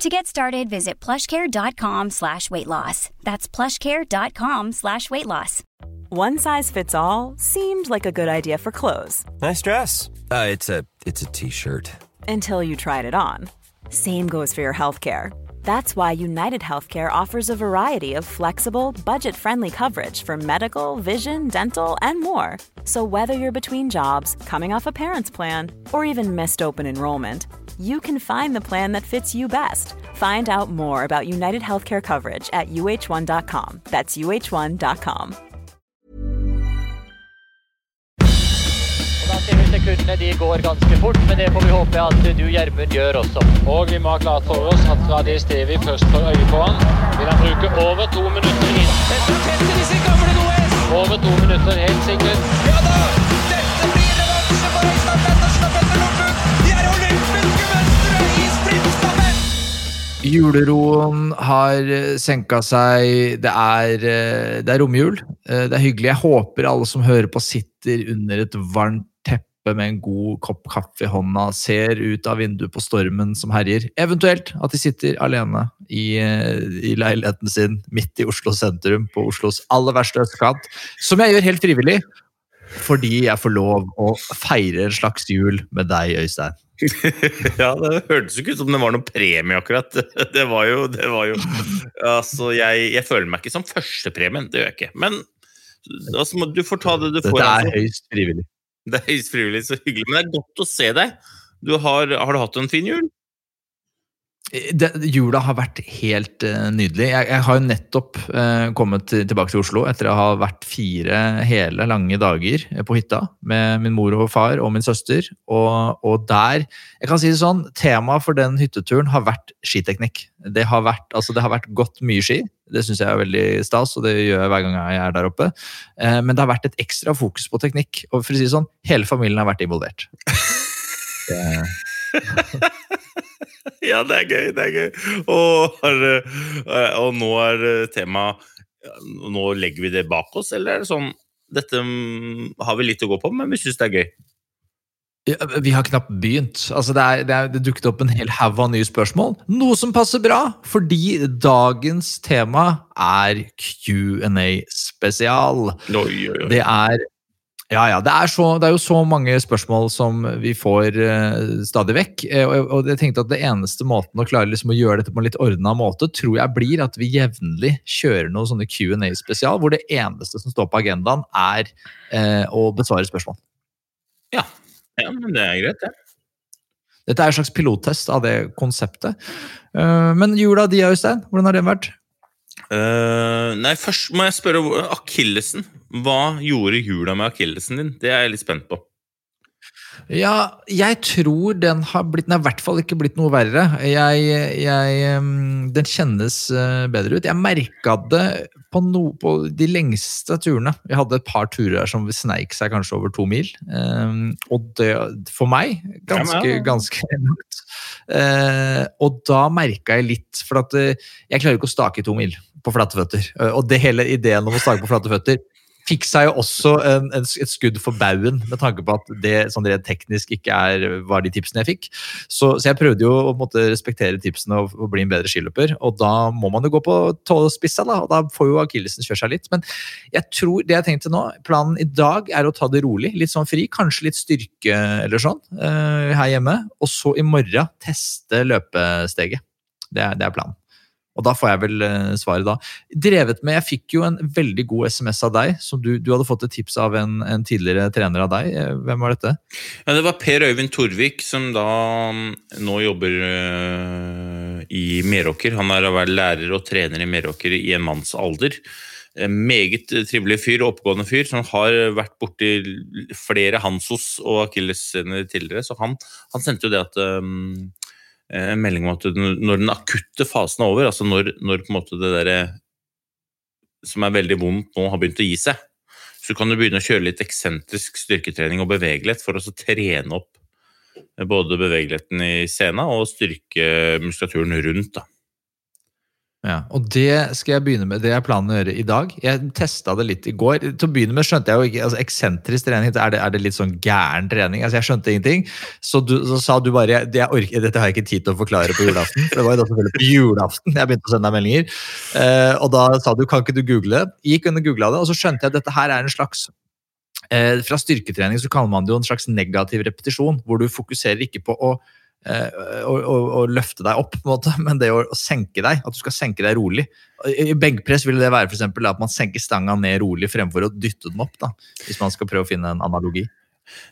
To get started, visit plushcare.com slash weight loss. That's plushcare.com slash weight loss. One size fits all seemed like a good idea for clothes Nice dress. Uh, it's a it's a t-shirt. until you tried it on. Same goes for your healthcare. That's why United Healthcare offers a variety of flexible, budget friendly coverage for medical, vision, dental, and more. So, whether you're between jobs, coming off a parent's plan, or even missed open enrollment, you can find the plan that fits you best. Find out more about United Healthcare coverage at uh1.com. That's uh1.com. Og Da ser vi sekundene de går ganske fort, men det får vi håpe at du, Gjermund, gjør også. Og vi må ha klart for oss at fra det stedet vi først får øye på han, vil han bruke over to minutter inn. Over to minutter, helt sikkert. Juleroen har eh, senka seg. Det er, eh, det er romjul. Eh, Det er hyggelig. Jeg håper alle som hører på, sitter under et varmt teppe med en god kopp kaffe i hånda, ser ut av vinduet på stormen som herjer. Eventuelt at de sitter alene i, i leiligheten sin midt i Oslo sentrum, på Oslos aller verste østkant. Som jeg gjør helt frivillig, fordi jeg får lov å feire en slags jul med deg, Øystein. ja, det hørtes jo ikke ut som det var noe premie, akkurat. Det var jo, det var jo Altså, jeg, jeg føler meg ikke som førstepremien, det gjør jeg ikke. Men altså, må- du får ta det du får. Dette er altså. høyst frivillig. Det er høyst frivillig, så hyggelig. Men det er godt å se deg. Du har, har du hatt en fin jul? Det, jula har vært helt uh, nydelig. Jeg, jeg har jo nettopp uh, kommet til, tilbake til Oslo etter å ha vært fire hele lange dager eh, på hytta med min mor og far og min søster. Og, og der Jeg kan si det sånn, temaet for den hytteturen har vært skiteknikk. Det har vært, altså, det har vært gått mye ski. Det syns jeg er veldig stas, og det gjør jeg hver gang jeg er der oppe. Uh, men det har vært et ekstra fokus på teknikk. Og for å si det sånn, hele familien har vært involvert. Det, Ja, det er gøy, det er gøy. Og, eh, og nå er temaet Nå legger vi det bak oss, eller er det sånn Dette mm, har vi litt å gå på, men vi syns det er gøy. Ja, vi har knapt begynt. Altså, det, er, det, er, det dukket opp en hel haug av nye spørsmål. Noe som passer bra, fordi dagens tema er Q&A spesial. Oi, oi, oi. Det er ja, ja, det er, så, det er jo så mange spørsmål som vi får uh, stadig vekk. eh, og, og jeg tenkte at det eneste måten å klare liksom å gjøre dette på en litt ordna måte, tror jeg blir at vi jevnlig kjører noen sånne Q&A spesial, hvor det eneste som står på agendaen, er uh, å besvare spørsmål. Ja. ja, men det er greit, det. Dette er en slags pilottest av det konseptet. Uh, Men jula di, Øystein, hvordan har den vært? Eh, nei, først må jeg spørre akillesen. Hva gjorde jula med akillesen din? Det er jeg litt spent på. Ja, jeg tror den har blitt Den har i hvert fall ikke blitt noe verre. Jeg, jeg, den kjennes eh, bedre ut. Jeg merka det på, no, på de lengste turene. Vi hadde et par turer som sneik seg kanskje over to mil. Og det, for meg, ganske, Ja, ja. ganske langt. Eh, og da merka jeg litt, for at eh, jeg klarer ikke å stake to mil på flate føtter. Og det hele ideen om å stake på flate føtter fikk seg jo også en, en, et skudd for baugen, med tanke på at det sånn rent teknisk ikke er, var de tipsene jeg fikk. Så, så jeg prøvde jo å måtte respektere tipsene og, og bli en bedre skiløper, og da må man jo gå på tåspissa, da, og da får jo akillesen kjøre seg litt. Men jeg tror det jeg tenkte nå, planen i dag er å ta det rolig, litt sånn fri, kanskje litt styrke eller sånn uh, her hjemme, og så i morgen teste løpesteget. Det er, det er planen. Og da får jeg vel eh, svaret da. Drevet med, Jeg fikk jo en veldig god SMS av deg, som du, du hadde fått et tips av en, en tidligere trener av deg. Eh, Hvem var dette? Ja, det var Per Øyvind Torvik, som da mm, nå jobber øh, i Meråker. Han har vært lærer og trener i Meråker i en manns alder. Meget trivelig fyr, oppegående fyr, som har vært borti flere Hansos og akillessener tidligere. Så han, han sendte jo det at øhm, en melding om at når den akutte fasen er over, altså når, når på en måte det derre som er veldig vondt nå, har begynt å gi seg, så kan du begynne å kjøre litt eksentrisk styrketrening og bevegelighet for å trene opp både bevegeligheten i sena og styrke muskulaturen rundt. da. Ja, og det skal jeg begynne med. Det er planen å gjøre i dag. Jeg testa det litt i går. Til å begynne med skjønte jeg jo ikke altså Eksentrisk trening, er det, er det litt sånn gæren trening? Altså Jeg skjønte ingenting. Så, du, så sa du bare det orker, Dette har jeg ikke tid til å forklare på julaften. For det var jo da selvfølgelig på julaften jeg begynte å sende deg meldinger. Eh, og da sa du kan ikke du google det? Gikk under og googla det, og så skjønte jeg at dette her er en slags eh, Fra styrketrening så kaller man det jo en slags negativ repetisjon, hvor du fokuserer ikke på å å, å, å, løfte deg opp, på en måte, men det å, å, senke deg. At du skal senke deg rolig. I benkpress vil det være for eksempel, at man senker stanga ned rolig fremfor å dytte den opp. Da, hvis man skal prøve å finne en analogi.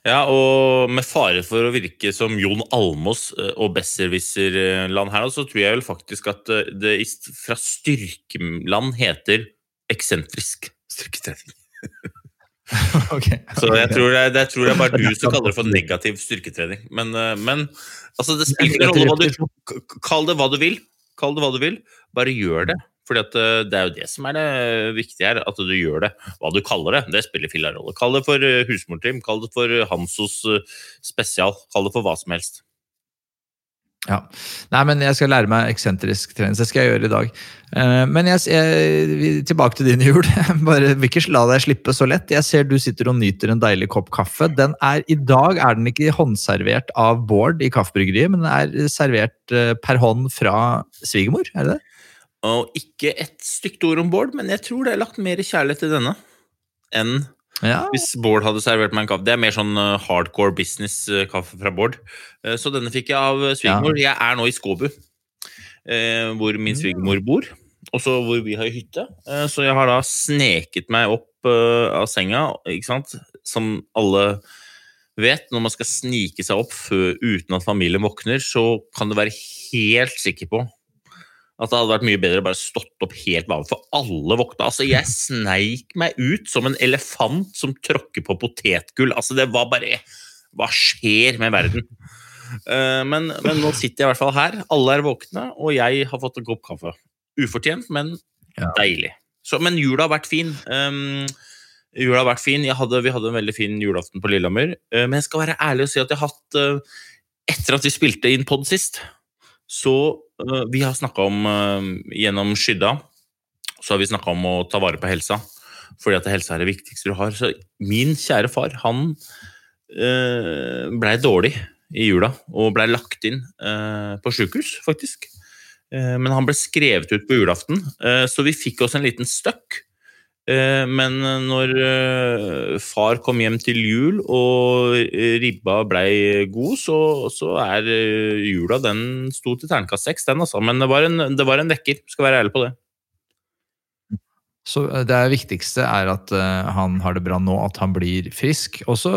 Ja, og med fare for å virke som Jon Almås eh, og besserwisser-land her, så tror jeg vel faktisk at eh, det fra styrkeland heter eksentrisk styrketrening. okay. Så jeg tror, det er, jeg tror det er bare du som kaller det for negativ styrketrening. Men, men Altså, det spiller ingen rolle hva du Kall det hva du vil. Kall det hva du vil. Bare gjør det. Fordi eh, det er jo det som er det viktige her, at du gjør det. Hva du kaller det, det spiller filla rolle. Kall det for eh, husmortrim, kall det for Hansos eh, spesial, kall det for hva som helst. Ja. Nei, men jeg skal lære meg eksentrisk trening. Det skal jeg gjøre i dag. Uh, men jeg, jeg, tilbake til din jul. Bare vil ikke la deg slippe så lett. Jeg ser du sitter og nyter en deilig kopp kaffe. Den er, I dag er den ikke håndservert av Bård i Kaffebryggeriet, men den er servert uh, per hånd fra svigermor, er det det? Og ikke et stygt ord om Bård, men jeg tror det er lagt mer kjærlighet i denne enn ja. Hvis Bård hadde servert meg en kaffe. Det er mer sånn uh, hardcore business-kaffe uh, fra Bård. Uh, så denne fikk jeg av svigermor. Jeg er nå i Skåbu, hvor min svigermor bor. Også hvor vi har hytte. Så jeg har da sneket meg opp av senga, ikke sant. Som alle vet, når man skal snike seg opp før, uten at familien våkner, så kan du være helt sikker på at det hadde vært mye bedre å bare stått opp helt vanlig, for alle våkna. Altså, jeg sneik meg ut som en elefant som tråkker på potetgull. Altså, det var bare Hva skjer med verden? Uh, men, men, nå sitter jeg i hvert fall her. Alle er våkne, og jeg har fått en kopp kaffe. Ufortjent, men ja. deilig. Så, men jula har vært fin. Um, jula har vært fin. Hadde, vi hadde en veldig fin julaften på Lillehammer. Uh, men jeg skal være ærlig og si at jeg har hatt uh, Etter at vi spilte inn pod sist, så uh, vi har snakka om uh, Gjennom skydda så har vi snakka om å ta vare på helsa, fordi at helsa er det viktigste du har. Så min kjære far, han uh, blei dårlig i jula og blei lagt inn på sjukehus, faktisk. Men han ble skrevet ut på julaften, så vi fikk oss en liten støkk Eh, men når eh, far kom hjem til jul og ribba blei god, så, så, er eh, jula Den sto til terningkast seks, den altså. Men det var, en, det var en vekker, skal være ærlig på det. Så eh, Det viktigste er at uh, han har det bra nå, at han blir frisk. Og så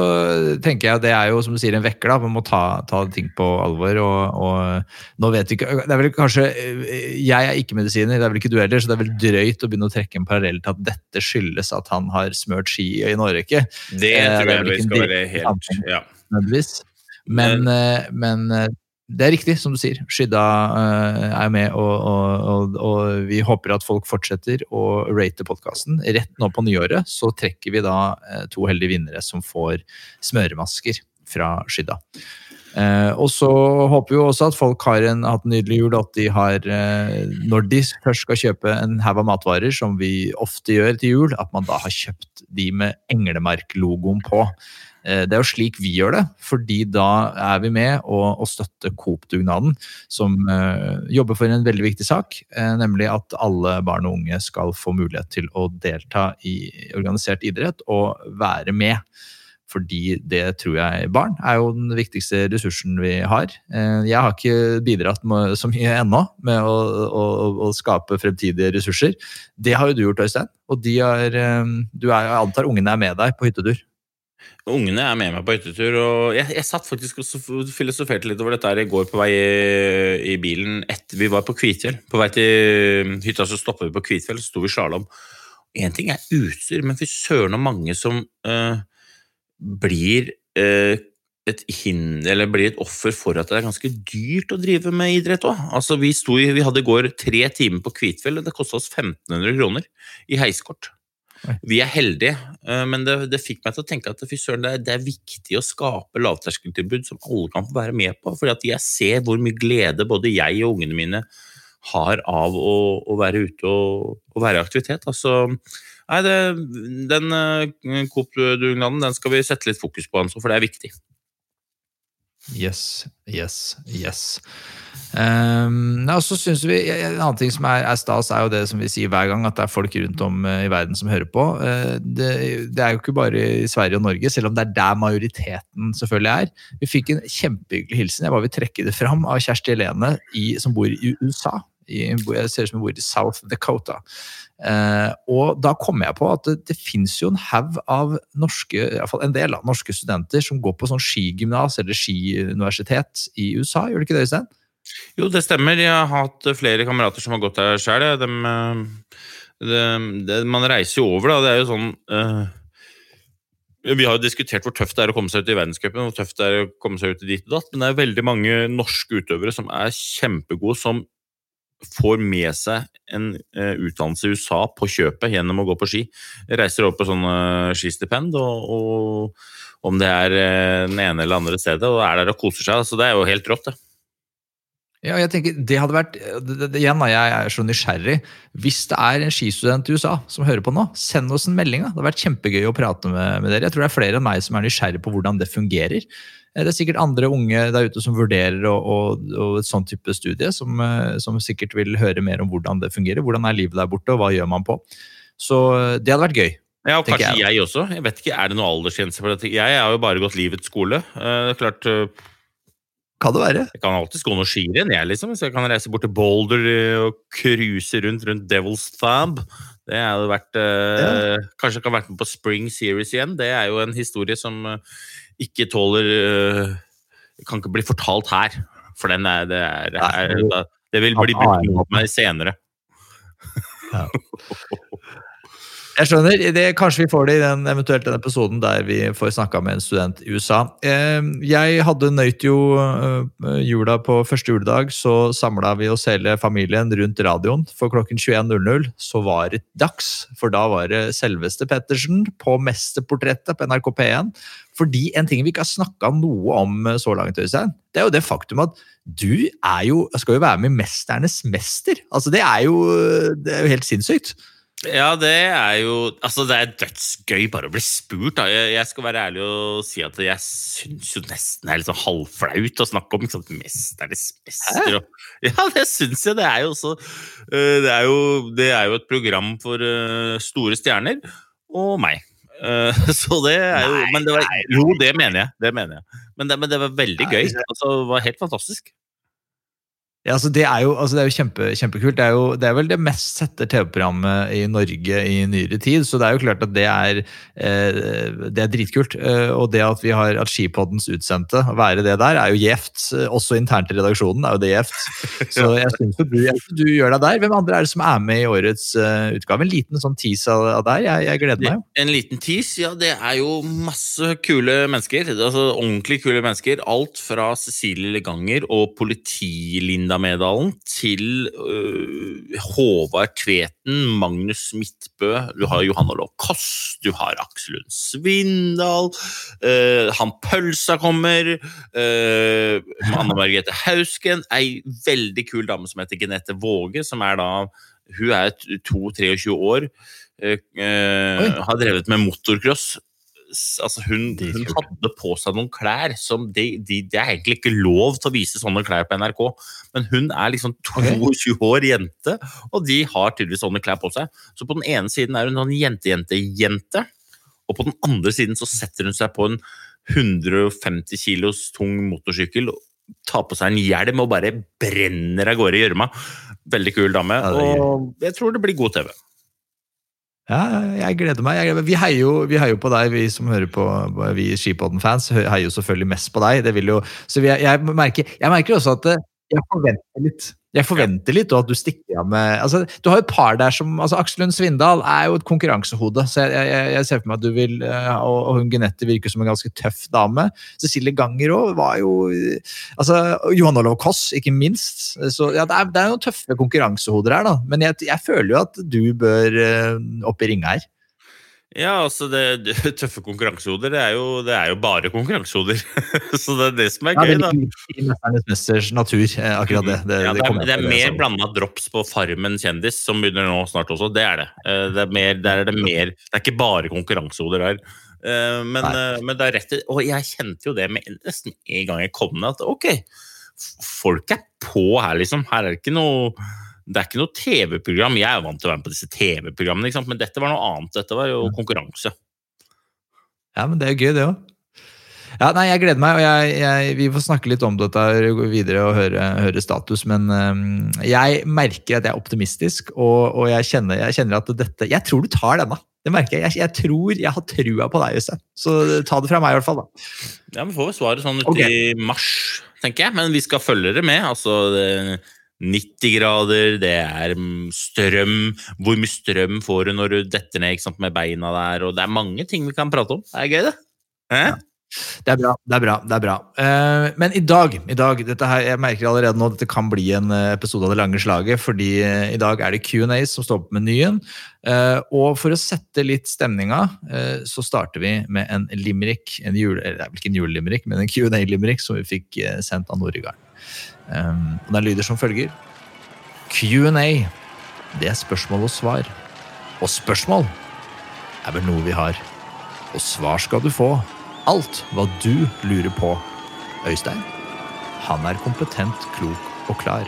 tenker jeg det er jo som du sier en vekker, da. Man må ta, ta ting på alvor. Og, og nå vet vi ikke Det er vel kanskje eh, Jeg er ikke medisiner, det er vel ikke du heller, så det er vel drøyt å begynne å trekke en parallell til at dette skyldes at han har smørt ski i Norge. Det tror jeg vi skal være helt ja. Men, men det er riktig, som du sier. Skydda uh, er med, og, og, og, og, vi håper at folk fortsetter å rate podkasten. Rett nå på nyåret så trekker vi da uh, to heldige vinnere som får smøremasker fra Skydda. Uh, og så håper vi også at folk har en, hatt en nydelig jul, at de har Når de først skal kjøpe en haug av matvarer, som vi ofte gjør til jul, at man da har kjøpt de med Englemark-logoen på. Eh, det er jo slik vi gjør det, fordi da er vi med og, og støtter Coop-dugnaden, som uh, jobber for en veldig viktig sak, uh, nemlig at alle barn og unge skal få mulighet til å delta i organisert idrett og være med. Fordi det tror jeg barn er jo den viktigste ressursen vi har. Jeg har ikke bidratt med, så mye ennå med å, å, å, skape fremtidige ressurser. Det har jo du gjort, Øystein. Og er, du er, jeg antar ungene er med deg på hyttetur? Ungene er med meg på hyttetur, og jeg, jeg satt faktisk og filosoferte litt over dette her i går på vei i, i bilen etter vi var på Kvitfjell. På vei til hytta så stoppa vi på Kvitfjell, så sto vi i slalåm. Én ting er utstyr, men fy søren og mange som uh, blir uh, et hinder, eller blir et offer for at det er ganske dyrt å drive med idrett òg. Altså, vi, vi hadde i går tre timer på Kvitfjell, og det kosta oss 1500 kroner i heiskort. Vi er heldige, eh, men det, det fikk meg til å tenke at det, er- det er viktig å skape lavterskeltilbud som alle kan få være med på. For jeg ser hvor mye glede både jeg og ungene mine har av å, å være ute og, og være i aktivitet. Altså, nei, det, den uh, Coop-dugnaden skal vi sette litt fokus på, for det er viktig. Yes, yes, yes. Um, og så synes vi, En annen ting som er, er stas, er jo det som vi sier hver gang, at det er folk rundt om eh, i verden som hører på. Uh, det, det er jo ikke bare i Sverige og Norge, selv om det er der majoriteten selvfølgelig er. Vi fikk en kjempehyggelig hilsen, jeg bare vil trekke det fram, av Kjersti Helene som bor i USA. I, jeg ser ut som hun bor i South Dakota. Eh, og da kom jeg på at det, det fins jo en haug av norske, i hvert fall en del av norske studenter som går på sånn skigymnas eller skiuniversitet i USA. Gjør det ikke det, Øystein? Jo, det stemmer. Jeg har hatt flere kamerater som har gått der sjøl. Man reiser jo over, da. Det er jo sånn uh, Vi har jo diskutert hvor tøft det er å komme seg ut i verdenscupen, hvor tøft det er å komme seg ut i dit og datt, men det er veldig mange norske utøvere som er kjempegode, som får med seg en eh, utdannelse i USA på kjøpet gjennom å gå på ski. Reiser over på sånn eh, skistipend, og, og om det er eh, den ene eller andre stedet, og er der og koser seg. Så det er jo helt rått, det. Ja, jeg tenker, det hadde vært, det, det, Igjen, jeg er så nysgjerrig. Hvis det er en skistudent i USA som hører på nå, send oss en melding. da. Det hadde vært kjempegøy å prate med, med dere. Jeg tror det er flere enn meg som er nysgjerrig på hvordan det fungerer. Eh, Det er sikkert andre unge der ute som vurderer og, og, og et sånn type studie, som, eh, som sikkert vil høre mer om hvordan det fungerer. Hvordan er livet der borte, og hva gjør man på? Så eh, det hadde vært gøy. Ja, og kanskje jeg jeg, også. Jeg vet ikke, Er det noe aldersgrense for dette? Jeg har jo bare gått livets skole. Eh, Det er klart, Kan det være? Jeg kan alltid gå noe skirenn, jeg, liksom. Så jeg kan reise bort til Boulder og cruise rundt rundt Devil's Thab. Det hadde vært eh, Kanskje jeg kan vært med på Spring Series igjen. Det er jo en historie som ikke tåler eh, Kan ikke bli fortalt her. For den er Det, er, er, det vil bli brukt mot meg senere. Jeg skjønner. Det, kanskje vi får det i den, eventuelt den episoden der vi får snakka med en student i USA. Eh, Jeg hadde nøyt jo eh, jula på første juledag, så samla vi oss hele familien rundt radioen. For klokken 21.00 så var det dags, for da var det selveste Pettersen på Mesterportrettet på NRK P1. Fordi en ting vi ikke har snakka noe om eh, så langt, Øystein, det er jo det faktum at du er jo, skal jo være med i Mesternes mester. Altså, det er jo, det er jo helt sinnssykt. Ja, det er jo Altså, det er dødsgøy bare å bli spurt. Da. Jeg, jeg skal være ærlig og si at jeg syns jo nesten det er litt sånn halvflaut å snakke om. Ikke sant? Mesternes mester og Ja, det syns jeg. Det er jo også øh, det, er jo, det er jo et program for store stjerner og meg. Eh, så det er jo Men det var, jo, det mener jeg. Det mener jeg. Men det, men det var veldig Nei, gøy. Altså, det var helt fantastisk. Ja, altså det er jo, altså det er jo kjempe, kjempekult. Det er, jo, det er vel det mest sette TV-programmet i Norge i nyere tid, så det er jo klart at det er, eh, det er dritkult. Eh, og det at vi har at Skipoddens utsendte, å være det der, er jo gjevt. Eh, Også internt i redaksjonen er jo det gjevt. Så jeg syns du, du gjør deg der. Hvem andre er det som er med i årets uh, utgave? En liten sånn tease av, av deg. Jeg, jeg gleder meg jo. En liten tease, ja, det er jo masse kule mennesker. Altså ordentlig kule mennesker. Alt fra Cecilie Leganger og Politi-Linda-medaljen til uh, Håvard Tveten, Magnus Midtbø, du har Johanna Lå Koss, du har Aksel Lund Svindal, uh, han Pølsa kommer, uh, Anne Margrethe Hausken, ei veldig kul dame som heter Genette Våge, som er da Hun er 22-23 år. øh, øh, har drevet med motorcross. Altså hun, hun hadde på seg noen klær som de, de, Det er egentlig ikke lov til å vise sånne klær på NRK, men hun er liksom 22 år jente, og de har tydeligvis sånne klær på seg. Så på den ene siden er hun sånn jente-jente-jente, og på den andre siden så setter hun seg på en 150 kilos tung motorsykkel, tar på seg en hjelm og bare brenner av gårde i gjørma. Veldig kul dame, og jeg tror det blir god TV. Ja, jeg gleder meg. Jeg gleder meg. Vi, heier jo, vi heier jo på deg, vi som hører på vi Skipodden-fans. Heier jo selvfølgelig mest på deg. Jo, så vi, jeg, merker, jeg merker også at eh, jeg forventer litt Jeg forventer litt at du stikker av med altså, Du har et par der som altså Aksel Lund Svindal er jo et konkurransehode. så jeg, jeg, jeg ser for meg at du vil eh, Og, og hun Genette virker som en ganske tøff dame. Cecilie Ganger òg var jo altså Johan Olav Koss, ikke minst. Så ja, det er, det er noen tøffe konkurransehoder her, da. Men jeg, jeg føler jo at du bør uh, opp i ringa her. Ja, altså det, Tøffe konkurransehoder, det det er jo bare konkurransehoder. så det er det som er ja, gøy, da. Det er mesters natur, eh, akkurat det. Det, ja, det, er, det er mer blanda drops på Farmen kjendis, som begynner nå snart også. Det er det. Eh, det er, mer, der er det mer Det er ikke bare konkurransehoder her. Eh, men, men, det er rett Og jeg kjente jo det med nesten en gang jeg kom ned, at ok, folk er på her, liksom. Her er det ikke noe det er ikke noe TV-program. Jeg er vant til å være med på disse TV-programmene, men dette var noe annet. Dette var jo konkurranse. Ja, men det er jo gøy, det òg. Ja, nei, Jeg gleder meg, og jeg, jeg, vi får snakke litt om dette videre og høre, høre status. Men um, jeg merker at jeg er optimistisk, og, og jeg, kjenner, jeg, kjenner, at dette Jeg tror du tar denne. Det merker jeg. Jeg, tror jeg har trua på deg, Øystein. Så ta det fra meg, i hvert fall. da. Ja, Vi får vel svaret sånn uti okay. mars, tenker jeg. Men vi skal følge det med. altså... Det 90 grader, det er strøm Hvor mye strøm får du når du detter ned sant, med beina der? og Det er mange ting vi kan prate om. Det er gøy, det. Ja. Det er bra. det er bra, det er bra. Uh, men i dag, i dag her, jeg merker allerede nå dette kan bli en eh, episode av Det lange slaget, fordi uh, i dag er det Q&A som står på menyen. Uh, og for å sette litt stemninga, så starter vi med en limerick. En jule, det er vel ikke en julelimerick, men en Q&A-limerick som vi fikk sendt av Noregarden. Um, og Den lyder som følger. Q&A, det er spørsmål og svar. Og spørsmål er vel noe vi har. Og svar skal du få. Alt hva du lurer på. Øystein, han er kompetent, klok og klar.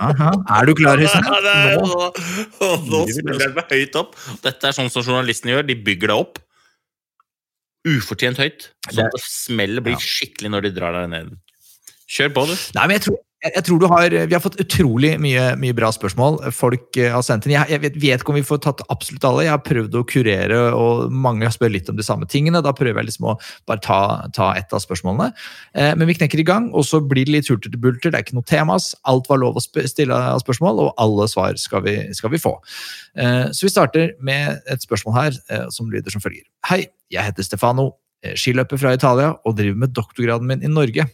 Aha. Er du klar, Øystein? Nå, nå spiller jeg meg høyt opp. Dette er sånn som journalistene gjør. De bygger deg opp ufortjent høyt. Sånn at det smeller blir skikkelig når de drar deg ned. Kjør på, du. Nei, men jeg tror, jeg, tror du har, Vi har fått utrolig mye, mye bra spørsmål. Folk uh, har sendt inn. Jeg, jeg vet, vet, ikke om vi får tatt absolutt alle. Jeg har prøvd å kurere, og mange spør litt om de samme tingene. Da prøver jeg liksom å bare ta, ta ett av spørsmålene. Uh, men vi knekker i gang, og så blir det litt hurtig til bulter. Det er ikke noe temas. Alt var lov å stille av spørsmål, og alle svar skal vi, skal vi få. Uh, så vi starter med et spørsmål her som lyder som følger. Hei, jeg heter Stefano, skiløper fra Italia og driver med doktorgraden min i Norge.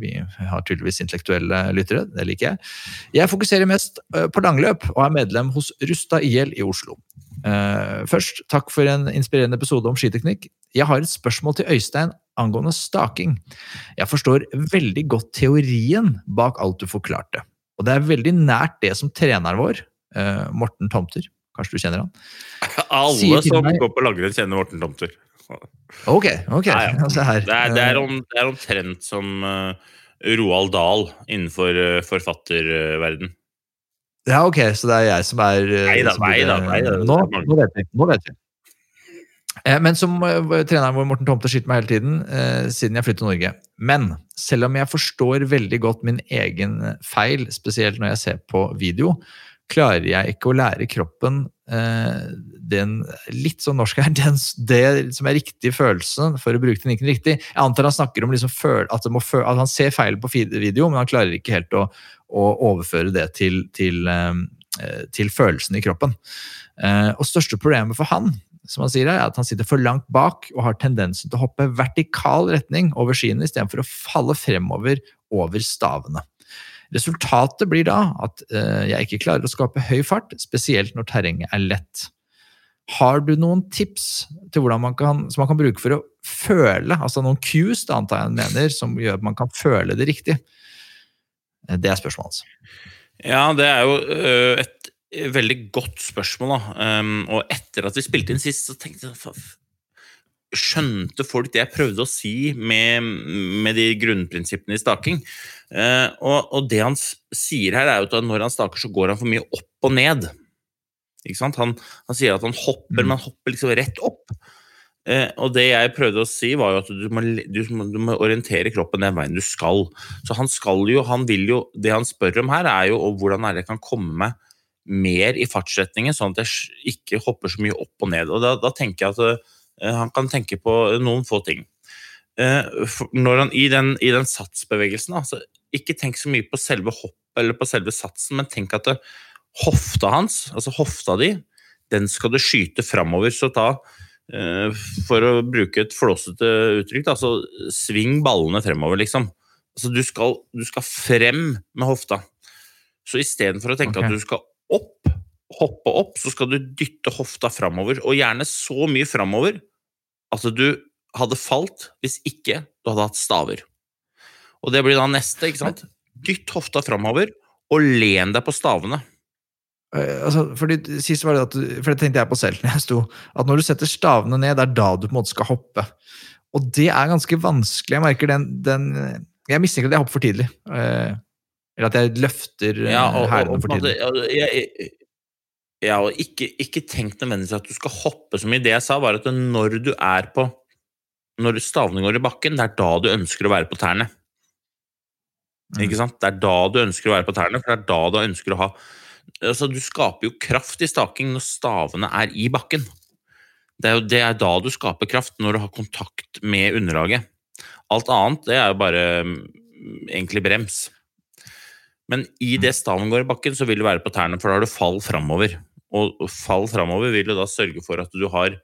Vi har tydeligvis intellektuelle lyttere, det liker jeg. Jeg fokuserer mest eh, på langløp og er medlem hos Rusta IL i Oslo. Eh, først, takk for en inspirerende episode om skiteknikk. Jeg har et spørsmål til Øystein angående staking. Jeg forstår veldig godt teorien bak alt du forklarte, og det er veldig nært det som treneren vår, eh, Morten Tomter, kanskje du kjenner han? Alle som meg, går på langrenn, kjenner Morten Tomter. Ok, ok. Nei, ja. altså det, er, det, er om, det, er, omtrent som uh, Roald Dahl innenfor uh, forfatterverden. Ja, ok, så det er jeg som er uh, Nei da, nei da. Nå, nå, vet vi. Nå vet vi. Men som treneren vår Morten Tomte skyter meg hele tiden, siden jeg flyttet til Norge. Men selv om jeg forstår veldig godt min egen feil, spesielt når jeg ser på video, klarer jeg ikke å lære kroppen eh, den litt sånn norsk her, den, det som er riktig følelse, for å bruke teknikken riktig. Jeg antar han snakker om liksom føl, at, føl, at, han ser feil på video, men han klarer ikke helt å, å overføre det til, til, eh, til, følelsen i kroppen. Eh, og største problemet for han som han sier er at han sitter for langt bak og har tendensen til å hoppe vertikal retning over skiene istedenfor å falle fremover over stavene. Resultatet blir da at eh, jeg ikke klarer å skape høy fart, spesielt når terrenget er lett. Har du noen tips til hvordan man kan, som man kan bruke for å føle, altså noen cues da, antar jeg han mener, som gjør at man kan føle det riktig? Eh, det er spørsmålet hans. Ja, det er jo uh, et veldig godt spørsmål. da. Um, og etter at vi spilte inn sist, så tenkte jeg skjønte folk det jeg prøvde å si med, med de grunnprinsippene i staking. Eh, og, og, det han sier her, er jo at når han staker, så går han for mye opp og ned. Han, han, sier at han hopper, mm. men han hopper liksom rett opp. Eh, og det jeg prøvde å si, var jo at du må, du, du må, orientere kroppen den veien du skal. Så han skal jo, han vil jo Det han spør om her, er jo hvordan er det jeg kan komme meg mer i fartsretningen, sånn at jeg ikke hopper så mye opp og ned. Og da, da tenker jeg at han kan tenke på noen få ting. Eh, når han, I den, i den satsbevegelsen, altså, ikke tenk så mye på selve hoppet eller på selve satsen, men tenk at det, hofta hans, altså hofta di, den skal du skyte framover. Så ta, eh, for å bruke et flåsete uttrykk, da, så sving ballene fremover, liksom. Altså, du skal, du skal frem med hofta. Så istedenfor å tenke okay. at du skal opp, hoppe opp, så skal du dytte hofta framover, og gjerne så mye framover at du hadde falt hvis ikke du hadde hatt staver. Og det blir da neste, ikke sant? Dytt hofta framover, og len deg på stavene. Eh, altså, fordi sist var det at, for det tenkte jeg på selv når jeg sto, at når du setter stavene ned, det er da du på en måte skal hoppe. Og det er ganske vanskelig. Jeg merker den, den Jeg mistenker at jeg hopper for tidlig. Eh, eller at jeg løfter eh, Ja, og, hælene for tidlig. ja, jeg, ja, og ikke, ikke tenk nødvendigvis at du skal hoppe så mye. Det jeg sa, var at når du er på Når stavene går i bakken, det er da du ønsker å være på tærne. Mm. Ikke sant? Det er da du ønsker å være på tærne, for det er da du ønsker å ha altså, Du skaper jo kraft i staking når stavene er i bakken. Det er jo det er da du skaper kraft, når du har kontakt med underlaget. Alt annet det er jo bare mm, egentlig brems. Men i det staven går i bakken, så vil du være på tærne, for da har du fall framover. Og fall framover vil jo da sørge for at du har,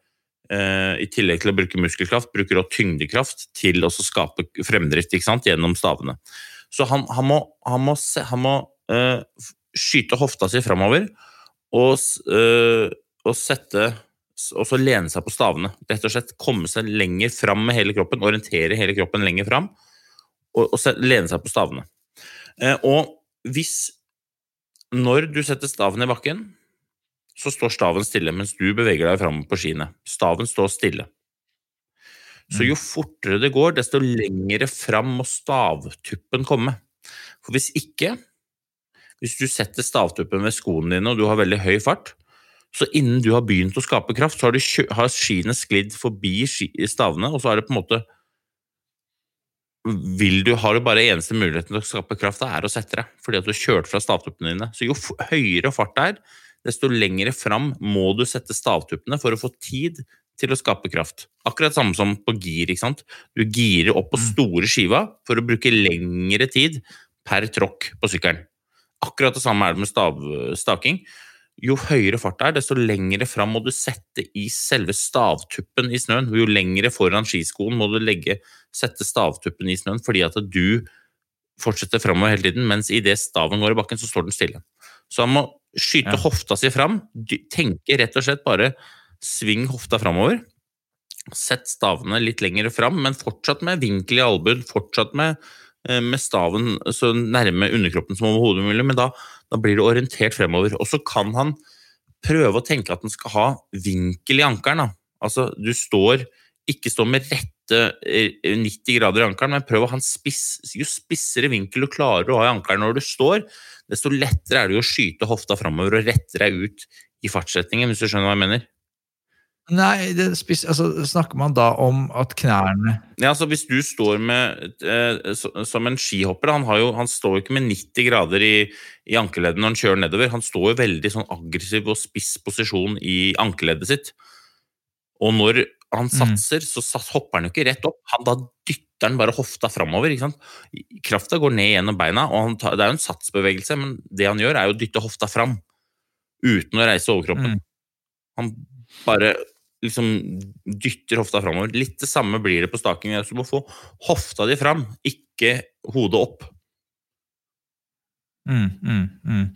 eh, i tillegg til å bruke muskelkraft, bruker også tyngdekraft til å skape fremdrift gjennom stavene. Så han, han må, han må, se, han må eh, skyte hofta si framover og, eh, og sette og så lene seg på stavene. Rett og slett komme seg lenger fram med hele kroppen, orientere hele kroppen lenger fram, og, og lene seg på stavene. Eh, og hvis Når du setter staven i bakken, så står staven stille mens du beveger deg fram på skiene. Staven står stille. Så jo fortere det går, desto lengre fram må stavtuppen komme. For hvis ikke, hvis du setter stavtuppen ved skoene dine og du har veldig høy fart, så innen du har begynt å skape kraft, så har, du, har skiene sklidd forbi stavene, og så er det på en måte vil du, har du bare eneste muligheten til å skape kraft, det er å sette deg, fordi at du har kjørt fra stavtuppene dine. Så jo høyere fart det er, desto lengre fram må du sette stavtuppene for å få tid til å skape kraft. Akkurat samme som på gir. ikke sant? Du girer opp på store skiva for å bruke lengre tid per tråkk på sykkelen. Akkurat det samme er det med stav, staking. Jo høyere fart det er, desto lengre fram må du sette i selve stavtuppen i snøen. Jo lengre foran skiskoen må du legge, sette stavtuppen i snøen, fordi at du fortsetter framover hele tiden, mens idet staven går i bakken, så står den stille. Så han må skyte Ja. hofta si fram, tenke rett og slett bare sving hofta framover. Sett stavene litt lenger fram, men fortsatt med vinkel i albuen, fortsatt med, eh, med staven så nærme underkroppen som overhodet mulig, men da, da blir det orientert fremover. Og så kan han prøve å tenke at den skal ha vinkel i ankelen. Altså, du står ikke stå med rette eh, 90 grader i ankelen, men prøv å ha en spiss. Jo spissere vinkel du klarer å ha i ankelen når du står, desto lettere er det å skyte hofta framover og rette deg ut i fartsretningen, hvis du skjønner hva jeg mener. Nei, det spis, altså, snakker man da om at knærne Ja, altså Hvis du står med eh, så- som en skihopper Han, har jo, han står jo ikke med 90 grader i, i ankeleddet når han kjører nedover. Han står jo veldig sånn aggressiv og spiss posisjon i ankeleddet sitt. Og når han satser, så sats, hopper han jo ikke rett opp. Han, da dytter han bare hofta framover. Krafta går ned gjennom beina, og han tar, det er jo en satsbevegelse, men det han gjør, er jo å dytte hofta fram. Uten å reise overkroppen. Mm. Han bare liksom dytter hofta framover. Litt det samme blir det på staking. Du må få hofta di fram, ikke hodet opp. Mm, mm, mm.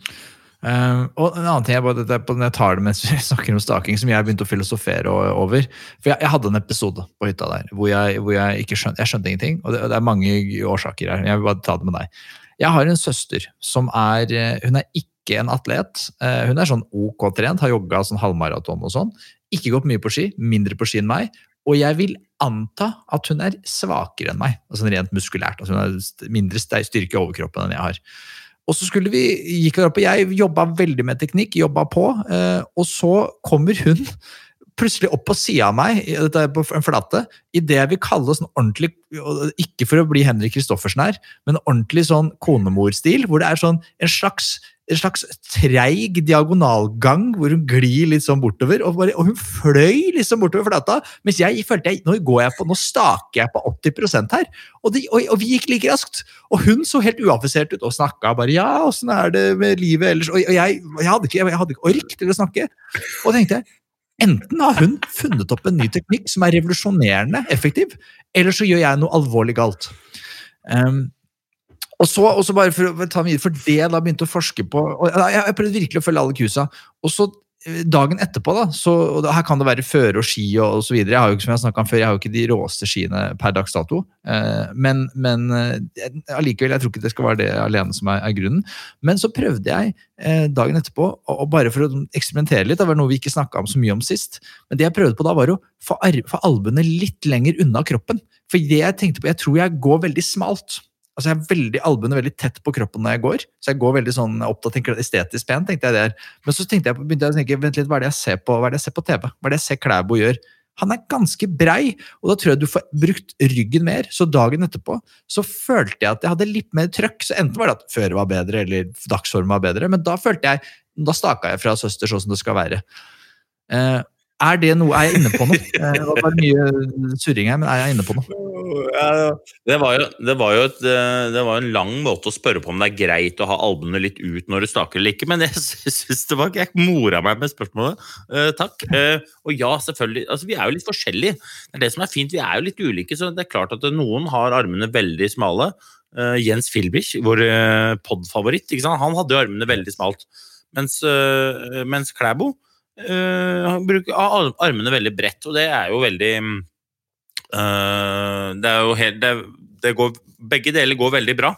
Eh, og en annen ting jeg, bare, når jeg tar det mens vi snakker om staking, som jeg begynte å filosofere over For jeg, jeg hadde en episode på hytta der hvor jeg, hvor jeg ikke skjønte, jeg skjønte ingenting. Og det, det er mange årsaker her. Jeg vil bare ta det med deg. Jeg har en søster som er eh, Hun er ikke en atlet. Eh, Hun er sånn ok trent, har jogga sånn halvmaraton og sånn. Ikke gått mye på ski, mindre på ski enn meg. Og jeg vil anta at hun er svakere enn meg, altså rent muskulært. altså Hun har mindre styrke i overkroppen enn jeg har. Og så skulle vi, gikk opp, og Jeg jobba veldig med teknikk, jobba på, eh, og så kommer hun plutselig opp på sida av meg, dette er på en flate, i det jeg vil kalle sånn ordentlig Ikke for å bli Henrik Kristoffersen her, men ordentlig sånn konemorstil, hvor det er sånn en slags en slags treig diagonalgang hvor hun glir litt sånn bortover. Og, bare, og hun fløy liksom bortover flata, mens jeg følte jeg, nå går jeg på, nå staker jeg på 80 her. Og, de, og, og vi gikk like raskt. Og hun så helt uaffisert ut og snakka bare 'ja, åssen er det med livet ellers?' Og, jeg, jeg, hadde ikke, jeg ikke ork til å snakke. Og tenkte Enten har hun funnet opp en ny teknikk som er revolusjonerende effektiv, eller så gjør jeg noe alvorlig galt. Um, og så, og bare for å ta videre, for det jeg da begynte å forske på og jeg, jeg prøvde virkelig å følge alle kusa. Og så eh, dagen etterpå, da, så, og her kan det være føre og ski og, så videre. Jeg har jo ikke som jeg om før, jeg har jo ikke de råeste skiene per dags dato. Eh, men men eh, allikevel, jeg tror ikke det skal være det alene som er, er grunnen. Men så prøvde jeg dagen etterpå, og, bare for å eksperimentere litt, det var noe vi ikke snakka så mye om sist, men det jeg prøvde på da, var å få, få albuene litt lenger unna kroppen. For det jeg tenkte på, jeg tror jeg går veldig smalt. Altså jeg er veldig albuene veldig tett på kroppen når jeg går. Så jeg går veldig sånn opptatt tenker estetisk pen, tenkte jeg det er. Men så jeg, begynte jeg å tenke, vent litt, hva er det jeg ser på, hva er det jeg ser på TV? Hva er det jeg ser Klæbo gjør? Han er ganske brei, og da tror jeg du får brukt ryggen mer. Så dagen etterpå så følte jeg at jeg hadde litt mer trøkk. Så enten var det at føret var bedre, eller dagsformen var bedre, men da følte jeg, da staka jeg fra søster sånn som det skal være. Eh, er det noe, er jeg inne på noe? Eh, Det var mye surring her, men er jeg inne på noe? Det var jo, det var jo et, eh, det var en lang måte å spørre på om det er greit å ha albuene litt ut når du staker eller ikke, men jeg syns det var Jeg mora meg med spørsmålet. Uh, takk. Uh, og ja, selvfølgelig. Altså, vi er jo litt forskjellige. Det er det som er fint. Vi er jo litt ulike, så det er klart at noen har armene veldig smale. Uh, Jens Filbich, vår uh, pod-favoritt, han hadde jo armene veldig smalt. Mens, mens Klæbo bruker armene veldig bredt, og det er jo veldig mm, det er jo helt det, det går, Begge deler går veldig bra.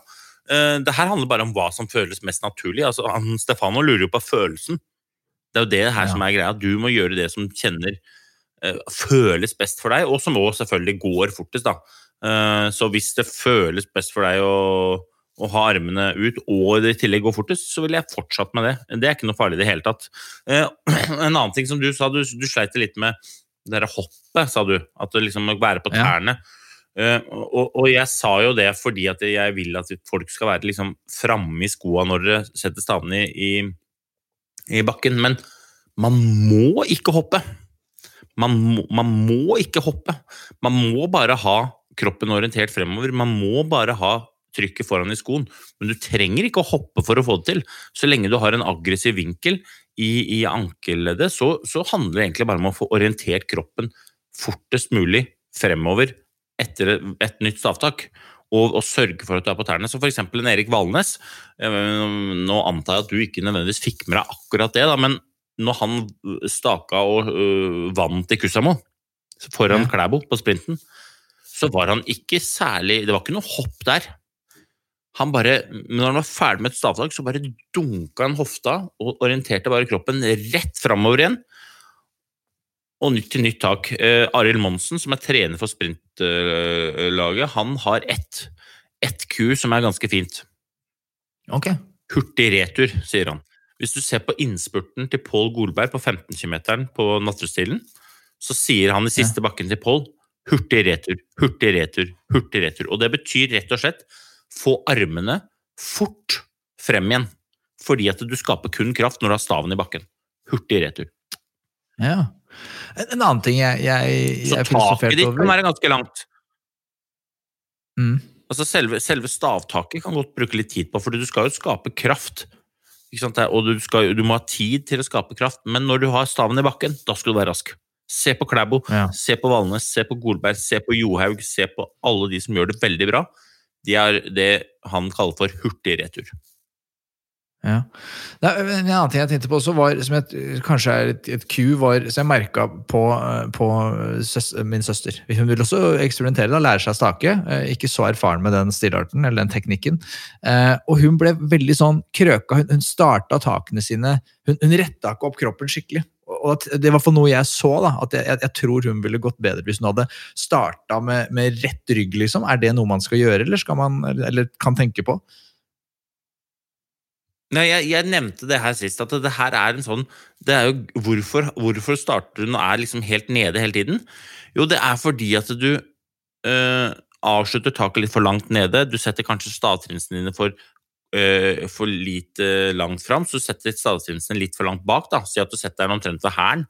Eh, det her handler bare om hva som føles mest naturlig. Altså, Stefano lurer jo på følelsen. Det er jo det her Ja. som er greia. Du må gjøre det som kjenner eh, føles best for deg, og som også selvfølgelig går fortest. da. Eh, så hvis det føles best for deg å, å ha armene ut, og det i tillegg går fortest, så ville jeg fortsatt med det. Det er ikke noe farlig i det hele tatt. Eh, en annen ting som du sa, du, du sleit litt med det derre hoppet, sa du. At det liksom må være på Ja. tærne. Eh, og, og jeg sa jo det fordi at jeg vil at folk skal være liksom framme i skoa når dere setter stavene i, i, i bakken. Men man må ikke hoppe. Man må, man må ikke hoppe. Man må bare ha kroppen orientert fremover. Man må bare ha trykket foran i skoen. Men du trenger ikke å hoppe for å få det til. Så lenge du har en aggressiv vinkel i, i ankelleddet, så, så handler det egentlig bare om å få orientert kroppen fortest mulig fremover etter et, nytt stavtak. Og, og sørge for at du er på tærne. Så f.eks. en Erik Valnes. eh, Nå antar jeg at du ikke nødvendigvis fikk med deg akkurat det, da, men når han staka og øh, vant i Kusamo foran Ja. Klæbo på sprinten, så var han ikke særlig Det var ikke noe hopp der. Han bare, når han var ferdig med et stavtak, så bare dunka han hofta og orienterte bare kroppen rett framover igjen. Og nytt til nytt tak. Eh, Arild Monsen, som er trener for sprintlaget, han har ett, ett ku som er ganske fint. Ok. Hurtig retur, sier han. Hvis du ser på innspurten til Pål Golberg på 15 km på Nattestilen, så sier han i siste bakken til Pål hurtig retur, hurtig retur, hurtig retur. Og det betyr rett og slett få armene fort frem igjen. Fordi at du skaper kun kraft når du har staven i bakken. Hurtig retur. Ja. En, en annen ting jeg, jeg, Så taket ditt kan være ganske langt. mm. Altså selve, selve stavtaket kan godt bruke litt tid på, for du skal jo skape kraft. Og du, skal, du må ha tid til å skape kraft, men når du har staven i bakken, da skal du være rask. Se på Klæbo, Ja. se på Valnes, se på Golberg, se på Johaug, se på alle de som gjør det veldig bra. De er det han kaller for hurtig retur. Ja. Nei, en annen ting jeg tenkte på også, var, som jeg, kanskje er et, et Q, var, som jeg merka på, på søs, min søster. Hun vil også eksperimentere, da, lære seg å stake. eh, Ikke så erfaren med den stilarten eller den teknikken. Eh, og hun ble veldig sånn krøka. Hun, hun starta takene sine Hun, hun retta ikke opp kroppen skikkelig. Og det var for noe jeg så, da, at jeg, jeg, tror hun ville gått bedre hvis hun hadde starta med, med rett rygg. liksom. Er det noe man skal gjøre, eller, skal man, eller kan tenke på? Nei, jeg, jeg nevnte det her sist, at det her er en sånn det er jo, hvorfor, hvorfor starter du og er liksom helt nede hele tiden? Jo, det er fordi at du øh, avslutter taket litt for langt nede. Du setter kanskje stavtrinsene dine for, øh, for lite langt fram, så du setter stavtrinsene litt for langt bak. da, Si at du setter den omtrent ved hælen.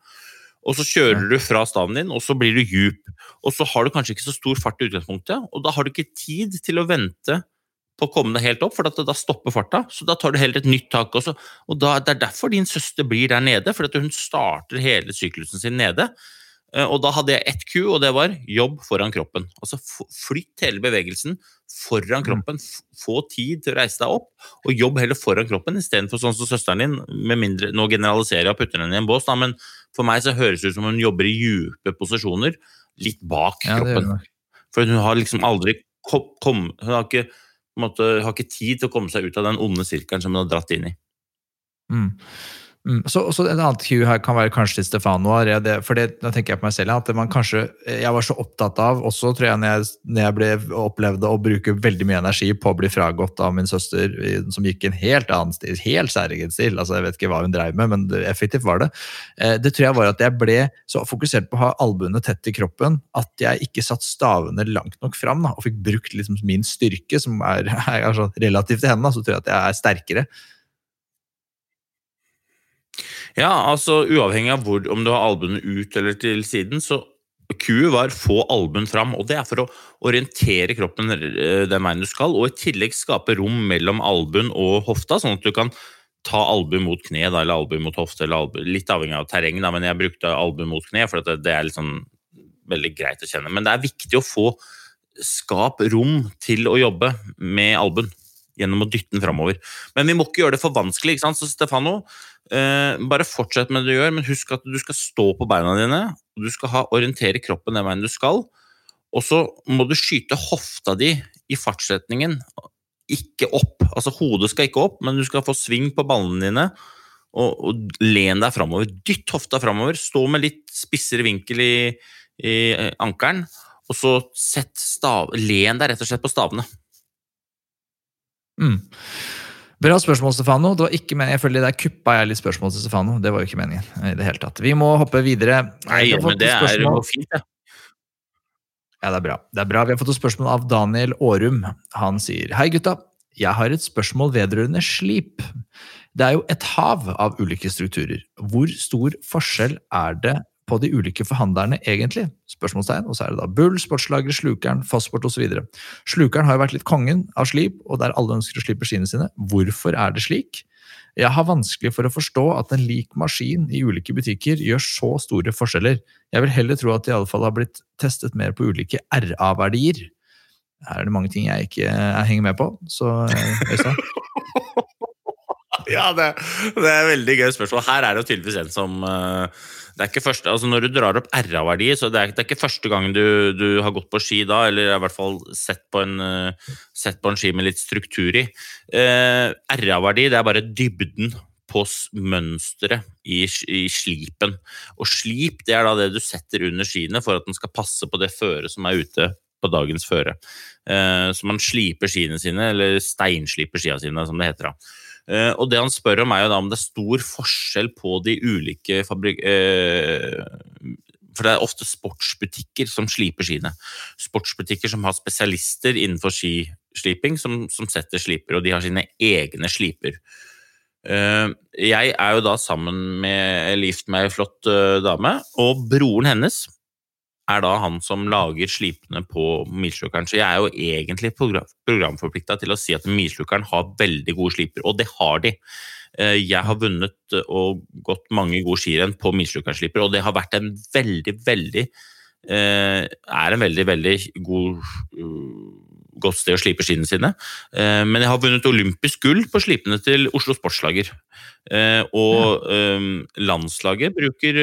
Og så kjører du fra staven din, og så blir du djup. Og så har du kanskje ikke så stor fart i utgangspunktet, og da har du ikke tid til å vente på å komme deg helt opp, for da stopper farta. Så da tar du heller et nytt tak også. Og da, Det er derfor din søster blir der nede, for hun starter hele syklusen sin nede. Eh, Og da hadde jeg ett Q, og det var jobb foran kroppen. Altså Flytt hele bevegelsen foran kroppen. Få tid til å reise deg opp, og jobb heller foran kroppen istedenfor sånn som søsteren din. med mindre, Nå generaliserer jeg og putter henne i en bås, da, men for meg så høres det ut som hun jobber i dype posisjoner, litt bak kroppen. For hun har liksom aldri kom, kom, Hun har ikke, måte, har ikke tid til å komme seg ut av den onde sirkelen som hun har dratt inn i. Mm. Mm. Så, så En annen cue her kan være kanskje til Stefano. for det, da tenker jeg på meg selv at man kanskje, Jeg var så opptatt av, også tror jeg når jeg, når jeg ble, opplevde å bruke veldig mye energi på å bli fragått av min søster, som gikk en helt annen stil, helt særegen stil. altså Jeg vet ikke hva hun dreiv med, men effektivt var det. Eh, det tror jeg var at jeg ble så fokusert på å ha albuene tett i kroppen at jeg ikke satt stavene langt nok fram da, og fikk brukt liksom min styrke, som er, er altså, relativt til henne. da, Så tror jeg at jeg er sterkere. Ja, altså uavhengig av hvor, om du har albuene ut eller til siden, så Q var få albuen fram, og det er for å orientere kroppen eh, den veien du skal, og i tillegg skape rom mellom albuen og hofta, sånn at du kan ta albuen mot kne, da, eller albuen mot hofte, eller albue, litt avhengig av terreng, da, men jeg brukte albuen mot kne, for det, det er liksom veldig greit å kjenne. Men det er viktig å få skap rom til å jobbe med albuen gjennom å dytte den framover. Men vi må ikke gjøre det for vanskelig, ikke sant? Så Stefano, eh, bare fortsett med det du gjør, men husk at du skal stå på beina dine, og du skal ha, orientere kroppen den veien du skal, og så må du skyte hofta di i fartsretningen, ikke opp. Altså hodet skal ikke opp, men du skal få sving på ballene dine, og, og len deg framover. Dytt hofta framover, stå med litt spissere vinkel i, i eh, ankelen, og så sett stav, len deg rett og slett på stavene. Mm. Bra spørsmål, Stefano. Det var ikke meningen. jeg føler Der kuppa jeg litt spørsmål til Stefano. Det var jo ikke meningen. i det hele tatt. Vi må hoppe videre. Nei, men det er jo fint, det. Ja, det er bra. Det er bra. Vi har fått et spørsmål av Daniel Aarum. Han sier Hei, gutta. Jeg har et spørsmål vedrørende slip. Det er jo et hav av ulike strukturer. Hvor stor forskjell er det på de ulike forhandlerne egentlig? Spørsmålstegn. Og så er det da Bull, Sportslager, Slukeren, Fossport osv. Slukeren har jo vært litt kongen av slip, og der alle ønsker å slippe skiene sine. Hvorfor er det slik? Jeg har vanskelig for å forstå at en lik maskin i ulike butikker gjør så store forskjeller. Jeg vil heller tro at de i alle fall har blitt testet mer på ulike RA-verdier. Her er det mange ting jeg ikke jeg henger med på, så eh, Øystein? Ja, det, det er veldig gøy spørsmål. Her er det jo tydeligvis en som eh, det er ikke første, altså Når du drar opp RA-verdi, så det er, det er ikke første gangen du, du har gått på ski da, eller i hvert fall sett på en, eh, sett på en ski med litt struktur i. Eh, RA-verdi det er bare dybden på mønsteret i, i slipen. Og slip det er da det du setter under skiene for at den skal passe på det føret som er ute på dagens føre. Eh, så man sliper skiene sine, eller steinsliper skia sine, som det heter. da. Eh, og det han spør om, er jo da om det er stor forskjell på de ulike fabrik... eh, for det er ofte sportsbutikker som sliper skiene. Sportsbutikker som har spesialister innenfor skisliping, som, som setter sliper, og de har sine egne sliper. Eh, jeg er jo da sammen med gift med ei flott dame, og broren hennes er da han som lager slipene på milslukeren. Så jeg er jo egentlig program, programforplikta til å si at milslukeren har veldig gode sliper, og det har de. Eh, Jeg har vunnet eh, og gått mange gode skirenn på milslukersliper, og det har vært en veldig, veldig eh, Er en veldig, veldig god godt sted å slipe skiene sine. Eh, Men jeg har vunnet olympisk gull på slipene til Oslo Sportslager. Eh, Og eh, landslaget bruker,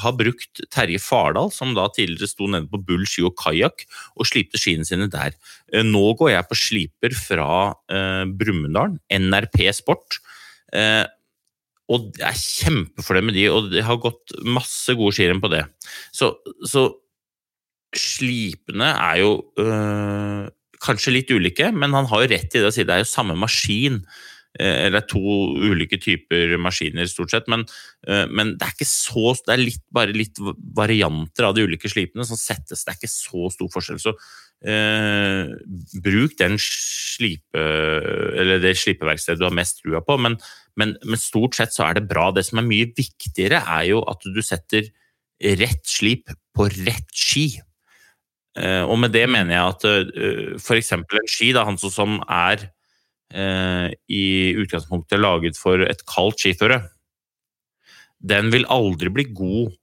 har brukt Terje Fardal, som da tidligere sto nede på Bull ski og kajakk, og slipte skiene sine der. Nå går jeg på sliper fra Brumunddal, NRP Sport. Og jeg er kjempefornøyd med de, og det har gått masse gode skirenn på det. Så, så slipene er jo øh, kanskje litt ulike, men han har jo rett i det å si det er jo samme maskin eh, eller to ulike typer maskiner, stort sett. Men, eh, men det er ikke så Det er litt, bare litt varianter av de ulike slipene som settes. Det er ikke så stor forskjell. Så eh, bruk den slipe, eller det slipeverkstedet du har mest trua på, men, men, men stort sett så er det bra. Det som er mye viktigere, er jo at du setter rett slip på rett ski. Uh, og med det mener jeg at uh, f.eks. en ski, da, han som er uh, i utgangspunktet laget for et kaldt skiføre, den vil aldri bli god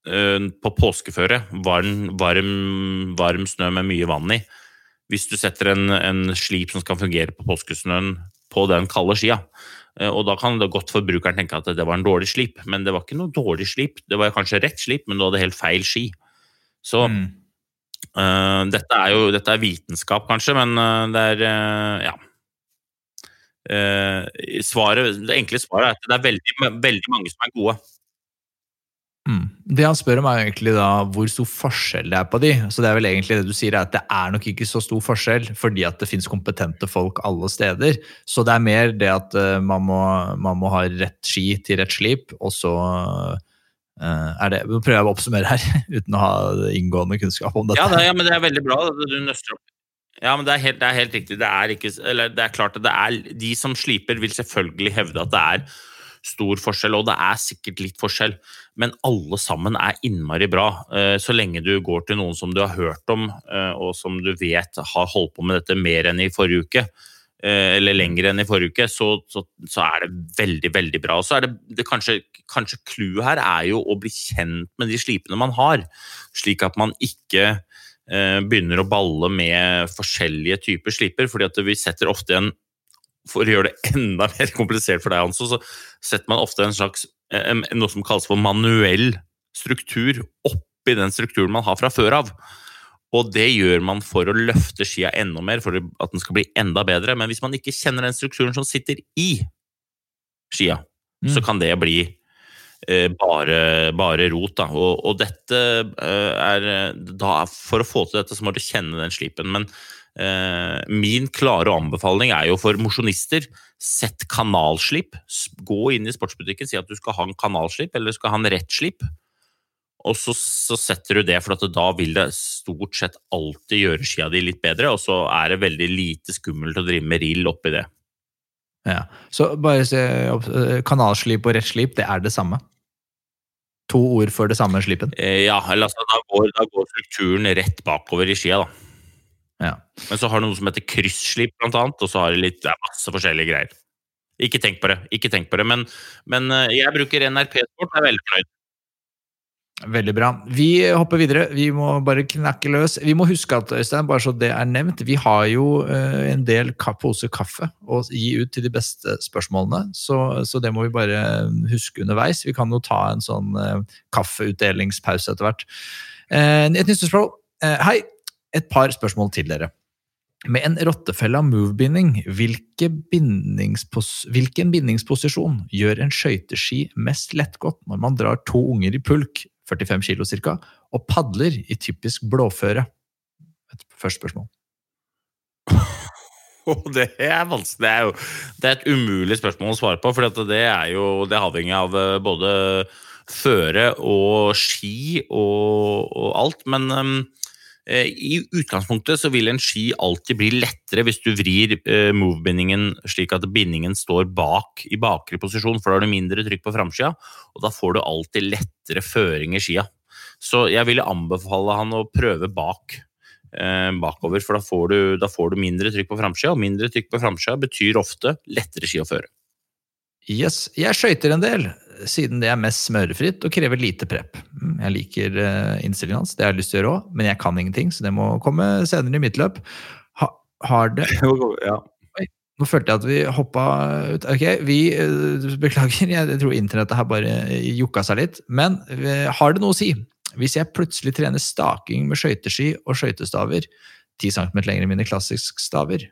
på påskeføre, varm, varm, varm, snø med mye vann i. Hvis du setter en, en slip som skal fungere på påskesnøen på den kalde skia. Og da kan det godt forbrukeren tenke at det var en dårlig slip, men det var ikke noe dårlig slip. Det var kanskje rett slip, men du hadde helt feil ski. Så mm. Uh, dette er jo dette er vitenskap, kanskje, men uh, det er uh, ja. Svaret, det enkle svaret er at det er veldig, veldig mange som er gode. Mm. Det han spør om, er egentlig da hvor stor forskjell det er på de. Så det er vel egentlig det du sier, er at det er nok ikke så stor forskjell, fordi at det finnes kompetente folk alle steder. Så det er mer det at man må, man må ha rett ski til rett slip, og så Eh, det, Nå prøver jeg å oppsummere her, uten å ha inngående kunnskap om dette. Ja, det, ja men det er veldig bra. Du nøster opp. Ja, men det er helt, det er helt riktig. Det er, ikke, det er, klart at det er De som sliper, vil selvfølgelig hevde at det er stor forskjell, og det er sikkert litt forskjell, men alle sammen er innmari bra. Eh, så lenge du går til noen som du har hørt om, eh, og som du vet har holdt på med dette mer enn i forrige uke, Eh, eller lenger enn i forrige uke, så, så, så, er det veldig, veldig bra. Så er det, det kanskje, kanskje clouet her er jo å bli kjent med de slipene man har, slik at man ikke eh, begynner å balle med forskjellige typer sliper, fordi at vi setter ofte en for å gjøre det enda mer komplisert for deg, Hanso, så setter man ofte en slags eh, noe som kalles for manuell struktur oppi den strukturen man har fra før av. Og det gjør man for å løfte skia enda mer, for at den skal bli enda bedre. Men hvis man ikke kjenner den strukturen som sitter i skia, mm. så kan det bli eh, bare, bare, rot. Da. Og, og dette eh, er da, For å få til dette, så må du kjenne den slipen. Men eh, min klare anbefaling er jo for mosjonister sett kanalslip. Gå inn i sportsbutikken, si at du skal ha en kanalslip eller du skal ha en rett slip. Og så, så, setter du det, for da vil det stort sett alltid gjøre skia di litt bedre, og så er det veldig lite skummelt å drive med rill oppi det. Ja, Så bare se Kanalslip og rettslip, det er det samme? To ord for det samme slipen? Eh, ja, eller altså, da går, da går, strukturen rett bakover i skia, da. Ja. Men så har du noe som heter krysslip, blant annet, og så har du litt, det er masse forskjellige greier. Ikke tenk på det, ikke tenk på det, men, men eh, jeg bruker NRP Sport, er veldig fornøyd. Veldig bra. Vi hopper videre. Vi må bare knakke løs. Vi må huske at Øystein, bare så det er nevnt, vi har jo uh, en del poser kaffe å gi ut til de beste spørsmålene. Så, så, det må vi bare huske underveis. Vi kan jo ta en sånn uh, kaffeutdelingspause etter hvert. Uh, et nytt spørsmål. hei! Et par spørsmål til dere. Med en rottefelle av move-binding, hvilken bindingsposisjon gjør en skøyteski mest lettgått når man drar to unger i pulk 45 kilo ca., og padler i typisk blåføre? Et første spørsmål. Det er. Det er jo det er et umulig spørsmål å svare på, for det er jo det er avhengig av eh, både føre og ski og, og alt. Men um, i utgangspunktet så vil en ski alltid bli lettere hvis du vrir uh, move-bindingen slik at bindingen står bak i bakre posisjon, for da har du mindre trykk på framskia, og da får du alltid lettere føring i skia. Så jeg ville anbefale han å prøve bak. Uh, bakover, for da får, du, da får du mindre trykk på framskia, og mindre trykk på framskia betyr ofte lettere ski å føre. Yes, jeg skøyter en del, siden det er mest smørefritt og krever lite prep. Mm, jeg liker uh, innstillingen hans, det har jeg lyst til å gjøre òg, men jeg kan ingenting, så det må komme senere i mitt løp. Ha, har det ja. Oi, nå følte jeg at vi hoppa ut. Ok, vi uh, Beklager, jeg tror internettet har bare jukka seg litt. Men har det noe å si? Hvis jeg plutselig trener staking med skøyteski og skøytestaver, 10 cm lenger enn mine klassiske staver,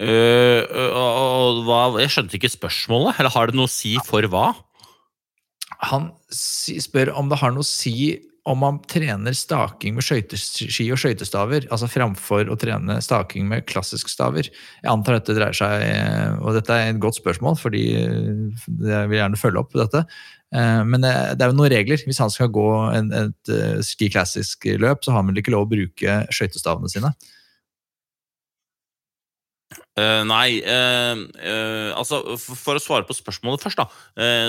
Uh, uh, hva, jeg skjønte ikke spørsmålet. Eller har det noe å si for hva? Han spør om det har noe å si om man trener staking med skøyteski og skøytestaver, altså framfor å trene staking med klassisk staver. Jeg antar dette dreier seg eh, Og dette er et godt spørsmål, fordi eh, jeg vil gjerne følge opp dette. Eh, Men det er jo noen regler. Hvis han skal gå et eh, ski classic-løp, så har man ikke lov å bruke skøytestavene sine. Eh, nei, uh, uh, altså for, for å svare på spørsmålet først, da.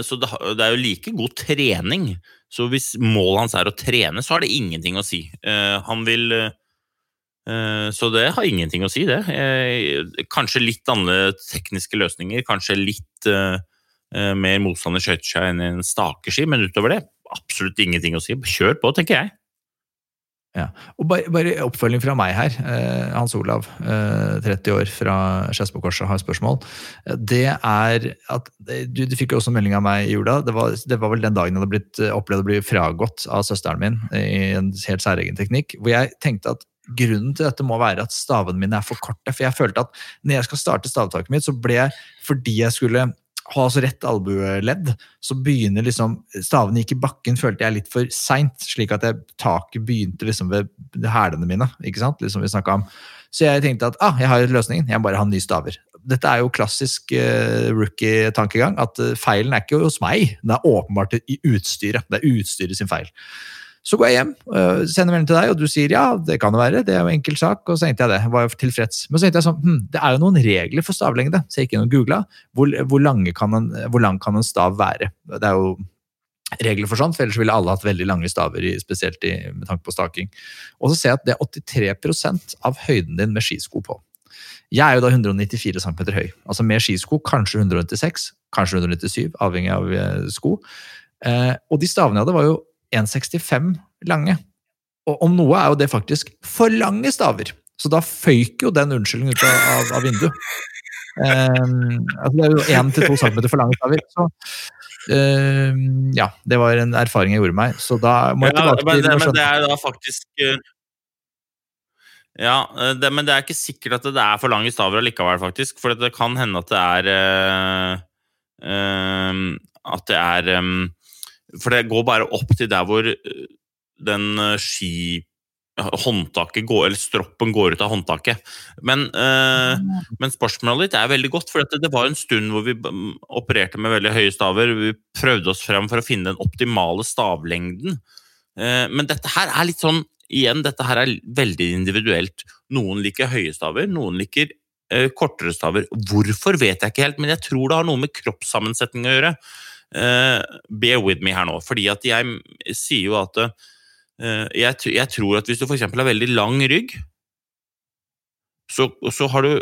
så det, det er jo like god trening. Så hvis målet hans er å trene, så har det ingenting å si. Han vil Så det har ingenting å si, det. Kanskje litt andre tekniske løsninger. Kanskje litt mer motstand i skøyteski enn en stakeski, men utover det absolutt ingenting å si. Kjør på, tenker jeg. Og bare, bare oppfølging fra meg her. Eh, Hans Olav, eh, 30 år fra Skedsmokorset, har et spørsmål. Eh, Det er at eh, Du, du fikk jo også melding av meg i jula. Det var, det var vel den dagen jeg hadde blitt, eh, opplevd å bli fragått av søsteren min i en helt særegen teknikk. Hvor jeg tenkte at grunnen til dette må være at stavene mine er for korte. For jeg følte at når jeg skal starte stavtaket mitt, så ble jeg fordi jeg skulle ha så rett albueledd, så begynner liksom Stavene gikk i bakken, følte jeg litt for seint, slik at jeg, taket begynte liksom ved hælene mine. ikke sant? Liksom vi om. Så jeg tenkte at ah, jeg har løsningen, jeg må bare ha nye staver. Dette er jo klassisk uh, rookie-tankegang, at uh, feilen er ikke hos meg, den er åpenbart i utstyret. Det er utstyret sin feil. Så går jeg hjem, øh, sender melding til deg, og du sier ja, det kan det være. Det er jo en enkel sak. Og så tenkte jeg det. Var jeg tilfreds. Men så tenkte jeg sånn, hm, det er jo noen regler for stavlengde. Så jeg gikk inn og googla. Hvor, hvor, hvor lang kan en stav være? Det er jo regler for sånt, for ellers ville alle hatt veldig lange staver, spesielt i, med tanke på staking. Og så ser jeg at det er 83% av høyden din med skisko på. Jeg er jo da 194 cm høy. Altså med skisko kanskje 196, kanskje 197, avhengig av eh, sko. Eh, og de stavene jeg hadde, var jo 1,65 lange. Og om noe er jo det faktisk for lange staver. Så da føyk jo den unnskyldningen ut av, av, vinduet. Um, altså det er jo 1-2 cm for lange staver. Så um, ja, det var en erfaring jeg gjorde meg. Så da må jeg tilbake til det, men, men det er da faktisk eh, Ja, eh, det, men det er ikke sikkert at det er for lange staver allikevel, faktisk. For det kan hende at det er eh, eh, At det er eh, For det går bare opp til der hvor eh, den eh, ski håndtaket går, eller stroppen går ut av håndtaket. Men, eh, men spørsmålet ditt er veldig godt, for det, var en stund hvor vi mm, opererte med veldig høye staver. Vi prøvde oss frem for å finne den optimale stavlengden. Eh, men dette her er litt sånn Igjen, dette her er veldig individuelt. Noen liker høye staver, noen liker eh, kortere staver. Hvorfor vet jeg ikke helt, men jeg tror det har noe med kroppssammensetning å gjøre. Eh, bear with me her nå, fordi at jeg sier jo at eh, jeg, jeg tror at hvis du f.eks. har veldig lang rygg, så, så har du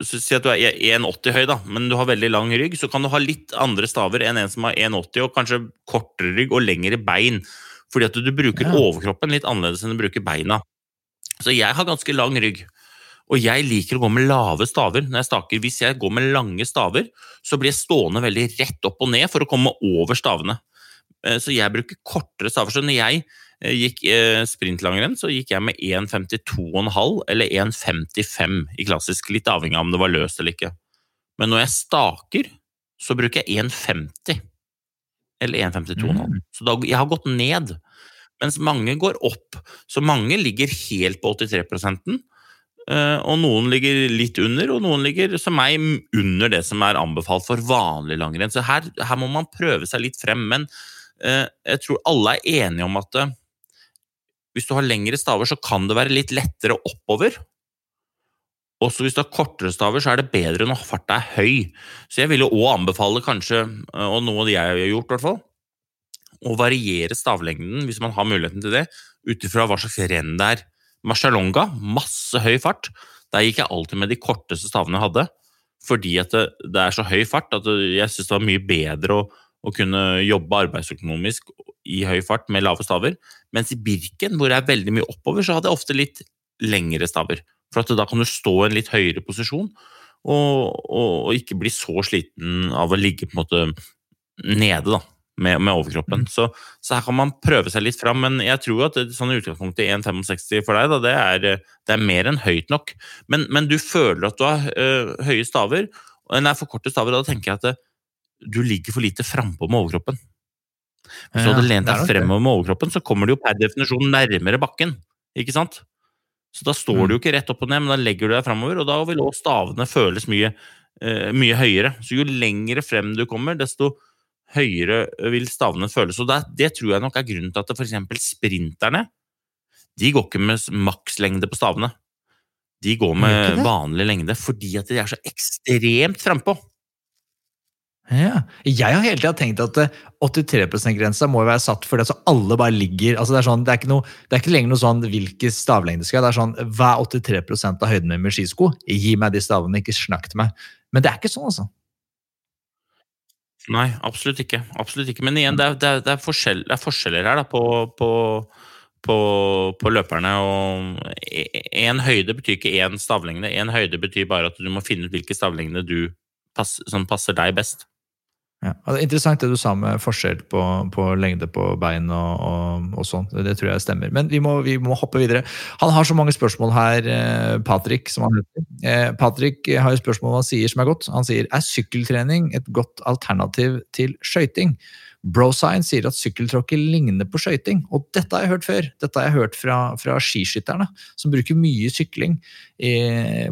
Si at du er 1,80 høy, da, men du har veldig lang rygg, så kan du ha litt andre staver enn en som har 1,80 og kanskje kortere rygg og lengre bein. Fordi at du, du bruker Ja. overkroppen litt annerledes enn du bruker beina. Så jeg har ganske lang rygg. Og jeg liker å gå med lave staver når jeg staker. Hvis jeg går med lange staver, så blir jeg stående veldig rett opp og ned for å komme over stavene. Eh, Så jeg bruker kortere staver. Så når jeg eh, gikk eh, sprintlangrenn, så gikk jeg med 1,52,5 eller 1,55 i klassisk, litt avhengig av om det var løst eller ikke. Men når jeg staker, så bruker jeg 1,50 eller 1,52,5. Mm. Så da, jeg har gått ned. Mens mange går opp. Så mange ligger helt på 83 eh, og noen ligger litt under, og noen ligger som meg under det som er anbefalt for vanlig langrenn. Så her, her må man prøve seg litt frem. Men eh, jeg tror alle er enige om at eh, hvis du har lengre staver, så kan det være litt lettere oppover. Også hvis du har kortere staver, så er det bedre når farta er høy. Så jeg ville òg anbefale kanskje, eh, og noe jeg har gjort i hvert fall, å variere stavlengden hvis man har muligheten til det, ut ifra hva slags renn det er. Marcialonga, masse høy fart. Der gikk jeg alltid med de korteste stavene jeg hadde, fordi det, det er så høy fart at jeg syns det var mye bedre å, å kunne jobbe arbeidsøkonomisk i høy fart med lave staver. Mens i Birken, hvor jeg er veldig mye oppover, så hadde jeg ofte litt lengre staver. For da kan du stå i en litt høyere posisjon, og, og, og ikke bli så sliten av å ligge på en måte nede, da med, med overkroppen. Så, så her kan man prøve seg litt fram, men jeg tror at sånn utgangspunktet 1,65 for deg, da, det, er, det er mer enn høyt nok. Men, men du føler at du har øh, høye staver, nei, for korte staver, og da tenker jeg at det, du ligger for lite frampå med overkroppen. Hvis du hadde lent deg fremover med overkroppen, så kommer du jo per definisjon nærmere bakken. Ikke sant? Så da står Mm. du jo ikke rett opp og ned, men da legger du deg fremover, og da vil også stavene føles mye, uh, mye høyere. Så jo lengre frem du kommer, desto høyere vil stavene føles. Og det, det tror jeg nok er grunnen til at f.eks. sprinterne de går ikke med makslengde på stavene. De går med vanlig lengde fordi at de er så ekstremt frampå. Ja. Jeg har hele tida tenkt at eh, 83 %-grensa må være satt fordi altså alle bare ligger altså det, er sånn, det, er ikke noe, det er ikke lenger noe sånn hvilke stavlengde skal jeg. Det er sånn hva er 83% av høyden min med skisko? Gi meg de stavene, ikke snakk til meg. Men det er ikke sånn, altså. Nei, absolutt ikke. Absolutt ikke. Men igjen, det er, det er, det er, forskjell, det er forskjeller her da, på, på, på, på løperne. og Én høyde betyr ikke én stavlengde. Én høyde betyr bare at du må finne ut hvilke stavlengder du som passer deg best. Ja. Altså, er Interessant det du sa med forskjell på, på lengde på bein og, og, og sånn. Det tror jeg stemmer. Men vi må, vi må hoppe videre. Han har så mange spørsmål her, eh, Patrick, som han heter. Eh, Patrick har et spørsmål han sier som er godt. Han sier er sykkeltrening et godt alternativ til skøyting? BroScience sier at sykkeltråkker ligner på skøyting, og dette har jeg hørt før. Dette har jeg hørt fra, fra skiskytterne, som bruker mye sykling i,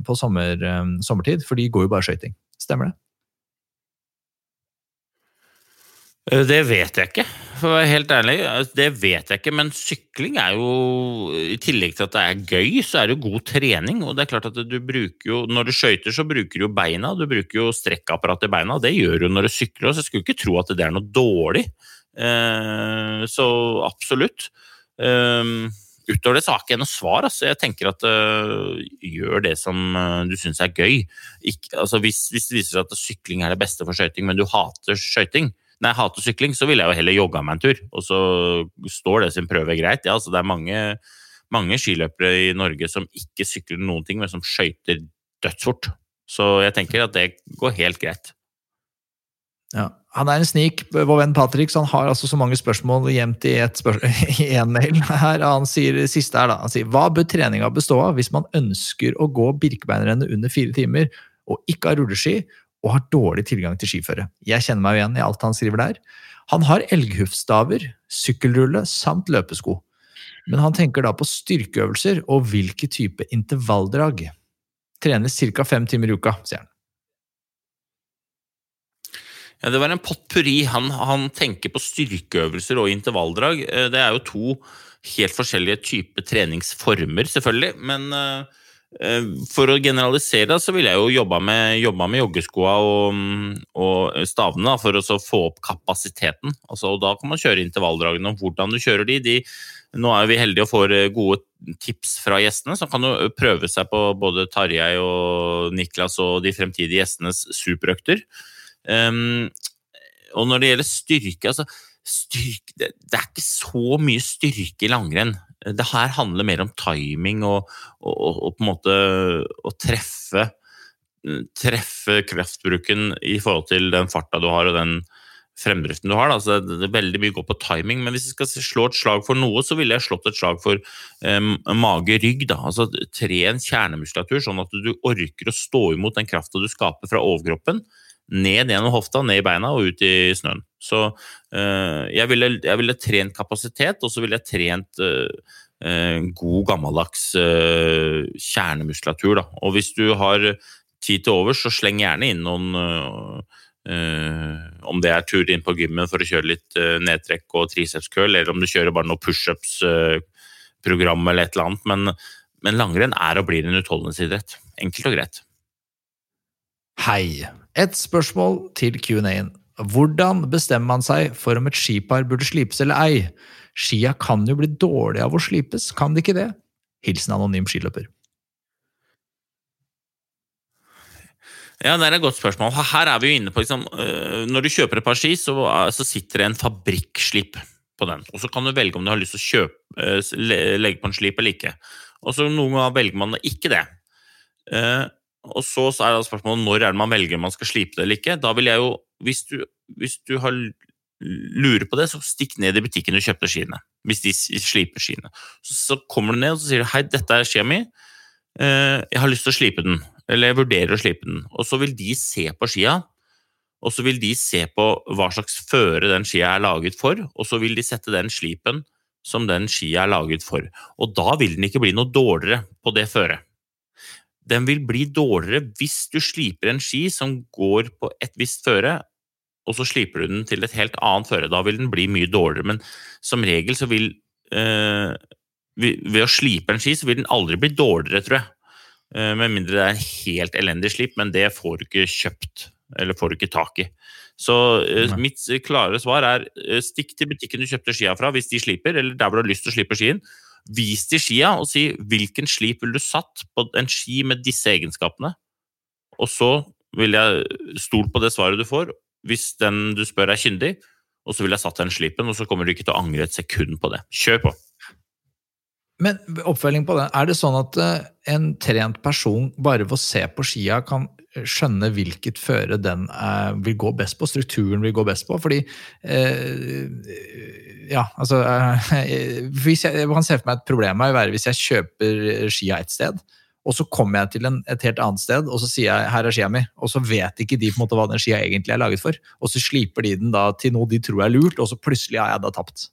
på sommer, eh, sommertid, for de går jo bare skøyting. Stemmer det? Eh, Det vet jeg ikke, for å være helt ærlig. Altså, Det vet jeg ikke, men sykling er jo I tillegg til at det er gøy, så er det jo god trening. Og det er klart at du bruker jo Når du skøyter, så bruker du jo beina. Du bruker jo strekkapparat i beina. Det gjør du når du sykler, så jeg skulle ikke tro at det er noe dårlig. Eh, Så absolutt. Eh, Utover det så har ikke jeg noe svar. Altså. Jeg tenker at uh, gjør det som uh, du syns er gøy. Ikke, altså, hvis, hvis det viser seg at sykling er det beste for skøyting, men du hater skøyting, nei, hater sykling, så ville jeg jo heller jogga meg en tur. Og så står det sin prøve greit. Ja, altså, det er mange, mange skiløpere i Norge som ikke sykler noen ting, men som skøyter dødsfort. Så jeg tenker at det går helt greit. Ja. Han er en snik, vår venn Patrick, så han har altså så mange spørsmål gjemt i én mail. Her, han sier siste her da, han sier, Hva bør treninga bestå av hvis man ønsker å gå Birkebeinerrennet under fire timer, og ikke har rulleski, og har dårlig tilgang til skiføre? Jeg kjenner meg igjen i alt han skriver der. Han har elghuffstaver, sykkelrulle samt løpesko. Men han tenker da på styrkeøvelser og hvilke type intervalldrag. Trenes ca. fem timer i uka, sier han. Ja, Det var en potpurri. Han, han tenker på styrkeøvelser og intervalldrag. Eh, Det er jo to helt forskjellige typer treningsformer, selvfølgelig. Men eh, for å generalisere så ville jeg jo jobba med, med joggeskoa og, og stavene da, for å få opp kapasiteten. Altså, og da kan man kjøre intervalldragene. og Hvordan du kjører de, de Nå er vi heldige og får eh, gode tips fra gjestene, som kan jo prøve seg på både Tarjei og Niklas og de fremtidige gjestenes superøkter. Um, og når det gjelder styrke, altså styrke det, det er ikke så mye styrke i langrenn. Det her handler mer om timing og, og, og, på en måte å treffe treffe kraftbruken i forhold til den farta du har og den fremdriften du har. Altså, det, er veldig mye går på timing, men hvis jeg skal slå et slag for noe, så ville jeg slått et slag for um, mage-rygg. Altså Tren kjernemuskulatur, sånn at du orker å stå imot den krafta du skaper fra overkroppen ned gjennom hofta, ned i beina og ut i snøen. Så øh, jeg, ville, jeg ville trent kapasitet, og så ville jeg trent øh, øh, god, gammeldags kjernemuskulatur. Da. Og hvis du har tid til overs, så sleng gjerne inn noen Om det er tur inn på gymmen for å kjøre litt nedtrekk og tricepskøl, eller om du kjører bare noe pushups-program eller et eller annet. Men, men langrenn er og blir en utholdenhetsidrett. Enkelt og greit. Hei! Et spørsmål til Q&A-en. Hvordan bestemmer man seg for om et skipar burde slipes eller ei? Skia kan jo bli dårlig av å slipes, kan de ikke det? Hilsen anonym skiløper. Ja, det er et godt spørsmål. Her er vi jo inne på liksom, øh, Når du kjøper et par ski, så, øh, så sitter det en fabrikkslipp på den. Og så kan du velge om du har lyst til å kjøpe, øh, legge på en slip eller ikke. Og så noen ganger velger man ikke det. Og så, så er det spørsmålet når er det man velger om man skal slipe det eller ikke. Da vil jeg jo, hvis du, hvis du har lurer på det, så stikk ned i butikken du kjøpte skiene. Hvis de sliper skiene. Så, så kommer du ned og så sier du, hei, dette er skia mi. Eh, jeg har lyst til å slipe den. Eller jeg vurderer å slipe den. Og så vil de se på skia, og så vil de se på hva slags føre den skia er laget for, og så vil de sette den slipen som den skia er laget for. Og da vil den ikke bli noe dårligere på det føret. Den vil bli dårligere hvis du sliper en ski som går på et visst føre, og så sliper du den til et helt annet føre. Da vil den bli mye dårligere, men som regel så vil øh, Ved å slipe en ski, så vil den aldri bli dårligere, tror jeg. Eh, med mindre det er en helt elendig slip, men det får du ikke kjøpt. Eller får du ikke tak i. Så eh, mitt klare svar er eh, stikk til butikken du kjøpte skia fra hvis de sliper, eller der hvor du har lyst til å slipe skien. Vis de skia og si hvilken slip vil du satt på en ski med disse egenskapene. Og så vil jeg stole på det svaret du får, hvis den du spør er kyndig. Og så vil jeg satt den slipen, og så kommer du ikke til å angre et sekund på det. Kjør på! Men oppfølging på det, er det sånn at eh, en trent person bare ved å se på skia kan skjønne hvilket føre den eh, vil gå best på, strukturen vil gå best på? Fordi eh, Ja, altså eh, hvis jeg, jeg kan se for meg et problem her være hvis jeg kjøper skia et sted, og så kommer jeg til en, et helt annet sted og så sier jeg her er skia mi, og så vet ikke de på en måte hva den skia egentlig er laget for. Og så sliper de den da til noe de tror er lurt, og så plutselig har jeg da tapt.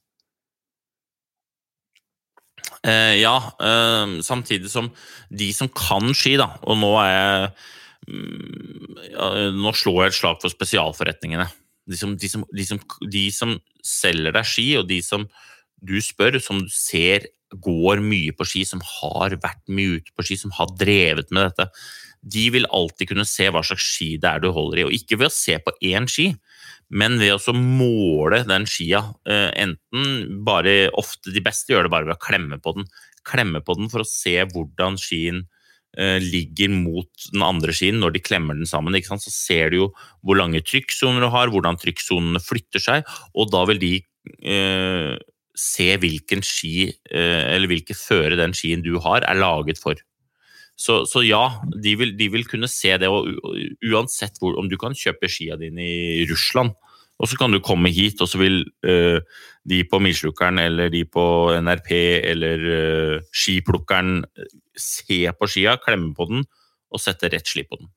Eh, ja, eh, samtidig som de som kan ski, da, og nå er jeg ja, Nå slår jeg et slag for spesialforretningene. De som, de, som, de, som, de som, selger deg ski, og de som du spør, som du ser går mye på ski, som har vært mye ute på ski, som har drevet med dette, de vil alltid kunne se hva slags ski det er du holder i. Og ikke ved å se på én ski, men ved å måle den skia. Eh, enten bare Ofte de beste gjør det bare ved å klemme på den. Klemme på den for å se hvordan skien ligger mot den andre skien når de klemmer den sammen. Så ser du jo hvor lange trykksoner du har, hvordan trykksonene flytter seg, og da vil de eh, se hvilken ski, eh, eller hvilke føre den skien du har, er laget for. Så, så ja, de vil, de vil, kunne se det, og uansett hvor, om du kan kjøpe skia dine i Russland, og så kan du komme hit, og så vil uh, de på Milslukkeren eller de på NRP eller uh, skiplukkeren se på skia, klemme på den og sette rett slip på den.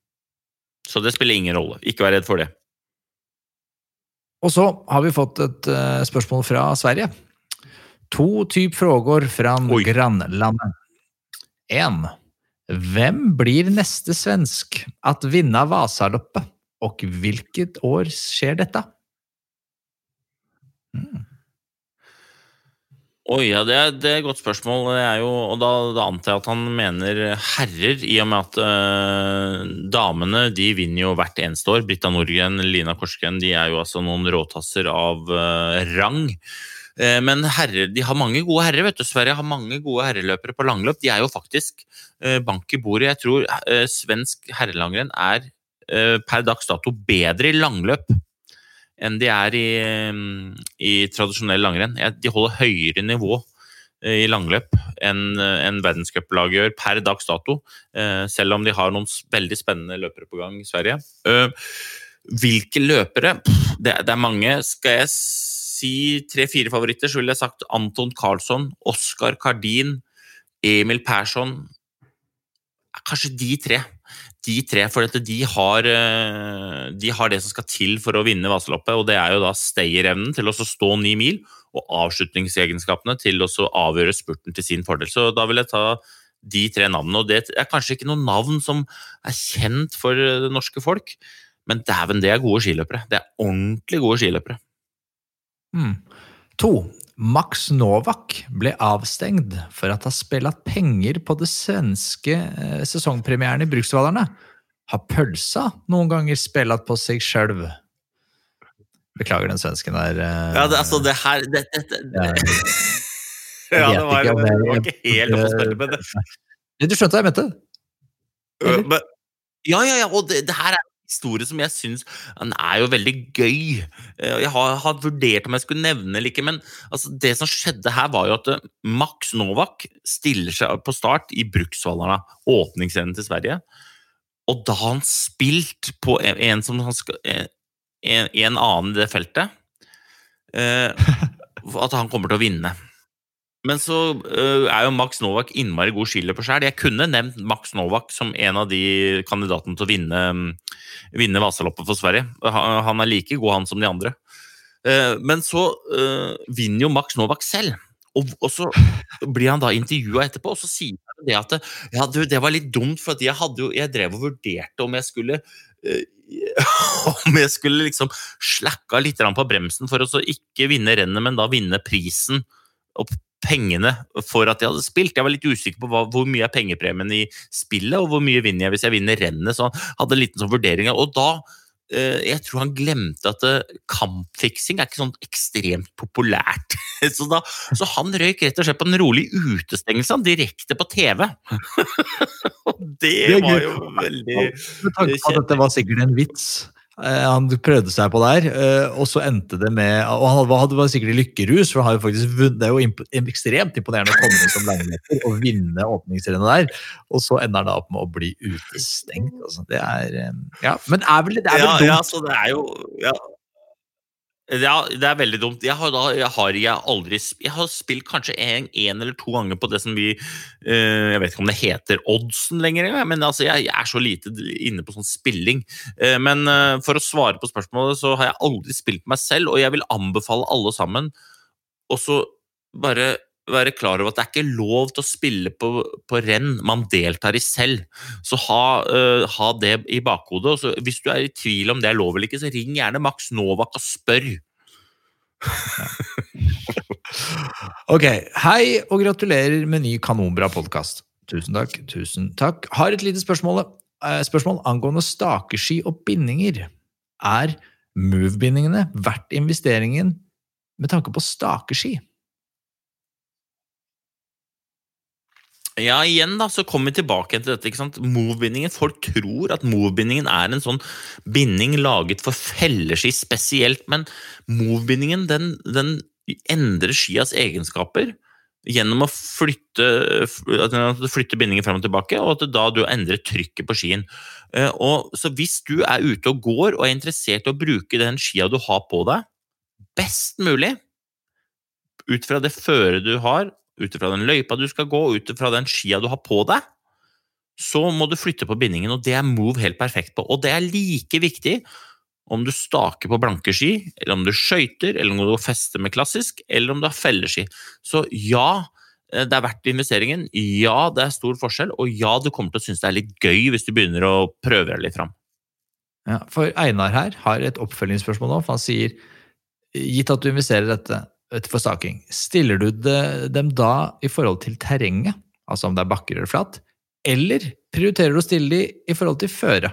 Så det spiller ingen rolle. Ikke vær redd for det. Og så har vi fått et uh, spørsmål fra Sverige. To typ frågor fra grannlandet. Én. Hvem blir neste svensk at vinne Vasaloppet, og hvilket år skjer dette? Mm. Oi, ja, det er, det er, et godt spørsmål. Jo, og da, da, antar jeg at han mener herrer, i og med at øh, damene de vinner jo hvert eneste år. Britta Norgren, Lina Korsgren, de er jo altså noen råtasser av øh, rang. Eh, men herrer, de har mange gode herrer. vet du. Sverige har mange gode herreløpere på langløp. De er jo faktisk eh, bank i bordet. Jeg tror svensk herrelangrenn er per dags dato bedre i langløp enn de er i, i tradisjonell langrenn. De holder høyere nivå i langløp enn en verdenscuplaget gjør per dags dato, selv om de har noen veldig spennende løpere på gang i Sverige. Hvilke løpere? Det, er mange. Skal jeg si tre-fire favoritter, så ville jeg sagt Anton Carlsson, Oskar Kardin, Emil Persson Kanskje de tre. De tre, for de har, eh, de har det som skal til for å vinne Vasaloppet, og det er jo da stayerevnen til å stå ni mil, og avslutningsegenskapene til å avgjøre spurten til sin fordel. Så da vil jeg ta de tre navnene. Og det er kanskje ikke noen navn som er kjent for det norske folk, men dæven, det er gode skiløpere. Det er ordentlig gode skiløpere. Mm. To. Max Novak ble avstengt for at ha spilt penger på det svenske eh, sesongpremieren i Bruksvallerne. Har pølsa noen ganger spilt på seg sjøl? Beklager den svensken der. Eh, ja, det, altså, det her det, det, det, Ja, det var, det var ikke helt å spille med det. Du skjønte hva jeg mente? Eller? ja, ja, ja, og det, det her er historie som jeg syns Den er jo veldig gøy. Eh, jeg har, har, vurdert om jeg skulle nevne eller ikke, men altså, det som skjedde her, var jo at eh, Max Novak stiller seg på start i Bruksvallarna, åpningsscenen til Sverige. Og da har han spilt på en, en som han skal, en, en, annen i det feltet, eh, at han kommer til å vinne. Men så øh, er jo Max Novak innmari god skiløper sjøl. Jeg kunne nevnt Max Novak som en av de kandidatene til å vinne, vinne Vasaloppet for Sverige. Han, er like god, han, som de andre. Eh, men så øh, vinner jo Max Novak selv. Og, så blir han da intervjua etterpå, og så sier han det at ja, det var litt dumt, for jeg, jo, jeg drev og vurderte om jeg skulle øh, om jeg skulle liksom slacka litt på bremsen for å ikke vinne rennet, men da vinne prisen og pengene for at jeg hadde spilt. Jeg var litt usikker på hva, hvor mye er pengepremien i spillet, og hvor mye vinner jeg hvis jeg vinner rennet. Så han hadde en liten sånn vurdering. Og da eh, jeg tror han glemte at eh, kampfiksing er ikke sånn ekstremt populært. Så, da, så han røyk rett og slett på en rolig utestengelse direkte på TV. Og det var jo veldig Med tanke på at dette var sikkert en vits. Eh, Han prøvde seg på der, eh, og så endte det med Og han hadde- var sikkert i lykkerus, for han har jo faktisk vunnet, det er jo imp ekstremt imponerende å komme inn som langmeter og vinne åpningsrennet der. Og så ender han da opp med å bli utestengt. Altså. Det er eh, Ja, men er vel, det er vel ja, dumt. ja, så det er jo ja. Ja, det er veldig dumt. Jeg har, da, jeg har, jeg aldri Jeg har spilt kanskje en, en eller to ganger på det som vi eh, Jeg vet ikke om det heter oddsen lenger, men altså, jeg, jeg er så lite inne på sånn spilling. Eh, men eh, for å svare på spørsmålet, så har jeg aldri spilt meg selv, og jeg vil anbefale alle sammen å så bare være klar over at det er ikke lov til å spille på, på renn man deltar i selv. Så ha, uh, ha det i bakhodet. og så hvis du er i tvil om det er lov eller ikke, så ring gjerne Max Novak og spør. Ok, hei og gratulerer med ny kanonbra podkast. Tusen takk. tusen takk. Har et lite spørsmål, eh, spørsmål angående stakeski og bindinger. Er move-bindingene verdt investeringen med tanke på stakeski? Ja, igjen da, så kommer vi tilbake til dette. ikke sant? Move-bindingen. Folk tror at move-bindingen er en sånn binding laget for felleski spesielt, men move-bindingen den, den endrer skias egenskaper gjennom å flytte, flytter bindingen frem og tilbake, og at da du endrer trykket på skien. Eh, Og, så hvis du er ute og går og er interessert i å bruke den skia du har på deg, best mulig, ut fra det føret du har, ut ifra den løypa du skal gå, ut ifra den skia du har på deg, så må du flytte på bindingen, og det er Move helt perfekt på. Og det er like viktig om du staker på blanke ski, eller om du skøyter, eller om du fester med klassisk, eller om du har felleski. Så ja, eh, det er verdt investeringen. Ja, det er stor forskjell, og ja, du kommer til å synes det er litt gøy hvis du begynner å prøve deg litt fram. Ja, for Einar her har et oppfølgingsspørsmål nå, for han sier gitt at du investerer dette for staking, stiller du dem da i forhold til terrenget, altså om det er bakker eller flatt, eller prioriterer du å stille dem i forhold til føre,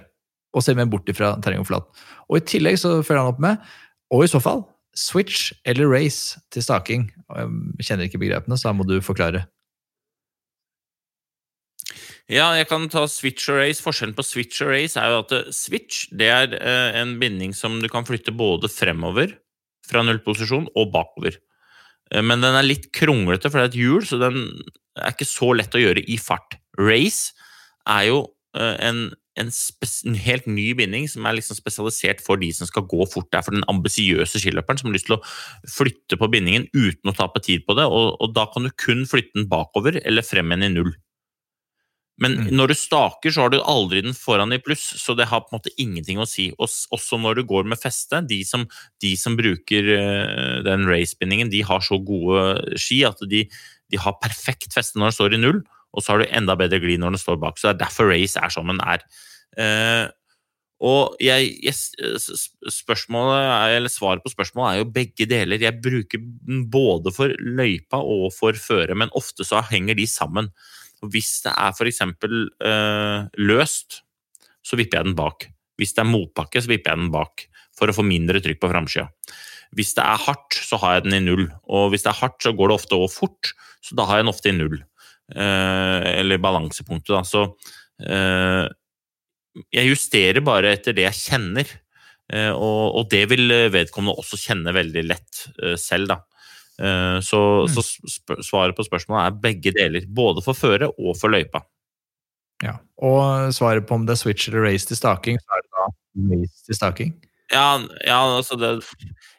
og se mer bort ifra terreng og flatt? Og i tillegg så følger han opp med, og i så fall, switch eller race til staking. Jeg kjenner ikke begrepene, så da må du forklare. Ja, jeg kan ta switch og race. Forskjellen på switch og race er jo at eh, switch det er eh, en binding som du kan flytte både fremover fra nullposisjon og bakover. Eh, Men den er litt kronglete, for det er et hjul, så den er ikke så lett å gjøre i fart. Race er jo eh, en, en, en helt ny binding som er liksom spesialisert for de som skal gå fort. Det er for den ambisiøse skiløperen som har lyst til å flytte på bindingen uten å tape tid på det, og, og da kan du kun flytte den bakover eller frem igjen i null. Men Mm. når du staker, så har du aldri den foran i pluss, så det har på en måte ingenting å si. Også når du går med feste, de som, de som bruker den race-bindingen, de har så gode ski at de, de har perfekt feste når den står i null, og så har du enda bedre glid når den står bak. Så det er derfor race er som den er. Eh, og jeg, jeg, spørsmålet, er- eller Svaret på spørsmålet er jo begge deler. Jeg bruker den både for løypa og for føre, men ofte så henger de sammen. Hvis det er f.eks. Uh, løst, så vipper jeg den bak. Hvis det er motbakke, så vipper jeg den bak for å få mindre trykk på framsida. Hvis det er hardt, så har jeg den i null. Og hvis det er hardt, så går det ofte òg fort, så da har jeg den ofte i null. Eh, eller balansepunktet, da. Så eh, jeg justerer bare etter det jeg kjenner. Eh, og det vil vedkommende også kjenne veldig lett eh, selv, da. Eh, så, så svaret på spørsmålet er begge deler. Både for føre og for løypa. Ja. Og svaret på om det er switch eller race til staking, så er det da race til staking. Ja, ja altså det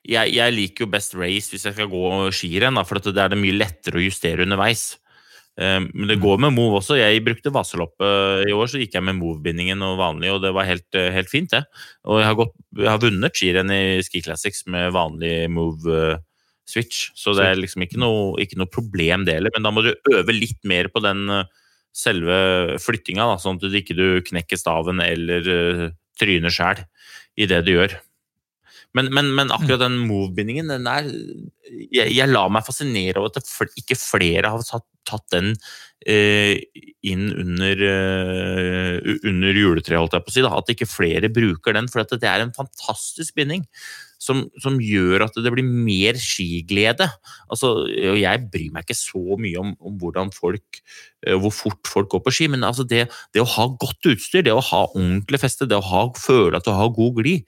jeg, jeg liker jo best race hvis jeg skal gå skirenn, for det er det mye lettere å justere underveis. Eh, Men det går med Move også. Jeg brukte Vaseloppet i år, så gikk jeg med Move-bindingen og vanlig, og det var helt, eh, helt fint, det. Og jeg har, gått, jeg har vunnet skirenn i Ski Classics med vanlig Move eh, switch, så det er liksom ikke noe, ikke noe problem, det heller. Men da må du øve litt mer på den eh, selve flyttinga, da, sånn at du ikke du knekker staven eller uh, tryner sjæl i det du gjør. Men, men, men akkurat den move-bindingen, den der jeg, jeg lar meg fascinere over at fl- ikke flere har tatt, tatt den uh, inn under, uh, under juletreet, holdt jeg på å si. Da. At ikke flere bruker den, for det er en fantastisk binding. Som, som gjør at det blir mer skiglede. Altså, jeg bryr meg ikke så mye om, om hvordan folk, eh, hvor fort folk går på ski, men altså det, det å ha godt utstyr, det å ha ordentlig feste, det å ha, føle at du har god glid,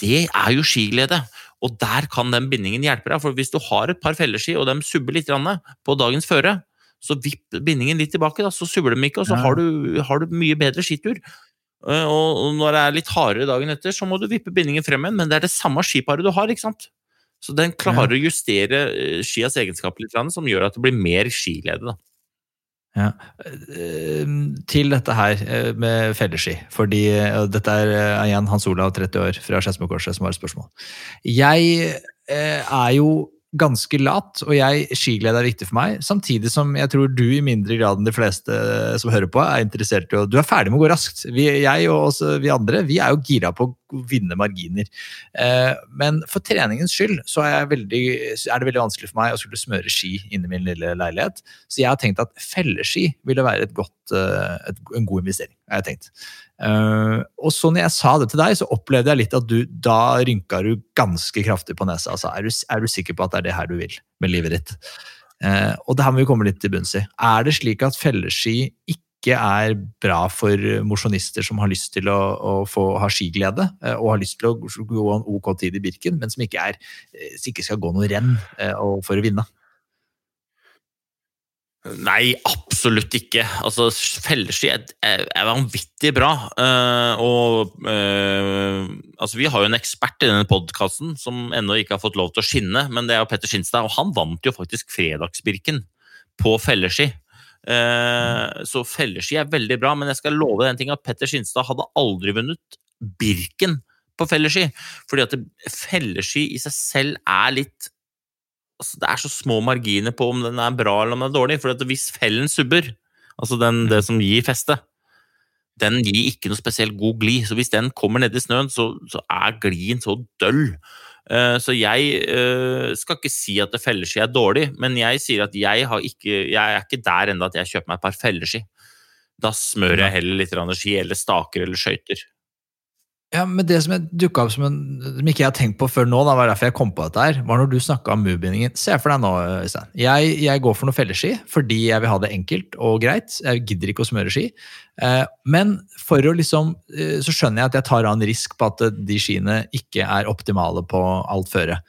det er jo skiglede. Og der kan den bindingen hjelpe deg. For hvis du har et par felleski, og de subber litt på dagens føre, så vipp bindingen litt tilbake, da, så subber de ikke, og så har, du, har du mye bedre skitur. Eh, Og når det er litt hardere dagen etter, så må du vippe bindingen frem igjen, men det er det samme skiparet du har, ikke sant? Så den klarer å justere eh, skias egenskaper litt, som gjør at det blir mer skilede, Da. Ja. Eh, Til dette her eh, med felleski, fordi dette er igjen Hans Olav, 30 år, fra Skedsmokorset, som har et spørsmål. Jeg er jo ganske lat, og jeg, skiglede er viktig for meg, samtidig som jeg tror du i mindre grad enn de fleste som hører på, er interessert i å Du er ferdig med å gå raskt. Vi, jeg og også vi andre vi er jo gira på å vinne marginer. Eh, men for treningens skyld så er, veldig, er det veldig vanskelig for meg å skulle smøre ski inni min lille leilighet. Så jeg har tenkt at felleski ville være et godt, eh, et, en god investering. har jeg tenkt. Eh, og så når jeg sa det til deg, så opplevde jeg litt at du da rynka du ganske kraftig på nesa. Altså, er, du, er du sikker på at det er det her du vil med livet ditt? Og det her må vi komme litt til bunns i. Er det slik at felleski ikke er bra for mosjonister som har lyst til å, å få ha skiglede, eh, og har lyst til å gå en ok tid i Birken, men som ikke, er, eh, som ikke skal gå noe renn eh, for å vinne? Nei, absolutt ikke. Altså, Felleski er vanvittig bra. Uh, og uh, altså, Vi har jo en ekspert i denne podkasten som ennå ikke har fått lov til å skinne, men det er jo Petter Skinstad, og han vant jo faktisk Fredagsbirken på felleski. Eh, så felleski er veldig bra, men jeg skal love den ting at Petter Skinstad hadde aldri vunnet Birken på felleski. Fordi at felleski i seg selv er litt altså Det er så små marginer på om den er bra eller om den er dårlig. For hvis fellen subber, altså den, det som gir feste, den gir ikke noe spesielt god glid. Så hvis den kommer ned i snøen, så, så er glien så døll. Eh, Så jeg eh, skal ikke si at det felleski er dårlig, men jeg sier at jeg, har ikke, jeg er ikke der ennå at jeg kjøper meg et par felleski. Da smører jeg heller litt ski, eller staker eller skøyter. Ja, men Det som dukka opp som, en, som ikke jeg har tenkt på før nå, da var derfor jeg kom på dette, her, var når du snakka om moobindingen. Se for deg nå, Øystein. Jeg, jeg går for noe felleski fordi jeg vil ha det enkelt og greit. Jeg gidder ikke å smøre ski. Eh, men for å liksom, eh, så skjønner jeg at jeg tar av en risk på at eh, de skiene ikke er optimale på alt føre.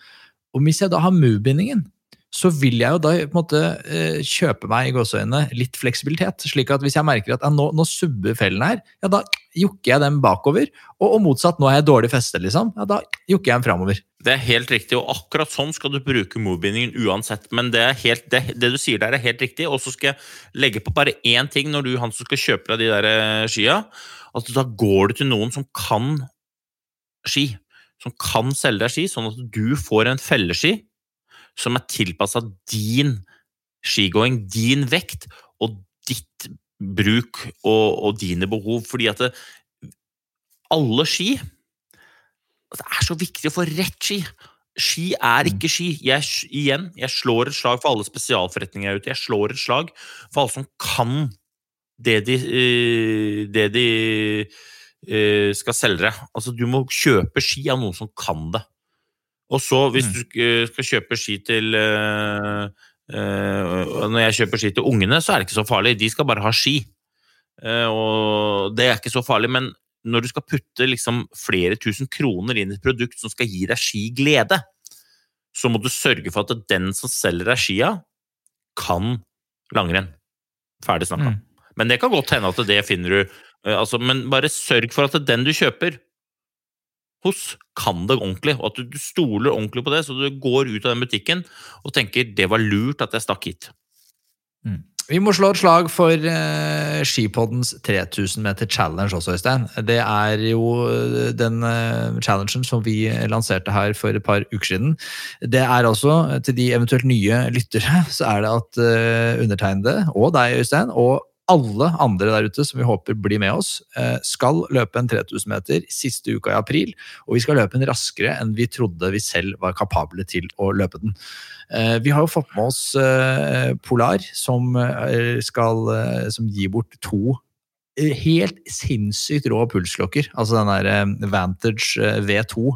Og hvis jeg da har move-bindingen, så vil jeg jo da på en måte eh, kjøpe meg i gåseøynene litt fleksibilitet. slik at hvis jeg merker at jeg nå, nå subber fellen her, ja da jokker jeg den bakover. Og, og motsatt, nå er jeg dårlig feste, liksom. Ja, da jokker jeg den framover. Det er helt riktig, og akkurat sånn skal du bruke movebindingen uansett. Men det, helt, det, det du sier der, er helt riktig. Og så skal jeg legge på bare én ting når du han som skal kjøpe deg de der eh, skia. At da går du til noen som kan ski. Som kan selge deg ski, sånn at du får en felleski som er tilpassa din skigåing, din vekt og ditt bruk og, og dine behov. Fordi at det, alle ski det er så viktig å få rett ski. Ski er ikke ski. Jeg, igjen, jeg slår et slag for alle spesialforretninger jeg er ute. Jeg slår et slag for alle som kan det de, eh, det de eh, skal selge. Altså, du må kjøpe ski av noen som kan det. Og så, hvis du eh, skal kjøpe ski til eh, eh, Når jeg kjøper ski til ungene, så er det ikke så farlig. De skal bare ha ski. Og det er ikke så farlig, men når du skal putte liksom flere tusen kroner inn i et produkt som skal gi deg skiglede, så må du sørge for at den som selger deg skia, kan langrenn. Ferdig snakka. Mm. Men det kan godt hende at det finner du altså, Men bare sørg for at den du kjøper, hos, kan det ordentlig. Og at du, stoler ordentlig på det, så du går ut av den butikken og tenker det var lurt at jeg stakk hit. Vi må slå et slag for uh, Skipoddens 3000 meter challenge også, Øystein. Det er jo eh, den uh, challengen som vi lanserte her for et par uker siden. Det er altså, til de eventuelt nye lyttere, så er det at uh, undertegnede og deg, Øystein, og alle andre der ute som vi håper blir med oss, uh, skal løpe en 3000 meter siste uka i april. Og vi skal løpe den raskere enn vi trodde vi selv var kapable til å løpe den. Eh, Vi har jo fått med oss eh, Polar, som, eh, skal, eh, som gir bort to eh, helt sinnssykt rå pulsklokker. Altså den der eh, Vantage eh, V2,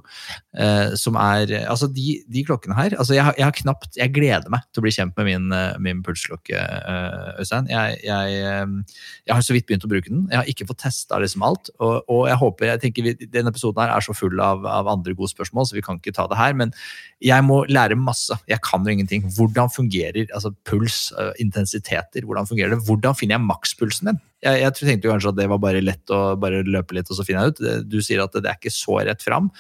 eh, som er Altså, de, de klokkene her altså jeg, jeg har knapt Jeg gleder meg til å bli kjent med min, min pulsklokke, Øystein. Jeg, jeg, jeg har så vidt begynt å bruke den. Jeg har ikke fått testa liksom alt. Og, og jeg håper, jeg tenker vi, Denne episoden her er så full av, av andre gode spørsmål, så vi kan ikke ta det her. Men jeg må lære masse. Jeg kan jo ingenting. Hvordan fungerer altså puls, intensiteter? Hvordan fungerer det? Hvordan finner jeg makspulsen min? Jeg, jeg tenkte jo kanskje at det var bare lett å bare løpe litt, og så finner jeg ut. Du sier at det er ikke så rett fram.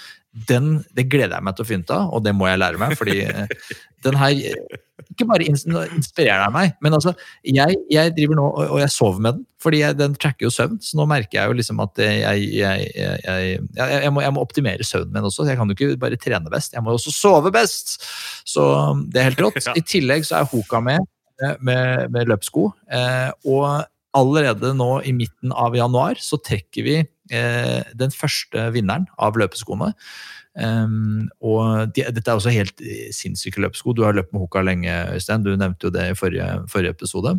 Den, det gleder jeg meg til å finne ut av, og det må jeg lære meg. fordi eh, den her ikke bare inspirerer den meg, men altså, jeg, jeg driver nå og, og jeg sover med den. fordi jeg, den tracker jo søvn, så nå merker jeg jo liksom at jeg, jeg, jeg, jeg, jeg, jeg, må, jeg må optimere søvnen min også. Jeg kan jo ikke bare trene best, jeg må jo også sove best! Så det er helt rått. I tillegg så er Hoka med, med, med løpssko. Eh, og allerede nå i midten av januar så trekker vi eh, den første vinneren av løpeskoene. Um, og de, dette er også helt eh, sinnssyke løpesko. Du har løpt med Hoka lenge, Øystein. Du nevnte jo det i forrige, forrige episode.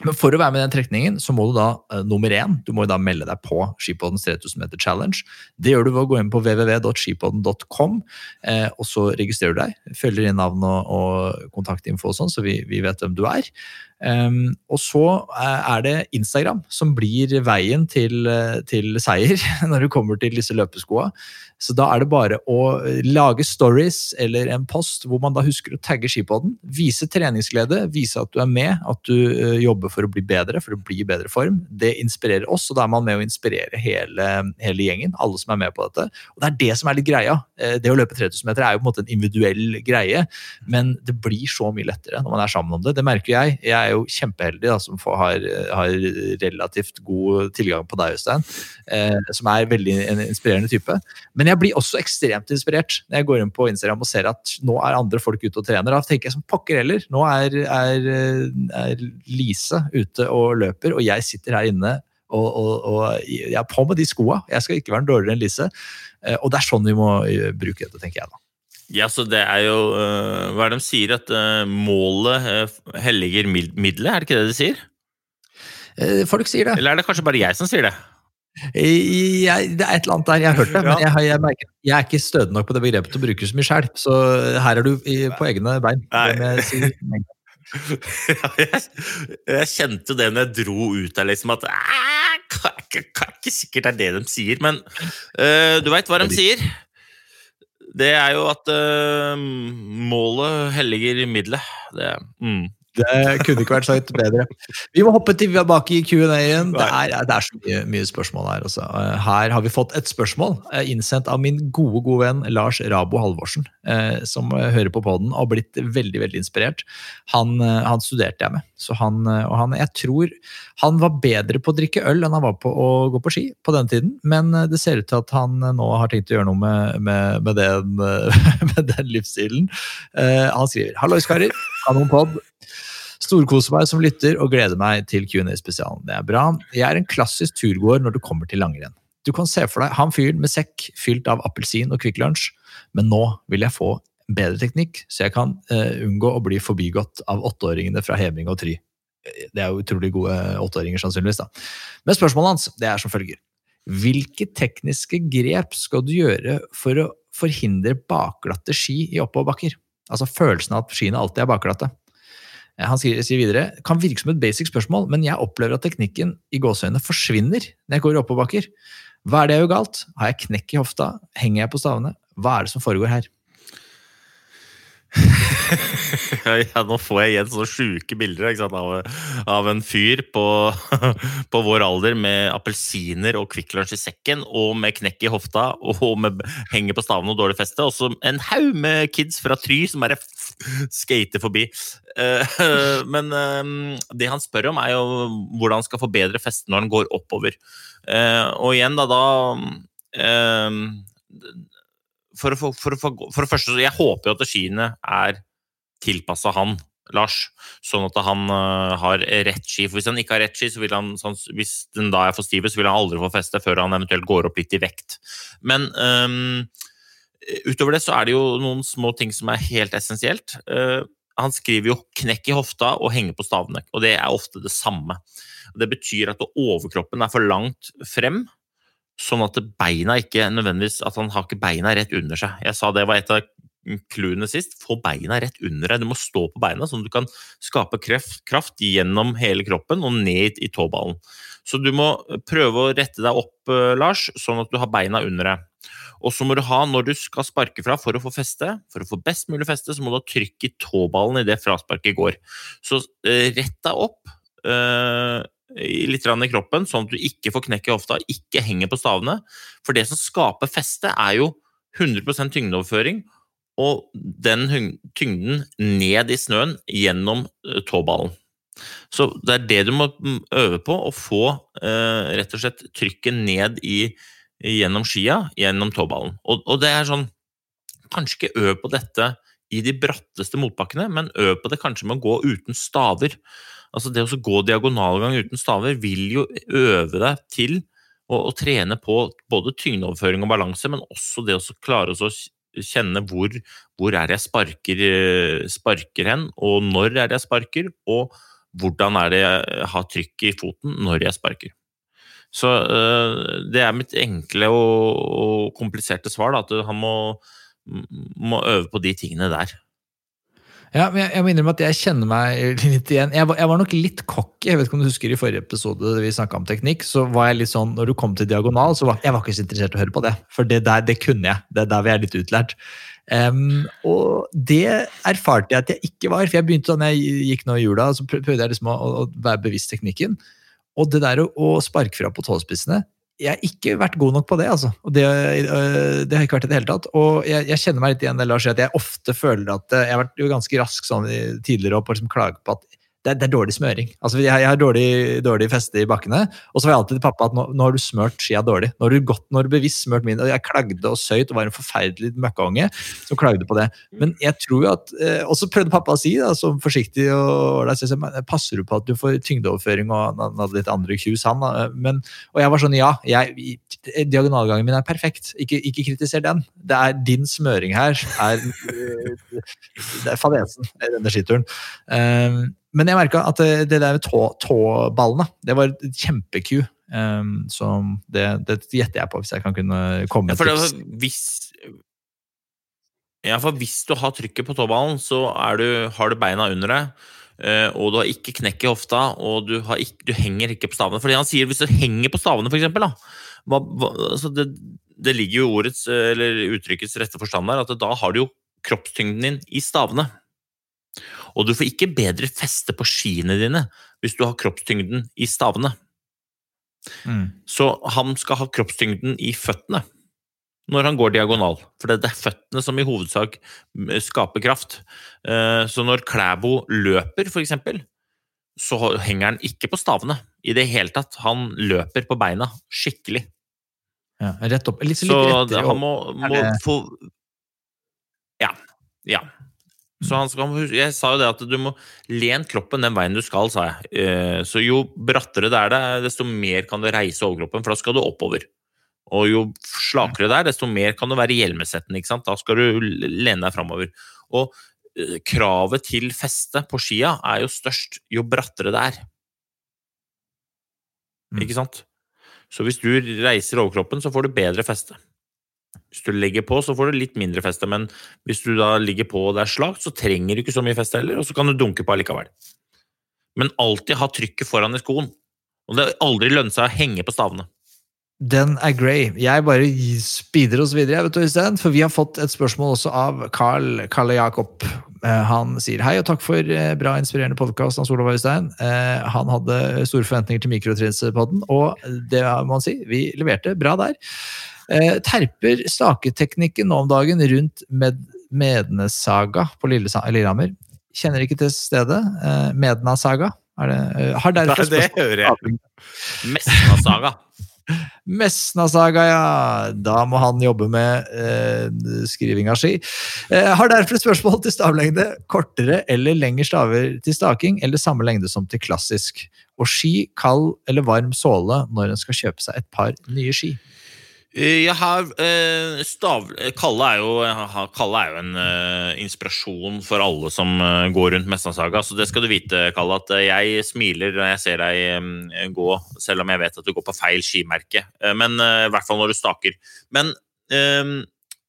Men for å være med i den trekningen, så må du da uh, nummer én, du må da melde deg på Skipoddens 3000 meter challenge. Det gjør du ved å gå inn på www.skipodden.com, eh, og så registrerer du deg. Følger inn navn og, og kontaktinfo og sånn, så vi, vi vet hvem du er. Um, og så eh, er det Instagram som blir veien til, eh, til seier når det kommer til disse løpeskoa. Så da er det bare å eh, lage stories eller en post hvor man da husker å tagge skipoden. Vise treningsglede, vise at du er med, at du jobber for å bli bedre, for å bli i bedre form. Det inspirerer oss, og da er man med å inspirere hele, hele gjengen. Alle som er med på dette. Og det er det som er litt greia. Det å løpe 3000 meter er jo på en måte en individuell greie, men det blir så mye lettere når man er sammen om det. Det merker jeg. Jeg er jo kjempeheldig da, som får, har, har relativt god tilgang på deg, Øystein, eh, som er veldig en inspirerende type. Men jeg blir også ekstremt inspirert når jeg går inn på Instagram og ser at nå er andre folk ute og trener. Da tenker jeg som pokker heller. Nå er, er, er Lise ute og løper, og jeg sitter her inne og, og, og jeg er på med de skoa. Jeg skal ikke være dårligere enn Lise. Eh, Og det er sånn vi må eh, bruke dette, tenker jeg da. Ja, så det er jo uh, Hva er det de sier? At uh, målet uh, helliger mid- middelet? Er det ikke det de sier? Folk sier det. Eller er det kanskje bare jeg som sier det? Jeg, det er et eller annet der, jeg har hørt det, Ja. men jeg, jeg, merker, jeg er ikke stødig nok på det begrepet til å bruke så mye selv. Så her er du i, på egne bein. Jeg kjente jo det når jeg dro ut der, liksom at Det er ikke- sikkert det er det de sier, men du veit hva de sier? Det er jo at uh, målet helliger middelet. Det, mm. Det kunne ikke vært sagt bedre. Vi må hoppe tilbake i Q&A-en. Det, det er så mye, mye spørsmål her. Altså. Eh, Her har vi fått et spørsmål eh, innsendt av min gode gode venn Lars Rabo Halvorsen, eh, som hører på podden og har blitt veldig veldig inspirert. Han, han studerte jeg med, så han, og han, jeg tror han var bedre på å drikke øl enn han var på å gå på ski på den tiden, men det ser ut til at han nå har tenkt å gjøre noe med, med, med, den, med den livsstilen. Han skriver Hallois, karer. Kanonpod. Storkoser meg som lytter og gleder meg til Q&A-spesialen. Det er bra. Jeg er en klassisk turgåer når det kommer til langrenn. Du kan se for deg han fyren med sekk fylt av appelsin og Kvikk Lunsj, men nå vil jeg få bedre teknikk, så jeg kan uh, unngå å bli forbigått av åtteåringene fra Heming og Try. Det er jo utrolig gode åtteåringer, sannsynligvis. da. Men spørsmålet hans det er som følger. Hvilke tekniske grep skal du gjøre for å forhindre bakglatte ski i oppoverbakker? Altså følelsen av at skiene alltid er bakglatte. Eh, Han sier, sier videre kan virke som et basic spørsmål, men jeg opplever at teknikken i gåseøynene forsvinner når jeg går oppoverbakker. Hva er det jeg gjør galt? Har jeg knekk i hofta? Henger jeg på stavene? Hva er det som foregår her? ja, nå får jeg igjen sånne sjuke bilder sant, av, av en fyr på, på vår alder med appelsiner og Kvikk Lunsj i sekken og med knekk i hofta og med henger på staven og dårlig feste. Og så en haug med kids fra Try som bare skater forbi. Eh, men eh, det han spør om, er jo hvordan han skal bedre feste når han går oppover. Eh, og igjen, da, da for, for, for, for, det første, jeg håper jo at skiene er tilpassa han, Lars, sånn at han uh, har rett ski. For Hvis han ikke har rett ski, så vil han, sånn, hvis den da er for stive, så vil han aldri få feste før han eventuelt går opp litt i vekt. Men um, utover det så er det jo noen små ting som er helt essensielt. Uh, han skriver jo 'knekk i hofta' og 'henge på stavene', og det er ofte det samme. Det betyr at overkroppen er for langt frem, sånn at beina ikke nødvendigvis At han har ikke beina rett under seg. Jeg sa det var et av clouene sist. Få beina rett under deg. Du må stå på beina, sånn at du kan skape kraft, kraft gjennom hele kroppen og ned i tåballen. Så du må prøve å rette deg opp, eh, Lars, sånn at du har beina under deg. Og så må du ha, når du skal sparke fra for å få feste, for å få best mulig feste, så må du ha trykk i tåballen idet frasparket går. Så uh, rett deg opp. Litt i kroppen, sånn at du ikke får knekk i hofta, ikke henger på stavene. For det som skaper feste, er jo 100% tyngdeoverføring, og den tyngden ned i snøen gjennom eh, tåballen. Så det er det du må mm, øve på, å få eh, rett og slett trykket ned i, gjennom skia, gjennom tåballen. Og, og det er sånn Kanskje ikke øv på dette i de bratteste motbakkene, men øv på det kanskje med å gå uten staver. Altså Det å gå diagonalgang uten staver vil jo øve deg til å, å trene på både tyngdeoverføring og balanse, men også det å klare å kjenne hvor, hvor er det jeg sparker, eh, sparker hen, og når er det jeg sparker, og hvordan er det jeg har trykk i foten når jeg sparker. Så uh, det er mitt enkle og, og kompliserte svar, da, at han må, må øve på de tingene der. Ja, men jeg, jeg må innrømme at jeg kjenner meg litt igjen. Jeg var, jeg var nok litt cocky. Jeg vet ikke om du husker i forrige episode vi om teknikk. så var jeg litt sånn, Når du kom til diagonal, så var jeg var ikke så interessert i å høre på det. For det der det kunne jeg. Det er der vi er litt utlært. Um, og det erfarte jeg at jeg ikke var. For jeg begynte da jeg gikk nå i jula, så prøvde jeg liksom å, å være bevisst teknikken. Og det der å, å sparke fra på tåspissene jeg har ikke vært god nok på det, altså. Og det, øh, det har ikke vært i det hele tatt. Og jeg, jeg kjenner meg litt igjen Lars at jeg ofte føler at øh, Jeg har vært jo ganske rask sånn tidligere og liksom klage på at det, det, er dårlig smøring. Altså, jeg, jeg har dårlig, dårlig, feste i bakkene. Og så var jeg alltid til pappa at nå, nå har du smørt skia dårlig. Nå har du gått, nå har du bevisst smørt min. Jeg klagde og søyt og var en forferdelig møkkaunge som klagde på det. Men jeg tror jo at eh, Og så prøvde pappa å si, da, som forsiktig og da, så jeg, Passer du på at du får tyngdeoverføring og han hadde litt andre cues, han. Men, og jeg var sånn, ja. Jeg, diagonalgangen min er perfekt. Ikke, ikke kritiser den. Det er din smøring her er, det er fadesen i denne skituren. Um, men jeg merka at det, der med tå, tåballene, det var kjempe-Q. Um, så det, det, gjetter jeg på, hvis jeg kan kunne komme med ja, tips. Hvis, ja, for hvis du har trykket på tåballen, så du, har du beina under deg. Uh, og du har ikke knekk i hofta, og du, ikke, du, henger ikke på stavene. Fordi han sier hvis du henger på stavene, for eksempel, da, hva, hva, altså det, det, ligger jo ordets, eller uttrykkets rette forstand der, at da har du jo kroppstyngden din i stavene. Og du får ikke bedre feste på skiene dine hvis du har kroppstyngden i stavene. Mm. Så han skal ha kroppstyngden i føttene når han går diagonal. For det er føttene som i hovedsak skaper kraft. Eh, så når Klæbo løper, for eksempel, så henger han ikke på stavene i det hele tatt. Han løper på beina skikkelig. Ja, rett opp. Litt, litt så han må, må få Ja. Ja. Så skal, jeg sa jo det at du må lene kroppen den veien du skal, sa jeg. Eh, så jo brattere det er det, desto mer kan du reise overkroppen, for da skal du oppover. Og jo slakere det er, desto mer kan du være hjelmesettende. ikke sant? Da skal du lene deg framover. Og eh, kravet til feste på skia er jo størst jo brattere det er. Mm. Ikke sant? Så hvis du reiser overkroppen, så får du bedre feste. Hvis du legger på, så får du litt mindre feste, men hvis du da ligger på og det er slakt, så trenger du ikke så mye feste heller, og så kan du dunke på allikevel. Men alltid ha trykket foran i skoen. Og det har aldri lønnet seg å henge på stavene. Den er grey. Jeg bare speeder oss videre, vet du, Øystein, for vi har fått et spørsmål også av Carl Kalle Jakob. Eh, Han sier hei og takk for eh, bra, inspirerende podkast, Hans Olav Øystein. Eh, Han hadde store forventninger til Mikrotrinspodden, og det må han si, vi leverte bra der. Eh, Terper staketeknikken nå om dagen rundt med Mednesaga på Lillehammer. Kjenner ikke til stedet. Eh, Mednasaga. Er det, eh, har derfor Nei, det hører jeg. Mesnasaga. Mesnasaga, ja. Da må han jobbe med eh, skriving av ski. Eh, har derfor spørsmål til stavlengde. Kortere eller lengre staver til staking, eller samme lengde som til klassisk? Og ski, kald eller varm såle når en skal kjøpe seg et par nye ski? Eh, Jeg har eh, stav... Kalle er jo, Kalle er jo en uh, inspirasjon for alle som eh, går rundt Mestlandshaga. så det skal du vite, Kalle, at eh, jeg smiler når jeg ser deg um, gå, selv om jeg vet at du går på feil skimerke. Uh, Men eh, i hvert fall når du staker. Men eh,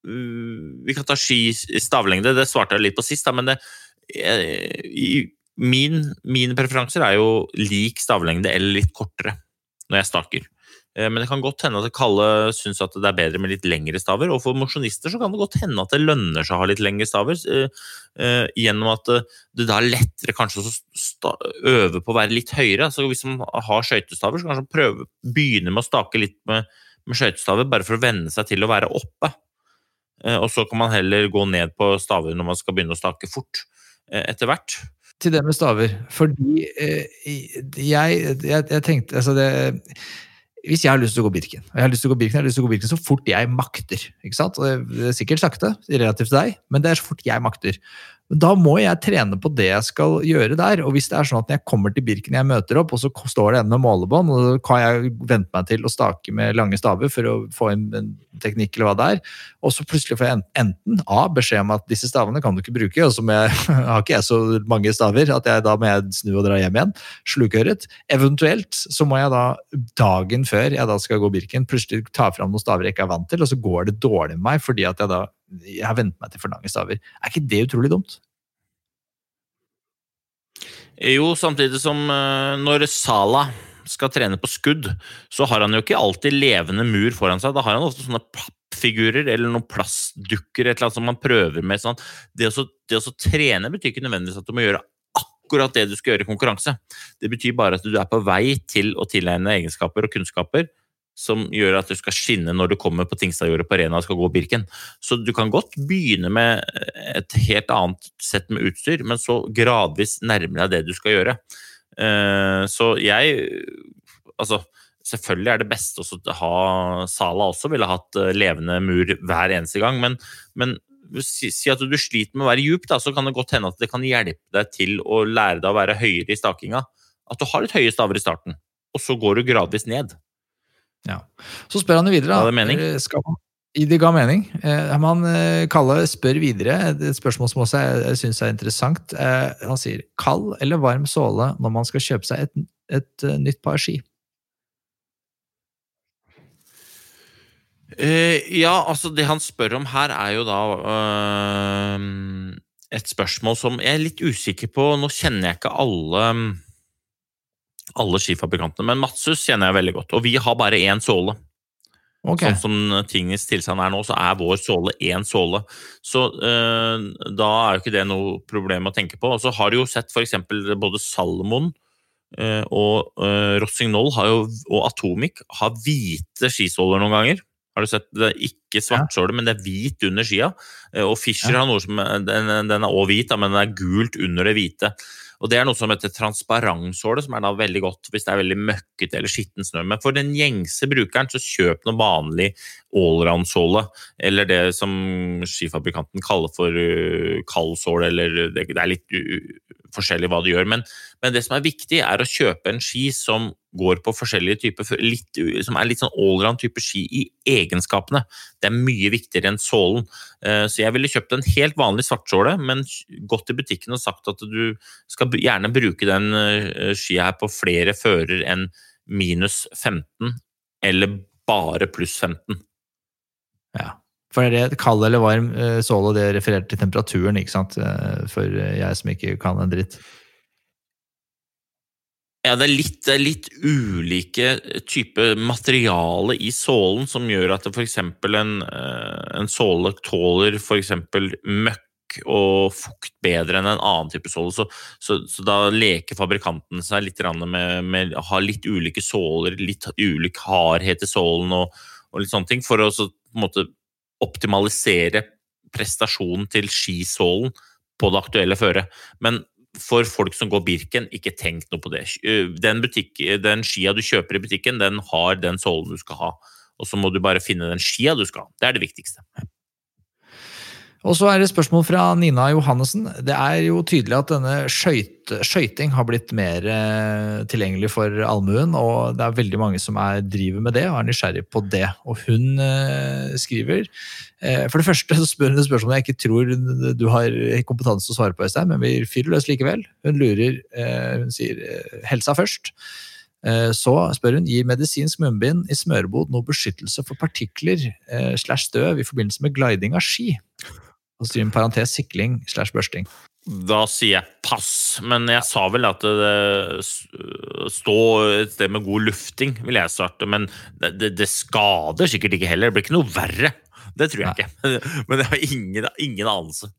vi kan ta ski stavlengde, det svarte jeg litt på sist, da, men det, eh, i, min, mine preferanser er jo lik stavlengde eller litt kortere når jeg staker. Eh, Men det kan godt hende at Kalle syns at det er bedre med litt lengre staver. Og for mosjonister så kan det godt hende at det lønner seg å ha litt lengre staver. eh, eh, Gjennom at det da er lettere kanskje å øve på å være litt høyere. Så hvis man har skøytestaver, så kanskje man prøve, begynne med å stake litt med, med skøytestaver, bare for å venne seg til å være oppe. Og så kan man heller gå ned på staver når man skal begynne å stake fort etter hvert. Til det med staver. Fordi jeg, jeg, jeg tenkte altså det, Hvis jeg har lyst til å gå Birken, og jeg har lyst til å gå Birken, jeg har lyst til å gå Birken så fort jeg makter. ikke sant? Det- er sikkert sakte, relativt til deg, men det er så fort jeg makter. Da må jeg trene på det jeg skal gjøre der. Og hvis det er sånn at når jeg kommer til Birken jeg møter opp, og så står det en med målebånd, og så kan jeg vente meg til å stake med lange staver for å få inn en teknikk eller hva det er, og så plutselig får jeg enten A, beskjed om at disse stavene kan du ikke bruke, og så jeg, har ikke jeg så mange staver at jeg, da må jeg snu og dra hjem igjen. Slukøret. Eventuelt så må jeg da dagen før jeg da skal gå Birken, plutselig ta fram noen staver jeg ikke er vant til, og så går det dårlig med meg fordi at jeg da jeg har vent meg til for lange staver. Er ikke det utrolig dumt? Jo, samtidig som eh, når Sala skal trene på skudd, så har han jo ikke alltid levende mur foran seg. Da har han ofte sånne pappfigurer eller noen plastdukker et eller annet som man prøver med. Sånn. Det, å, det trene betyr ikke nødvendigvis at du må gjøre akkurat det du skal gjøre i konkurranse. Det betyr bare at du er på vei til å tilegne egenskaper og kunnskaper som gjør at du skal skinne når du kommer på Tingstadjordet på Arena og skal gå Birken. Så du kan godt begynne med et helt annet sett med utstyr, men så gradvis nærme deg det du skal gjøre. Eh, Så jeg Altså, selvfølgelig er det best å ha Sala også ville hatt eh, levende mur hver eneste gang, men, men si, si at du sliter med å være djup, da, så kan det godt hende at det kan hjelpe deg til å lære deg å være høyere i stakinga. At du har litt høye staver i starten, og så går du gradvis ned. Ja. Så spør han jo videre. Ga da. det mening? Eh, Skal man, I det ga mening. Eh, Man eh, Kalle spør videre, et spørsmål som også jeg, jeg syns er interessant. Eh, Han sier kald eller varm såle når man skal kjøpe seg et, et eh, nytt par ski. Eh, ja, altså det han spør om her er jo da eh, et spørsmål som jeg er litt usikker på. Nå kjenner jeg ikke alle alle skifabrikantene, men Matsus kjenner jeg veldig godt. Og vi har bare én såle. Okay. Sånn som tingens tilstand er nå, så er vår såle én såle. Så eh, da er jo ikke det noe problem å tenke på. Og så har du jo sett f.eks. både Salomon eh, og uh, Rossignol har jo, og Atomic har hvite skisåler noen ganger. Har du sett? Det er ikke svartsåle, men det er hvit under skia. Og Fischer har noe som den, den er òg hvit, men den er gult under det hvite. Og Det er noe som heter transparentsåle, som er da veldig godt hvis det er veldig møkkete eller skitten snø. Men for den gjengse brukeren, så kjøp noe vanlig allround-såle. Eller det som skifabrikanten kaller for uh, kaldsåle, eller det, er litt forskjellig hva du gjør. Men, men det som er viktig, er å kjøpe en ski som går på forskjellige typer, litt, som er litt sånn allround type ski i egenskapene. Det er mye viktigere enn sålen. Eh, Så jeg ville kjøpt en helt vanlig svartsåle, men gått til butikken og sagt at du skal gjerne bruke den eh, skia her på flere fører enn minus 15, eller bare pluss 15. Ja. For det kald eller varm eh, såle, det refererer til temperaturen, ikke sant? Eh, For eh, jeg som ikke kan en dritt. Ja, det er litt, det er litt ulike typer materiale i sålen som gjør at f.eks. En, en såle tåler f.eks. møkk og fukt bedre enn en annen type såle. Så, så, så da leker fabrikanten seg litt med, med å ha litt ulike såler, litt ulik hardhet i sålen og, og litt sånne ting, for å så, på en måte optimalisere prestasjonen til skisålen på det aktuelle føret. Men for folk som går Birken, ikke tenk noe på det. Den, butikk, den skia du kjøper i butikken, den har den sålen du skal ha. Og så må du bare finne den skia du skal ha. Det er det viktigste. Og så er det spørsmål fra Nina Johannessen. Det er jo tydelig at denne skøyting har blitt mer eh, tilgjengelig for allmuen, og det er veldig mange som er, driver med det og er nysgjerrig på det. Og hun eh, skriver eh, For det første så spør hun et spørsmål jeg ikke tror du har kompetanse til å svare på, Øystein, men vi fyrer løs likevel. Hun lurer, hun sier helsa først. Så spør hun gir medisinsk munnbind i smørebod noe beskyttelse for partikler slash støv i forbindelse med gliding av ski. Og så en parentes sikling slash børsting. Da sier jeg pass, men jeg sa vel at det stå et sted med god lufting, vil jeg starte. Men det, det, skader sikkert ikke heller. Det blir ikke noe verre. Det tror jeg Nei. ikke. Men jeg har ingen, ingen anelse.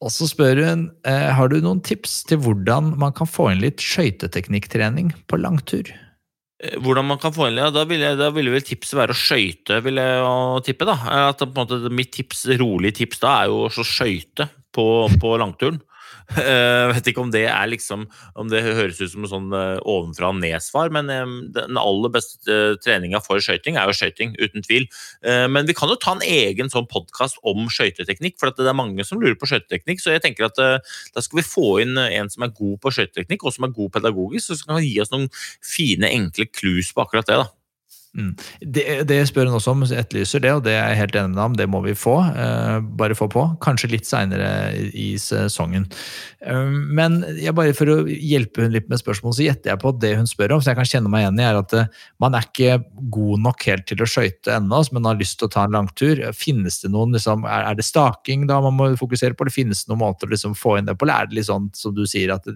Og så spør hun eh, har du noen tips til hvordan man kan få inn litt skøyteteknikktrening på langtur. Eh, hvordan man kan få inn Da ville, da ville vel tipset være å skøyte, vil jeg tippe. da. At på en måte, Mitt tips, rolig tips da er jo å skøyte på, på langturen. Eh, vet ikke om det er liksom Om det høres ut som en sånn uh, ovenfra og ned-svar, men um, den aller beste treninga for skøyting er jo skøyting, uten tvil. Men vi kan jo ta en egen sånn podkast om skøyteteknikk, for det er mange som lurer på skøyteteknikk. Så jeg tenker at da skal vi få inn en som er god på skøyteteknikk, og som er god pedagogisk, så skal kan gi oss noen fine, enkle clues på akkurat det. da. Mm. Det, det, spør hun også om, etterlyser det, og det er jeg helt enig med om. Det må vi få. Uh, bare få på. Kanskje litt seinere i sesongen. Uh, men bare for å hjelpe hun litt med spørsmål, så gjetter jeg på det hun spør om, så jeg kan kjenne meg igjen i, er at uh, man er ikke god nok helt til å skøyte ennå, men har lyst til å ta en langtur. Finnes det noen, liksom, er, er, det staking da man må fokusere på, eller finnes det noen måter å liksom, få inn det på, eller er det litt sånn som du sier, at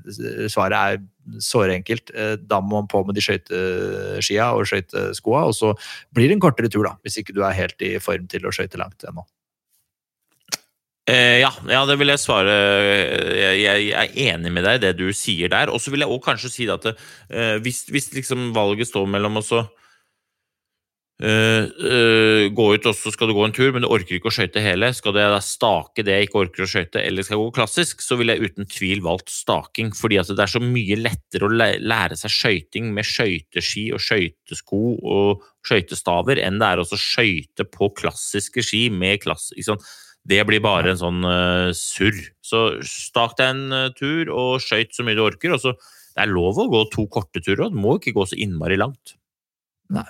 svaret er såre enkelt. Eh, da må man på med de skøyteskia og skøyteskoa, og så blir det en kortere tur, da, hvis ikke du er helt i form til å skøyte langt ennå. Eh, ja, ja, det vil jeg svare. Jeg, jeg, er enig med deg i det du sier der. Og så vil jeg også kanskje si at eh, hvis, hvis liksom valget står mellom også Uh, uh, gå ut og så skal du gå en tur, men du orker ikke å skøyte hele. Skal da stake det jeg ikke orker å skøyte, eller skal jeg gå klassisk, så ville jeg uten tvil valgt staking. Fordi det er så mye lettere å lære seg skøyting med skøyteski og skøytesko og skøytestaver enn det er å skøyte på klassiske ski med klass... sånn. Det blir bare en sånn uh, surr. Så stak deg en tur og skøyt så mye du orker. og så Det er lov å gå to korte turer, og du må ikke gå så innmari langt. Nei.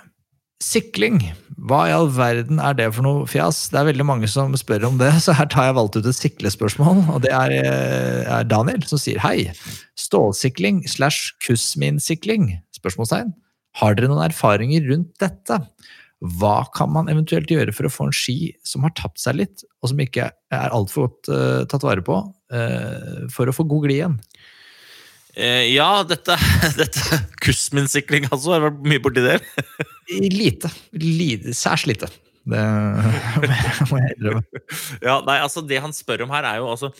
Sikling, hva i all verden er det for noe fjas? Det er veldig mange som spør om det, så her tar jeg valgt ut et siklespørsmål. Og det er, eh, er Daniel som sier hei. Stålsikling slash kussminsykling? Spørsmålstegn. Har dere noen erfaringer rundt dette? Hva kan man eventuelt gjøre for å få en ski som har tapt seg litt, og som ikke er altfor godt uh, tatt vare på, uh, for å få god glid igjen? Eh, ja, dette, dette Kussminsikling, altså. Har vært mye borti det? lite. lite. Særs lite. Det må jeg innrømme. Ja, nei, altså Det han spør om her, er jo altså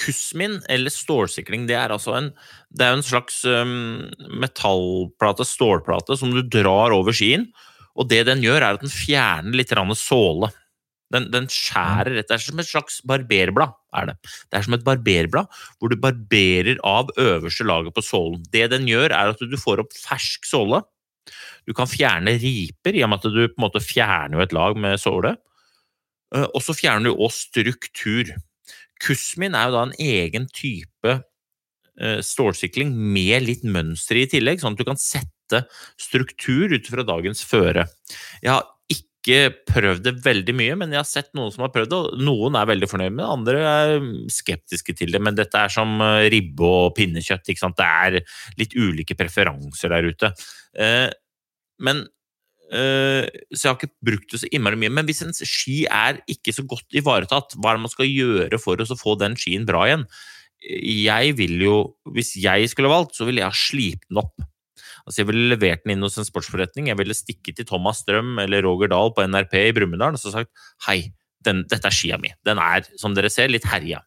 Kussmin, eller stålsikring, det er altså en, det er en slags um, metallplate, stålplate, som du drar over skien. Og det den gjør, er at den fjerner litt såle. Den, den skjærer rett. Det er som et slags barberblad. er Det Det er som et barberblad hvor du barberer av øverste laget på sålen. Det den gjør, er at du får opp fersk såle. Du kan fjerne riper, i og med at du på en måte fjerner et lag med såle. Eh, og så fjerner du også struktur. Kusmin er jo da en egen type eh, stålsikling med litt mønster i tillegg, sånn at du kan sette struktur ut fra dagens føre. Jeg har ikke prøvd det veldig mye, men jeg har sett noen som har prøvd det. og Noen er veldig fornøyd med det, andre er skeptiske til det. Men dette er som eh, ribbe og pinnekjøtt. ikke sant? Det er litt ulike preferanser der ute. Eh, men eh, Så jeg har ikke brukt det så innmari mye. Men hvis en ski er ikke så godt ivaretatt, hva er det man skal gjøre for å få den skien bra igjen? Jeg vil jo, Hvis jeg skulle valgt, så ville jeg ha slipt den opp. Altså jeg ville levert den inn hos en sportsforretning. Jeg ville stikket til Thomas Strøm eller Roger Dahl på NRP i Brumunddal og så sagt hei, den, dette er skia mi. Den er, som dere ser, litt herja.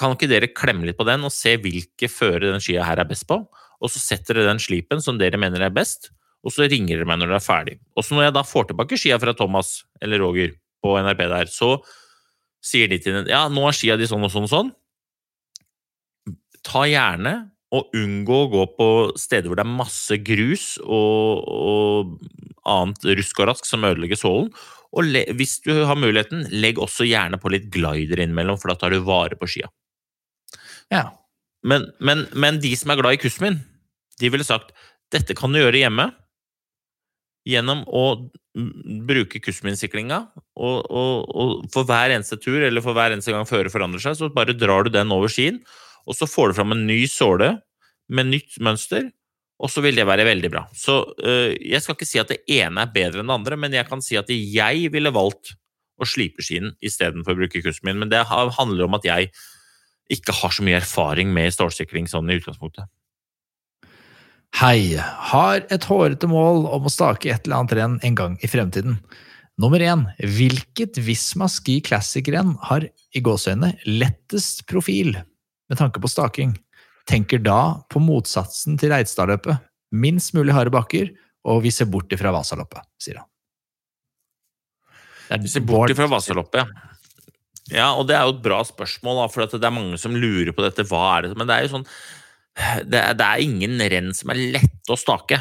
Kan ikke dere klemme litt på den og se hvilke føre den skia her er best på? Og så setter dere den slipen som dere mener er best, og så ringer dere meg når dere er ferdig. Og så når jeg da får tilbake skia fra Thomas eller Roger på NRP der, så sier de til den ja, nå er skia di sånn og sånn og sånn. Ta gjerne og unngå å gå på steder hvor det er masse grus og, og annet rusk og rask som ødelegger sålen. Og le, hvis du har muligheten, legg også gjerne på litt glider innimellom, for da tar du vare på skia. Ja. Men, men, men de som er glad i Kusmin, de ville sagt dette kan du gjøre hjemme gjennom å bruke Kusmin-siklinga. Og, og, og, for hver eneste tur eller for hver eneste gang føret forandrer seg, så bare drar du den over skien, og så får du fram en ny såle med nytt mønster, og så vil det være veldig bra. Så øh, jeg skal ikke si at det ene er bedre enn det andre, men jeg kan si at jeg ville valgt å slipe skien istedenfor å bruke Kusmin. Men det handler om at jeg ikke har så mye erfaring med stålsikring sånn i utgangspunktet. Hei, har et hårete mål om å stake et eller annet renn en gang i fremtiden. Nummer én, hvilket Visma Ski Classic-renn har i gåseøynene lettest profil med tanke på staking? Tenker da på motsatsen til Reitstadløpet. Minst mulig harde bakker, og vi ser bort ifra Vasaloppet, sier han. Vi ser bort ifra Vasaloppet, ja. Ja, og det er jo et bra spørsmål, for det er mange som lurer på dette. Hva er det? Men det er jo sånn Det er, det er ingen renn som er lette å stake,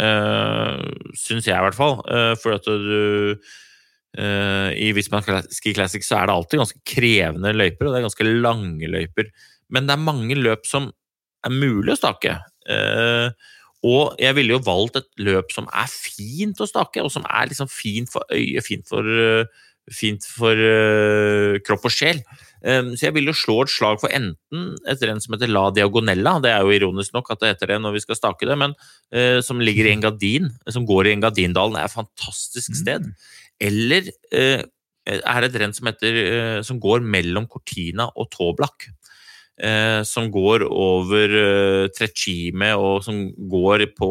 uh, eh, syns jeg i hvert fall. Uh, for at du uh, I Wisman Ski Classic så er det alltid ganske krevende løyper, og det er ganske lange løyper. Men det er mange løp som er mulig å stake. Uh, og jeg ville jo valgt et løp som er fint å stake, og som er liksom fint for øyet, fint for uh, fint for uh, kropp og sjel. Så jeg vil jo slå et slag for enten et renn som heter La Diagonella, det er jo ironisk nok at det heter det når vi skal stake det, men eh, som ligger i Engadin, som går i Engadindalen, er et fantastisk mm. sted. Eller eh, er det et renn som, heter, som går mellom Cortina og Toblak eh, som går over eh, Trecime, og som går på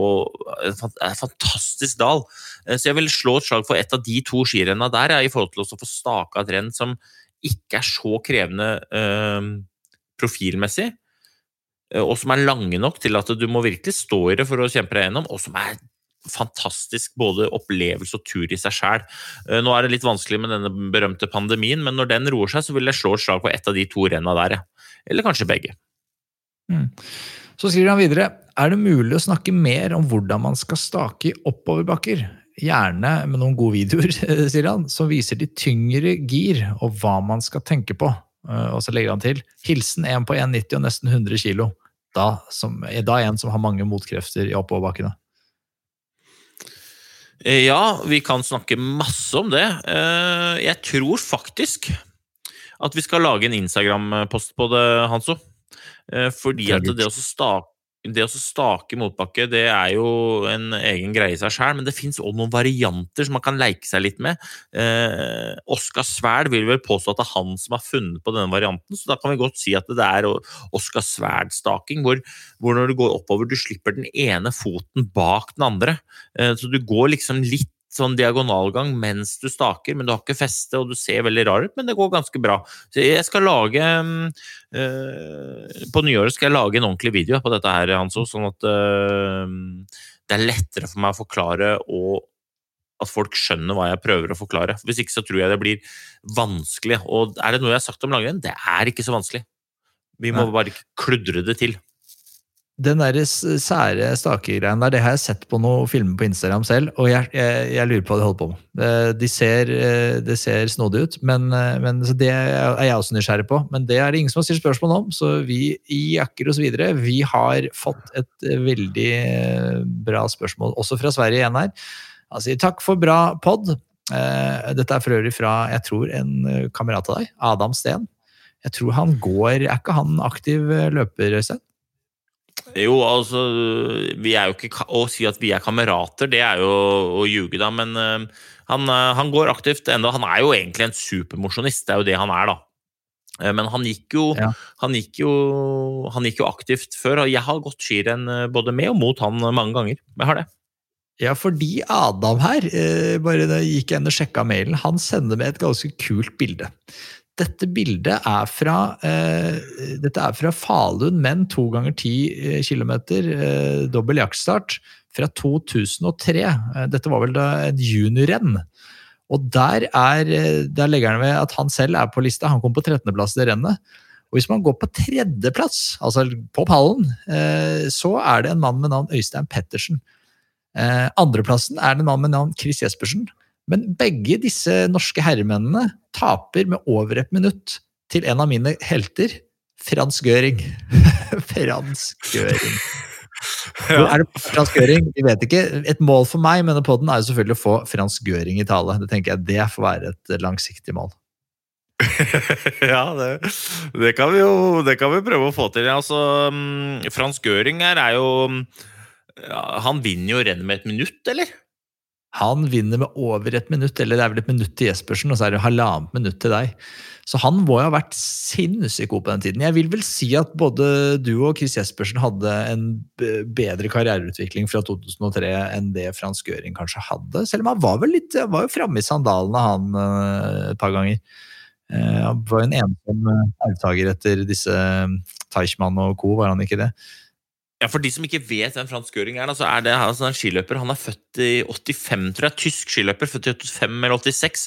en fantastisk dal. Eh, så jeg vil slå et slag for et av de to skirenna der, i forhold til å få staka et renn som ikke er så krevende eh, profilmessig, eh, og som er lange nok til at du må virkelig stå i det for å kjempe deg gjennom, og som er fantastisk både opplevelse og tur i seg sjæl. Eh, nå er det litt vanskelig med denne berømte pandemien, men når den roer seg, så vil jeg slå et slag på ett av de to renna der. Eller kanskje begge. Mm. Så skriver han videre er det mulig å snakke mer om hvordan man skal stake i oppoverbakker. Gjerne med noen gode videoer, sier han, som viser de tyngre gir og hva man skal tenke på. Eh, og så legger han til hilsen en på 1,90 og nesten 100 kilo. Da, som, da en som har mange motkrefter i oppoverbakkene. Eh, ja, vi kan snakke masse om det. Eh, jeg tror faktisk at vi skal lage en Instagram-post på det, Hanso. Eh, fordi at det å stake det å stake motbakke det er jo en egen greie i seg sjøl, men det fins òg noen varianter som man kan leike seg litt med. Eh, Oskar Sverd vil vel påstå at det er han som har funnet på denne varianten, så da kan vi godt si at det er Oskar Sverd-staking, hvor, hvor, når du går oppover, du slipper den ene foten bak den andre. Eh, så du går liksom litt sånn diagonalgang mens du staker, men du har ikke feste, og du ser veldig rar ut, men det går ganske bra. Så jeg skal lage øh, På nyåret skal jeg lage en ordentlig video på dette her, Hanso, sånn at øh, det er lettere for meg å forklare og at folk skjønner hva jeg prøver å forklare. Hvis ikke så tror jeg det blir vanskelig. Og er det noe jeg har sagt om langrenn? Det er ikke så vanskelig. Vi må bare kludre det til. Den der sære stakegreien der, det har jeg sett på noen filmer på Instagram selv, og jeg, jeg, jeg lurer på hva de holder på med. De ser, eh, det ser snodig ut, men, eh, men det er jeg også nysgjerrig på. Men det er det ingen som har stilt spørsmål om, så vi i Jakker videre. Vi har fått et eh, veldig bra spørsmål, også fra Sverige igjen her. Han sier takk for bra pod. Dette er for øvrig fra jeg tror en kamerat av deg, Adam Steen. Jeg tror han går Er ikke han aktiv løper, Øystein? Jo, altså vi er jo ikke, Å si at vi er kamerater, det er jo å ljuge, da. Men uh, han, uh, han, går aktivt ennå. Han er jo egentlig en supermosjonist, det er jo det han er, da. Uh, men han gikk, jo, ja. han, gikk jo, han gikk jo aktivt før, og jeg har gått skirenn både med og mot han mange ganger. Jeg har det. Ja, fordi Adam her, eh, bare da gikk jeg inn og sjekka mailen, han sender med et ganske kult bilde. Dette bildet er fra, eh, dette er fra Falun menn to ganger ti eh, kilometer, eh, dobbel jaktstart, fra 2003. Eh, Dette var vel da et juniorrenn. Og der, er, eh, der legger han ved at han selv er på lista. Han kom på 13.-plass i det rennet. Og hvis man går på tredjeplass, altså på pallen, eh, så er det en mann med navn Øystein Pettersen. Eh, Andreplassen er det en mann med navn Chris Jespersen. Men begge disse norske herremennene taper med over et minutt til en av mine helter, Frans Gøring. Frans Gøring. Ja. er det Frans Gøring? Vi vet ikke. Et mål for meg mener på podden er jo selvfølgelig å få Frans Gøring i tale. Det tenker jeg det får være et langsiktig mål. ja, det, det, kan vi jo det kan vi prøve å få til. Altså, mm, Frans Gøring her er jo ja, Han vinner jo rennet med et minutt, eller? Han vinner med over et minutt, eller det er vel et minutt til Jespersen, og så er det halvannet minutt til deg. Så han må jo ha vært sinnssykt god på den tiden. Jeg vil vel si at både du og Chris Jespersen hadde en bedre karriereutvikling fra 2003 enn det Frans Gøring kanskje hadde. Selv om han var vel litt, var jo framme i sandalene han eh, et par ganger. Eh, Han var jo en ensom eh, arvtaker etter disse Teichmann og co., var han ikke det? Ja, For de som ikke vet hvem Frans Gøring er, så er det altså, en skiløper. Han er født i 85, tror jeg. Tysk skiløper. Født i 85 eller 86.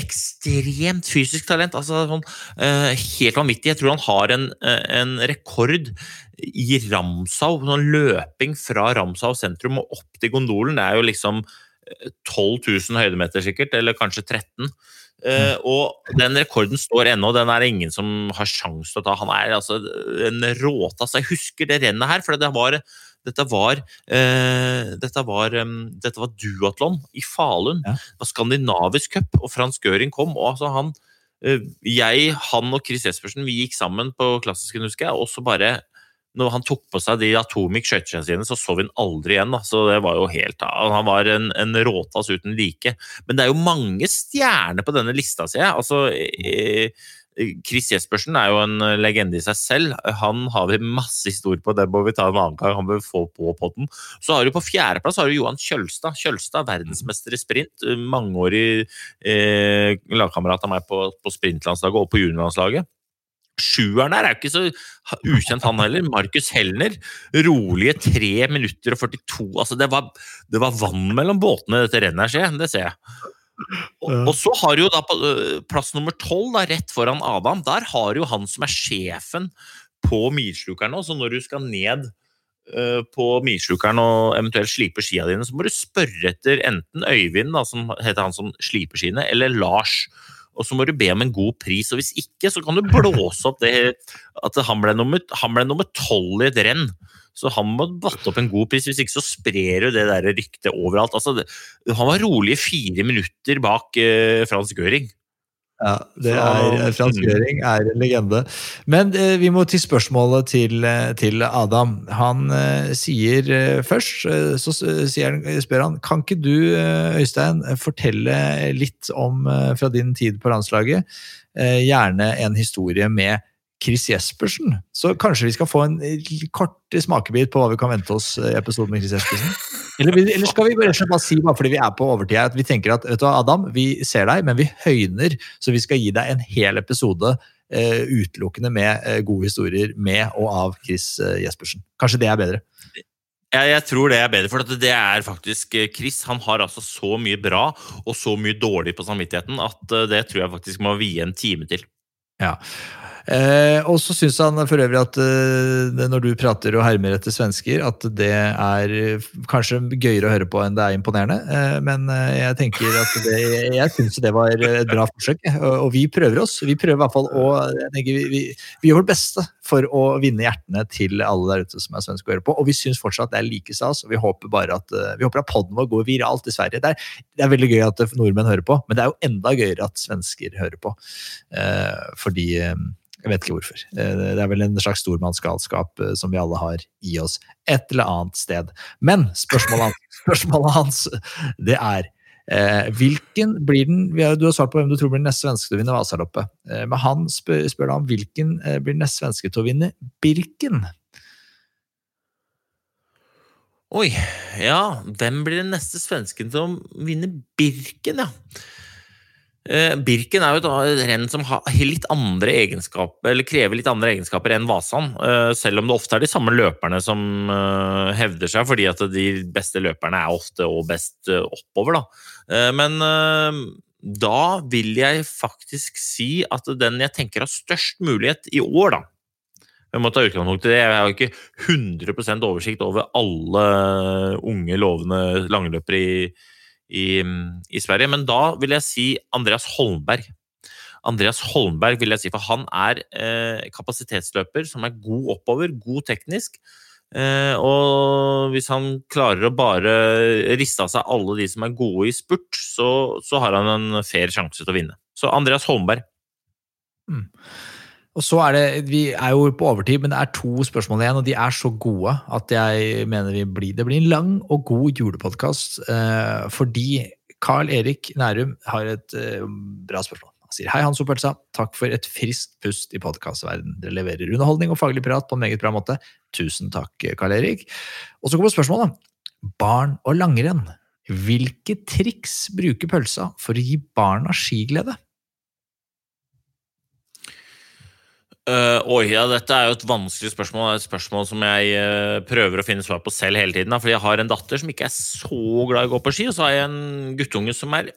Ekstremt fysisk talent. altså sånn, uh, Helt vanvittig. Jeg tror han har en, uh, en rekord i Ramsau. Sånn løping fra Ramsau sentrum og opp til gondolen. Det er jo liksom eh, 12 000 høydemeter sikkert, eller kanskje 13. Eh, og den rekorden står ennå, den er ingen som har sjans til å ta. Han er altså en råtass. Jeg husker det rennet her, for det var, dette var, uh, dette var, um, dette var duatlon i Falun. Ja. Det var skandinavisk cup, og Frans Gøring kom. og altså han uh, Jeg, han og Chris Jespersen vi gikk sammen på klassisken, husker jeg, og så bare når han tok på seg de Atomic skøytene sine, så så vi han aldri igjen. Da. Så det var jo helt Han var en, en råtass uten like. Men det er jo mange stjerner på denne lista, sier jeg. Altså, Chris Jespersen er jo en legende i seg selv. Han har vi masse historier på, det må vi ta en annen gang. Han bør få på potten. Så har du på fjerdeplass har Johan Kjølstad. Kjølstad, verdensmester i sprint. Mangeårig eh, lagkamerat av meg på, på sprintlandslaget og på juniorlandslaget. Sjueren der er jo ikke så ukjent, han heller. Markus Helner. Rolige 3 minutter og 42. Altså, det var, det var vann mellom båtene, dette rennet her, ser. Det ser jeg. Og, og så har du jo da øh, plass nummer tolv, rett foran Adam, der har jo han som er sjefen på milslukeren nå. Så når du skal ned øh, på milslukeren og eventuelt slipe skia dine, så må du spørre etter enten Øyvind, da, som heter han som sliper skiene, eller Lars. Og så må du be om en god pris, og hvis ikke, så kan du blåse opp det at han ble nummer, tolv 12 i et renn. Så han må batte opp en god pris, hvis ikke så sprer jo det der ryktet overalt. Altså, han var rolig fire minutter bak eh, Frans Gøring. Ja, det er, Frans Mm. Er en legende. Men eh, vi må til spørsmålet til, eh, til Adam. Han eh, sier eh, først, eh, så sier spør han, kan ikke du, eh, Øystein, fortelle litt om eh, fra din tid på landslaget, eh, gjerne en historie med Chris Jespersen. Så kanskje vi skal få en eh, kort smakebit på hva vi kan vente oss eh, i episoden med Chris Jespersen? Eller, eller skal vi bare, si, bare fordi vi er på overtid, at vi tenker at vet du hva, Adam, vi ser deg, men vi høyner, så vi skal gi deg en hel episode eh, utelukkende med eh, gode historier med og av Chris eh, Jespersen. Kanskje det er bedre? Jeg, jeg tror det er bedre, for det er faktisk Chris. Han har altså så mye bra og så mye dårlig på samvittigheten at det tror jeg faktisk må vie en time til. Ja. Eh, og så syns han for øvrig at eh, når du prater og hermer etter svensker, at det er eh, kanskje gøyere å høre på enn det er imponerende. Eh, men eh, jeg tenker at det, jeg syns det var et bra forsøk, og, og vi prøver oss. Vi prøver i hvert fall å vi, vi, vi gjør vårt beste for å vinne hjertene til alle der ute som er svenske å høre på. Og vi syns fortsatt det er like stas, og vi håper bare at eh, vi håper at podden vår går viralt i Sverige. Det er, det er veldig gøy at nordmenn hører på, men det er jo enda gøyere at svensker hører på. Eh, fordi eh, jeg vet ikke hvorfor. Eh, Det er vel en slags stormannsgalskap eh, som vi alle har i oss et eller annet sted. Men spørsmålet spørsmålet hans det er eh, hvilken blir den Du har svart på hvem du tror blir den neste svenske til å vinne Vasaloppet. Eh, men han spør, spør da om hvilken eh, blir den neste svenske til å vinne Birken. Oi, ja. Hvem blir den neste svensken til å vinne Birken, ja? Eh, Birken er jo et renn som har litt andre egenskaper, eller krever litt andre egenskaper enn Vasan. eh, Selv om det ofte er de samme løperne som eh, hevder seg, fordi at de beste løperne er ofte og best oppover. Da. Eh, Men eh, da vil jeg faktisk si at den jeg tenker har størst mulighet i år, da Jeg må ta utgangspunkt i det. Jeg har ikke 100 oversikt over alle unge, lovende langløpere i, i, i Sverige. Men da vil jeg si Andreas Holmberg. Andreas Holmberg vil jeg si, for han er eh, kapasitetsløper som er god oppover, god teknisk. Eh, og hvis han klarer å bare riste av seg alle de som er gode i spurt, så, så har han en fair sjanse til å vinne. Så Andreas Holmberg. Og så er det, Vi er jo på overtid, men det er to spørsmål igjen, og de er så gode at jeg mener blir, det blir en lang og god julepodkast. Eh, fordi Carl Erik Nærum har et eh, bra spørsmål. Sier hei, Hans og Takk for et friskt pust i podkastverden. Dere leverer underholdning og faglig prat på en meget bra måte. Tusen takk, Karl Erik. Og så kommer spørsmålet. Barn og langrenn. Hvilke triks bruker pølsa for å gi barna skiglede? Uh, oi, ja, dette er jo et vanskelig spørsmål. Det er Et spørsmål som jeg uh, prøver å finne svar på selv hele tiden. Da, fordi jeg har en datter som ikke er så glad i å gå på ski, og så har jeg en guttunge som er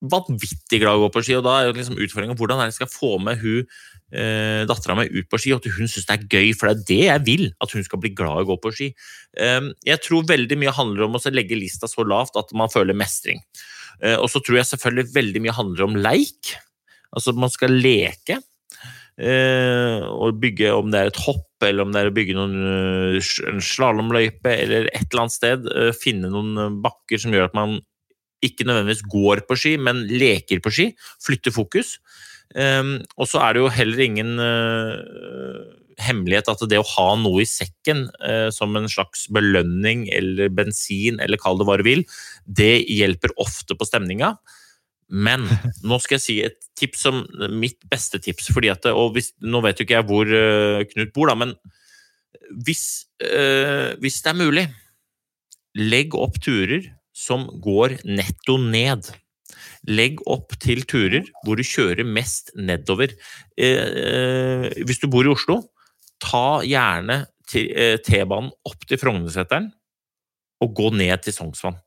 vanvittig glad i å gå på ski. Og da er jo liksom utfordringen hvordan jeg skal få med hun eh, dattera mi ut på ski, og at hun syns det er gøy, for det er det jeg vil. At hun skal bli glad i å gå på ski. Um, jeg tror veldig mye handler om å legge lista så lavt at man føler mestring. Uh, og så tror jeg selvfølgelig veldig mye handler om leik. Altså man skal leke. Uh, og bygge, om det er et hopp, eller om det er å bygge noen, uh, slalåmløype, eller et eller annet sted. finne noen bakker som gjør at man ikke nødvendigvis går på ski, men leker på ski. Flytter fokus. Um, og så er det jo heller ingen uh, hemmelighet at det å ha noe i sekken uh, som en slags belønning eller bensin, eller kall det hva du vil, det hjelper ofte på stemninga. Men nå skal jeg si et tips som mitt beste tips, fordi at, og hvis, nå vet jo ikke jeg hvor uh, Knut bor, da, men hvis, hvis det er mulig, legg opp turer som går netto ned. Legg opp til turer hvor du kjører mest nedover. Eh, hvis du bor i Oslo, ta gjerne eh, T-banen opp til Frognerseteren og gå ned til Sognsvann.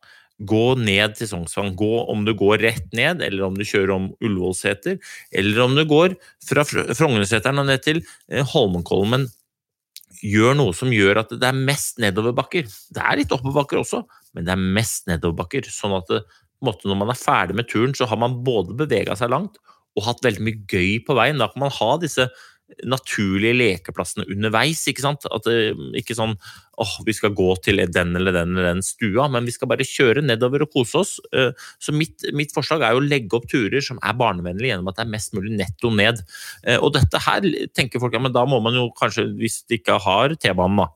Gå ned til Sognsvann. Gå om du går rett ned, eller om du kjører om Ullevålseter, eller om du går fra Fr- Frognerseteren og ned til eh, Holmenkollen. Gjør noe som gjør at det er mest nedoverbakker. Det er litt oppoverbakker også, men det er mest nedoverbakker. Sånn at det, måte, når man er ferdig med turen, så har man både bevega seg langt og hatt veldig mye gøy på veien. Da kan man ha disse naturlige lekeplassene underveis. Ikke sant? At det ikke sånn åh, vi skal gå til den eller den eller den stua, men vi skal bare kjøre nedover og kose oss. Eh, Så mitt, mitt forslag er jo å legge opp turer som er barnevennlige gjennom at det er mest mulig netto ned. Eh, Og dette her tenker folk ja, men da må man jo kanskje, hvis de ikke har T-banen, da,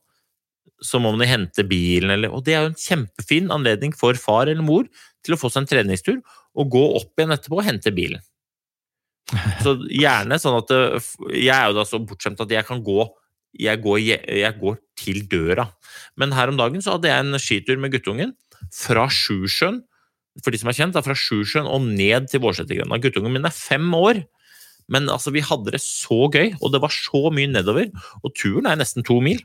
så må man henter hente bilen, eller Og det er jo en kjempefin anledning for far eller mor til å få seg en treningstur og gå opp igjen etterpå og hente bilen. Så gjerne sånn at Jeg er jo da så bortskjemt at jeg kan gå jeg går, jeg går til døra. Men her om dagen så hadde jeg en skitur med guttungen fra Sjusjøen for de som er kjent, da, fra Sjusjøen og ned til Vårsetergrenda. Guttungen min er fem år, men altså, vi hadde det så gøy, og det var så mye nedover. Og turen er nesten to mil.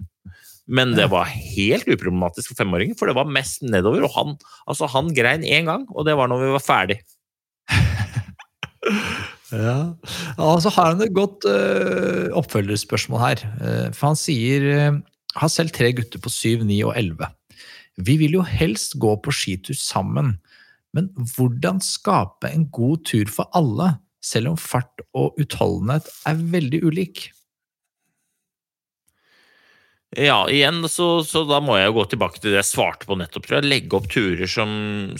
Men det var helt uproblematisk for femåringen, for det var mest nedover. Og han, altså, han grein én gang, og det var når vi var ferdig. Ja, og så har han et godt øh, oppfølgerspørsmål her. Eh, for han sier øh, har selv tre gutter på syv, ni og elleve. Vi vil jo helst gå på skitur sammen, men hvordan skape en god tur for alle, selv om fart og utholdenhet er veldig ulik? Ja, igjen, så, så da må jeg jo gå tilbake til det jeg svarte på nettopp. tror jeg. Legge opp turer som,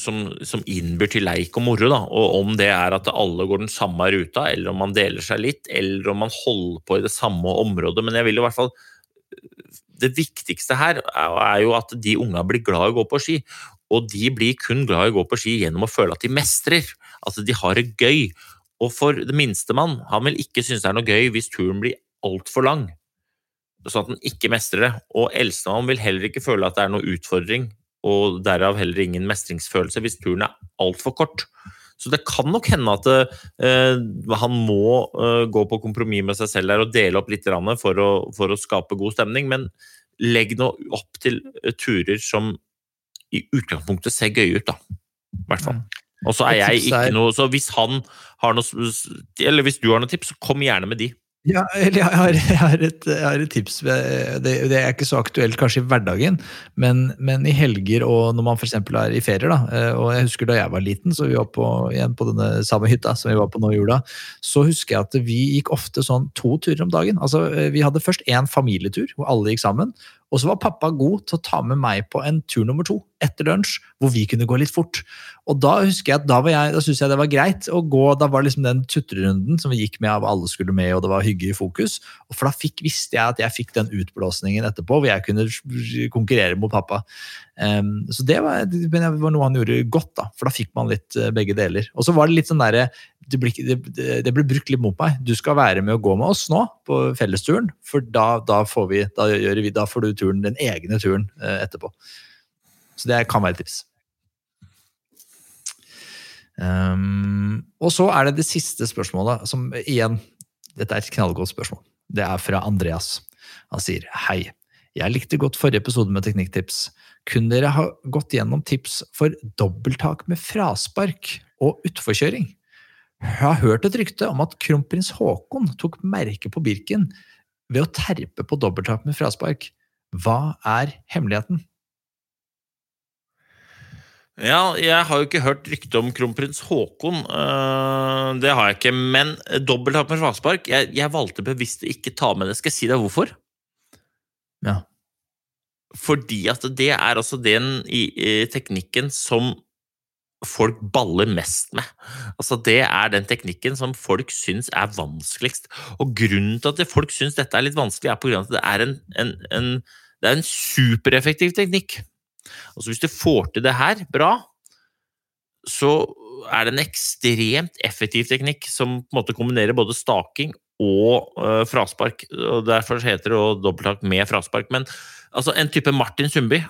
som, som innbyr til leik og moro. da, og Om det er at alle går den samme ruta, eller om man deler seg litt, eller om man holder på i det samme området. Men jeg vil i hvert fall Det viktigste her er jo at de unga blir glad i å gå på ski. Og de blir kun glad i å gå på ski gjennom å føle at de mestrer. At de har det gøy. Og for det minste mann, han vil ikke synes det er noe gøy hvis turen blir altfor lang. Sånn at den ikke mestrer det. Og eldstemann vil heller ikke føle at det er noe utfordring, og derav heller ingen mestringsfølelse hvis turen er altfor kort. Så det kan nok hende at eh, han må eh, gå på kompromiss med seg selv der og dele opp litt for, å, for å skape god stemning, men legg nå opp til turer som i utgangspunktet ser gøye ut, da. I hvert fall. Og så er jeg ikke noe Så hvis han har noe Eller hvis du har noen tips, så kom gjerne med de. Ja, jeg har, jeg har, et, jeg har et tips. Det, det er ikke så aktuelt kanskje i hverdagen, men, men i helger og når man f.eks. er i ferier. da, eh, og Jeg husker da jeg var liten, så vi var på, igjen på denne samme hytta som vi var på nå i jula, så husker jeg at vi gikk ofte sånn to turer om dagen. Altså, eh, Vi hadde først én familietur hvor alle gikk sammen. Og så var pappa god til å ta med meg på en tur nummer to etter lunsj, hvor vi kunne gå litt fort. Og da husker jeg at da, var jeg, da syntes jeg det var greit å gå Da var liksom den tutrerunden som vi gikk med av alle skulle med, og det var hygge i fokus. Og For da fikk, visste jeg at jeg fikk den utblåsningen etterpå, hvor jeg kunne konkurrere mot pappa. Em, så det var, det var noe han gjorde godt, da, for da fikk man litt uh, begge deler. Og så var det litt sånn derre det, det, ble brukt litt mot meg. Du skal være med og gå med oss nå på fellesturen, for da, da, får, vi, da, vi, får du turen, den egne turen uh, etterpå. Så det kan være et tips. Um, og så er det det siste spørsmålet, som igjen Dette er et knallgodt spørsmål. Det er fra Andreas. Han sier hei. Jeg likte godt forrige episode med teknikktips. Kunne dere ha gått gjennom tips for dobbelttak med fraspark og utforkjøring? Jeg har hørt et rykte om at kronprins Haakon tok merke på Birken ved å terpe på dobbelttak med fraspark. Hva er hemmeligheten? Ja, jeg har jo ikke hørt rykte om kronprins Haakon. øh, det har jeg ikke. Men dobbelttak med fraspark jeg, jeg valgte bevisst å ikke ta med det. Skal jeg si deg hvorfor? Ja. Fordi at det er altså den teknikken som folk baller mest med. Altså Det er den teknikken som folk syns er vanskeligst. Og grunnen til at folk syns dette er litt vanskelig, er på grunn av at det er en, en, en, det er en supereffektiv teknikk. Altså Hvis du får til det her bra, så er det en ekstremt effektiv teknikk som på en måte kombinerer både staking og uh, fraspark. og Derfor heter det dobbelttak med fraspark. Men altså, en type Martin Sundby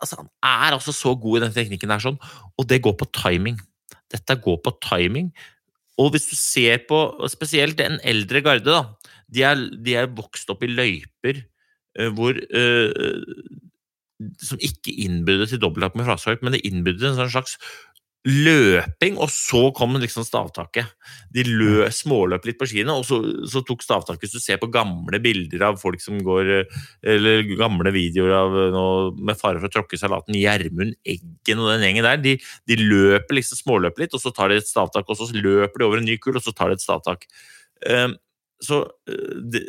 altså, Han er altså så god i den teknikken der, sånn, og det går på timing. Dette går på timing. Og hvis du ser på spesielt den eldre garde, da, de er, de er vokst opp i løyper eh, hvor uh, som ikke innbydde til dobbelttak med fraspark, men det innbydde en sånn slags løping, og så kom liksom stavtaket. De lø, småløp litt på skiene, og så, så tok stavtaket Hvis du ser på gamle bilder av folk som går Eller gamle videoer av noe, med fare for å tråkke i salaten, Gjermund Eggen og den gjengen der, de, de løper liksom småløper litt, og så tar de et stavtak, og så løper de over en ny kul, og så tar de et stavtak. Um, så, uh, det,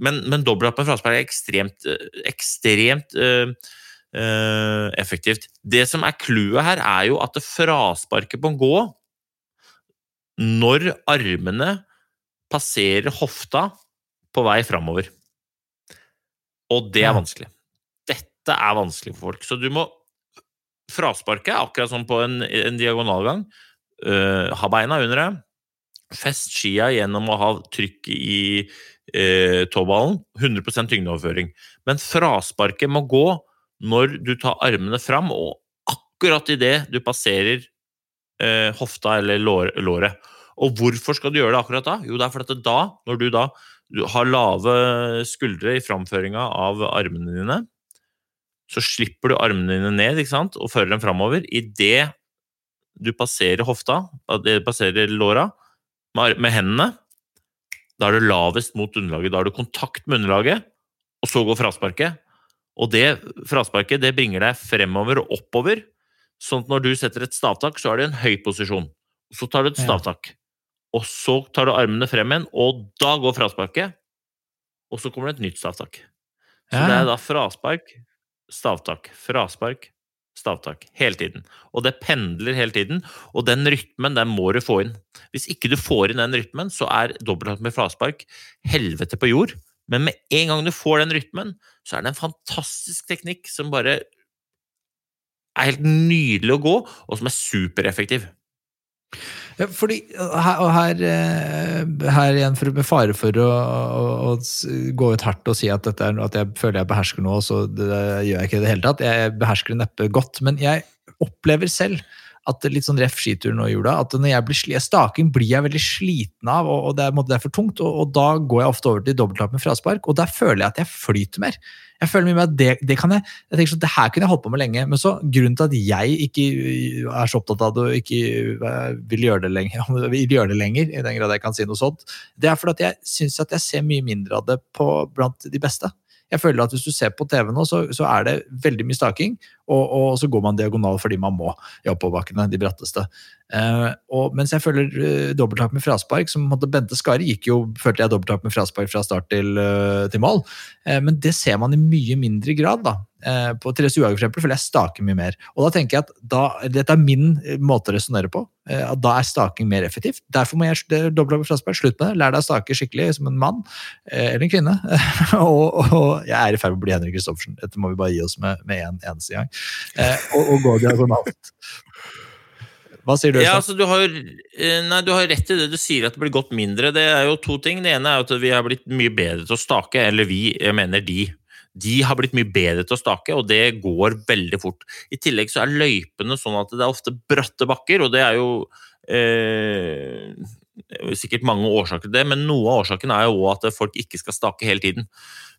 men, men dobbelthopp med fraspark er ekstremt, uh, ekstremt uh, uh, effektivt. Det som er clouet her, er jo at det frasparket på en gå når armene passerer hofta på vei framover. Og det er vanskelig. Dette er vanskelig for folk. Så du må frasparke, akkurat som på en, en diagonalgang. Uh, ha beina under deg. Fest skia gjennom å ha trykk i uh, tåballen. 100% tyngdeoverføring. Men frasparket må gå når du tar armene fram, og akkurat idet du passerer eh, hofta eller lår, låret. Og hvorfor skal du gjøre det akkurat da? Jo, det er fordi da, når du da du har lave skuldre i framføringa av armene dine, så slipper du armene dine ned ikke sant? og fører dem framover. Idet du passerer hofta, det passerer låra, med, med hendene, da er du lavest mot underlaget. Da har du kontakt med underlaget, og så går frasparket. Og det frasparket det bringer deg fremover og oppover, sånn at når du setter et stavtak, så er det en høy posisjon. Så tar du et stavtak, og så tar du armene frem igjen, og da går frasparket. Og så kommer det et nytt stavtak. Så det er da fraspark, stavtak, fraspark, stavtak. Hele tiden. Og det pendler hele tiden, og den rytmen den må du få inn. Hvis ikke du får inn den rytmen, så er dobbelthopp med fraspark helvete på jord. Men med en gang du får den rytmen, så er det en fantastisk teknikk som bare er helt nydelig å gå, og som er supereffektiv. Fordi her, og her, eh, her igjen, for, med fare for å, å, å gå ut hardt og si at, dette er, at jeg føler jeg behersker noe, så det, gjør jeg ikke i det hele tatt. Jeg behersker det neppe godt, men jeg opplever selv at litt sånn ref skituren og jula, at når jeg blir staking blir jeg veldig sliten av, og, og det, er, det er for tungt, og, og da går jeg ofte over til dobbelttak med fraspark, og der føler jeg at jeg flyter mer. Jeg føler mye med at det, det kan jeg, jeg tenker sånn, det her kunne jeg holdt på med lenge, men så grunnen til at jeg ikke er så opptatt av det og ikke øh, vil gjøre det lenger, vil gjøre det lenger, i den grad jeg kan si noe sånt, det er fordi at jeg synes at jeg ser mye mindre av det på, blant de beste. Jeg føler at Hvis du ser på TV nå, så, så er det veldig mye staking, og, og så går man diagonal fordi man må i oppoverbakkene, de bratteste. Eh, og, mens jeg føler eh, dobbelttak med fraspark, som Bente Skari gikk jo, følte jeg dobbelttak med fraspark fra start til, uh, til mål, Eh, men det ser man i mye mindre grad. da. Eh, på Therese Johaug for eksempel, føler jeg staker mye mer. Og da tenker jeg at da, Dette er min eh, måte å resonnere på. at Da er staking mer effektivt. Derfor må jeg dobbelttak med fraspark. Slutt med det. Lær deg å stake skikkelig som en mann eller en kvinne. og, og jeg er i ferd med å bli Henrik Kristoffersen. Dette må vi bare gi oss med med en eneste gang. Eh, og, og gå diagonalt. Hva sier du? Ja, altså, du, har, eh, nei, du har rett i det du sier, at det blir gått mindre. Det er jo to ting. Det ene er at vi har blitt mye bedre til å stake. Eller vi, jeg mener de. De har blitt mye bedre til å stake, og det går veldig fort. I tillegg så er løypene sånn at det er ofte bratte bakker, og det er jo eh, er sikkert mange årsaker til det, men noe av årsaken er jo også at folk ikke skal stake hele tiden.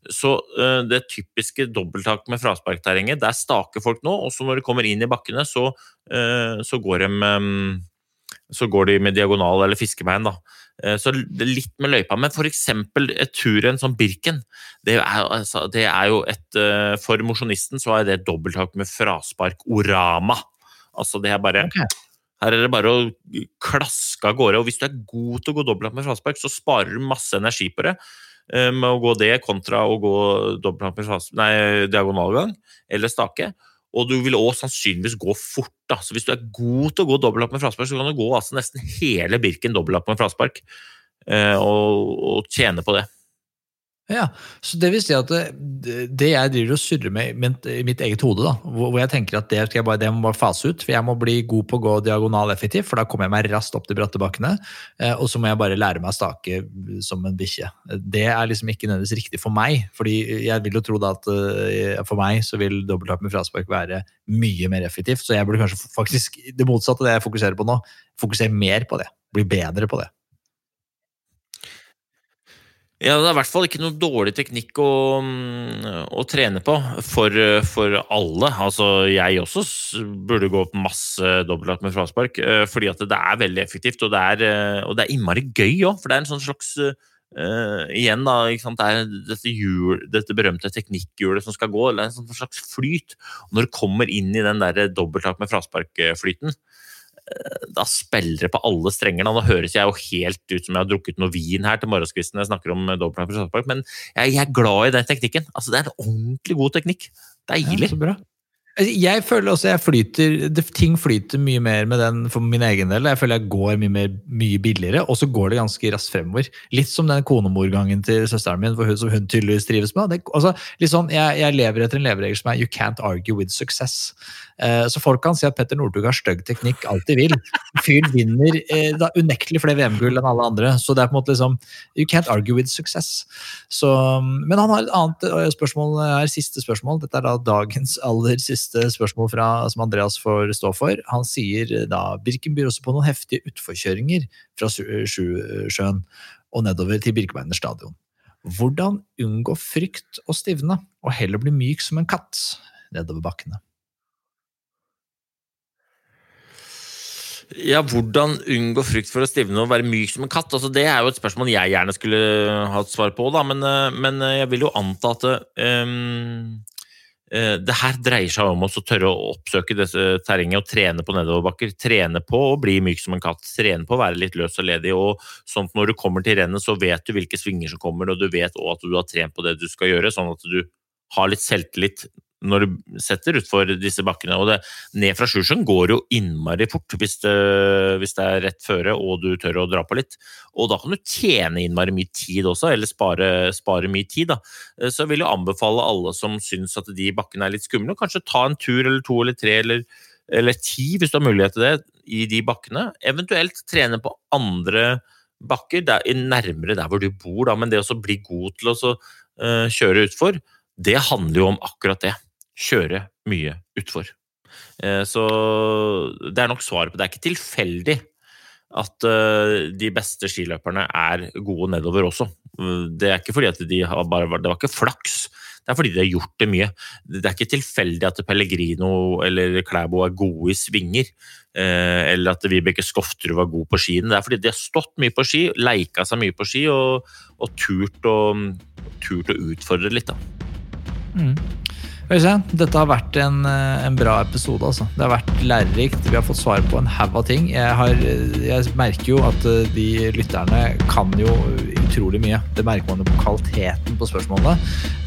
Så eh, det typiske dobbelttak med frasparkterrenget, der staker folk nå, og så når de kommer inn i bakkene, så, eh, så går de eh, så går de med diagonal eller fiskebein. da. Eh, Så litt med løypa. Men f.eks. et turrenn som Birken, det er, altså, det er jo et For mosjonisten så er det dobbelttak med fraspark-orama. Altså det er bare okay. Her er det bare å klaske av gårde. Og hvis du er god til å gå dobbelttak med fraspark, så sparer du masse energi på det. Eh, Med å gå det kontra å gå nei, diagonalgang eller stake. Og du vil òg sannsynligvis gå fort. da. Så Hvis du er god til å gå dobbeltlapp med fraspark, så kan du gå altså nesten hele Birken dobbeltlapp med fraspark. eh, Og, og tjene på det. Ja, så det vil si at det, det jeg driver og surrer med i mitt, eget hode, da, hvor, jeg tenker at det, skal jeg bare, det må bare fase ut, for jeg må bli god på å gå diagonal effektivt, for da kommer jeg meg raskt opp de bratte bakkene, eh, og så må jeg bare lære meg å stake som en bikkje. Det er liksom ikke nødvendigvis riktig for meg, fordi jeg vil jo tro da at eh, for meg så vil dobbelttak med fraspark være mye mer effektivt, så jeg burde kanskje faktisk, det motsatte av det jeg fokuserer på nå, fokusere mer på det, bli bedre på det. Ja, Det er i hvert fall ikke noe dårlig teknikk å, mm, å trene på for, for alle. Altså, Jeg også burde gå opp masse dobbeltlagt med fraspark, eh, fordi at det er veldig effektivt, og det er, eh, og det er innmari gøy òg. For det er en sånn slags uh, Igjen, da, det er dette, hjul, dette berømte teknikkhjulet som skal gå, eller en sånn slags flyt. Og når du kommer inn i den der dobbeltlapp med fraspark-flyten, da spiller det på alle strenger. Nå høres jeg jo helt ut som jeg har drukket noe vin her til morgenskvisten når jeg snakker om dobbeltplan, med fraspark, men jeg er glad i den teknikken. Altså, det er en ordentlig god teknikk. Deilig. Ja, så bra. Altså, Jeg føler også jeg flyter, det, ting flyter mye mer med den for min egen del. Jeg føler jeg går mye, mer, mye billigere, og så går det ganske raskt fremover. Litt som den konemorgangen til søsteren min, hun, som hun tydeligvis trives med. Det, altså, litt sånn, jeg, jeg lever etter en leveregel som er 'you can't argue with success'. Eh, så folk kan si at Petter Northug har stygg teknikk alt de vil. Fyren vinner eh, da, unektelig flere VM-gull enn alle andre, så det er på en måte liksom You can't argue with success. Så, men han har et annet eh, spørsmål her, siste spørsmål. Dette er da dagens aller siste spørsmål fra, som Andreas får stå for. Han sier eh, da Birken byr også på noen heftige utforkjøringer fra Sjusjøen og nedover til Birkebeiner stadion. Hvordan unngå frykt og stivne, og heller bli myk som en katt nedover bakkene? Ja, Hvordan unngå frykt for å stivne og være myk som en katt? Altså, det er jo et spørsmål jeg gjerne skulle ha et svar på, da, men, eh, men jeg vil jo anta at um, det her dreier seg om å tørre å oppsøke dette terrenget og trene på nedoverbakker. Trene på å bli myk som en katt, trene på å være litt løs og ledig. og sånn at Når du kommer til rennet, så vet du hvilke svinger som kommer, og du vet også at du har trent på det du skal gjøre, sånn at du har litt selvtillit når du setter utfor disse bakkene. Og det, ned fra Sjusjøen går jo innmari fort hvis det, hvis det er rett føre og du tør å dra på litt. Og da kan du tjene innmari mye tid også, eller spare, spare mye tid. da. Så jeg vil jo anbefale alle som syns at de bakkene er litt skumle, kanskje ta en tur eller to eller tre, eller eller ti hvis du har mulighet til det, i de bakkene. Eventuelt trene på andre bakker der, nærmere der hvor du bor, da. men det å bli god til å uh, kjøre utfor, det handler jo om akkurat det. Kjøre mye utfor. Uh, så det er nok svaret på det. Det er ikke tilfeldig at uh, de beste skiløperne er gode nedover også. Det er ikke fordi at de har bare Det var ikke flaks. Det er fordi de har gjort det mye. Det er ikke tilfeldig at Pellegrino eller Klæbo er gode i svinger, eh, eller at Vibeke Skofterud var god på skien. Det er fordi de har stått mye på ski, leika seg mye på ski og, og turt, å, turt, å, utfordre litt. da. Mm. Øystein, dette har vært en, eh, en, bra episode. altså. Det har vært lærerikt. Vi har fått svar på en haug av ting. Jeg, har, jeg, merker jo at eh, de lytterne kan jo utrolig mye. Det merker man jo på kvaliteten på spørsmålene.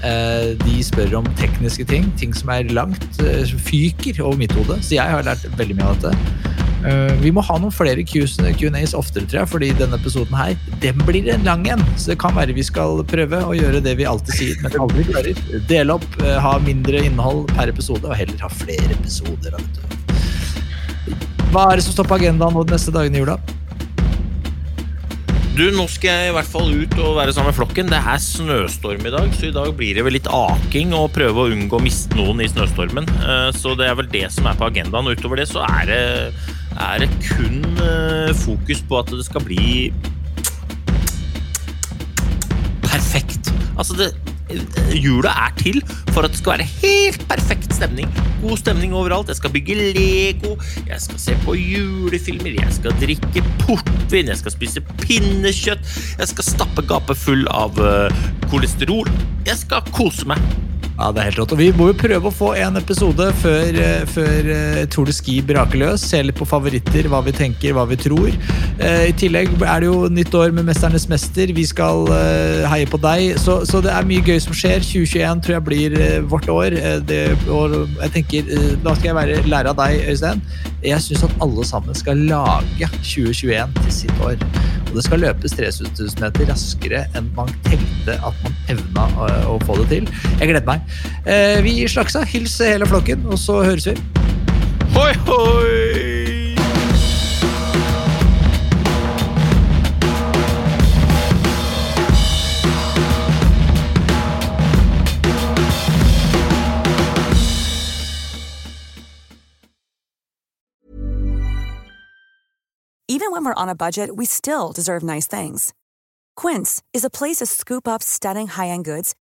Eh, de spør om tekniske ting, ting som er langt fyker over mitt hode. Så jeg har lært veldig mye av dette. Uh, vi må ha noen flere Q&As oftere, tror jeg, fordi denne episoden her, den blir en lang en. Så det kan være vi skal prøve å gjøre det vi alltid sier, men aldri klarer. Dele opp, uh, ha mindre innhold per episode, og heller ha flere episoder. Hva er det som står på agendaen nå de neste dagene i jula? Du, Nå skal jeg i hvert fall ut og være sammen med flokken. Det er snøstorm i dag, så i dag blir det vel litt aking og prøve å unngå å miste noen i snøstormen. Uh, så det er vel det som er på agendaen. Og utover det så er det er det kun eh, fokus på at det skal bli perfekt. Altså, det, jula er til for at det skal være helt perfekt stemning. God stemning overalt. Jeg skal bygge Lego, jeg skal se på julefilmer, jeg skal drikke portvin, jeg skal spise pinnekjøtt, jeg skal stappe gapet full av uh, kolesterol. Jeg skal kose meg. Ja, det er helt rått. Og vi må jo prøve å få en episode før, eh, før uh, Tour de Ski braker løs. Se litt på favoritter, hva vi tenker, hva vi tror. Uh, I tillegg er det jo nytt år med Mesternes mester. Vi skal heie på deg. Så, så, det er mye gøy som skjer. 2021 tror jeg blir vårt år. Det, og jeg tenker, Da skal jeg være, lære av deg, Øystein. Jeg syns at alle sammen skal lage 2021 til sitt år. Og det skal løpes 3000 meter raskere enn man tenkte at man evna å, å få det til. Jeg gleder meg. Eh, vi slaksa. Hils hele flokken, og så høres vi. Hoi, hoi! Even when we're on a budget, we still deserve nice things. Quince is a place to scoop up stunning high-end goods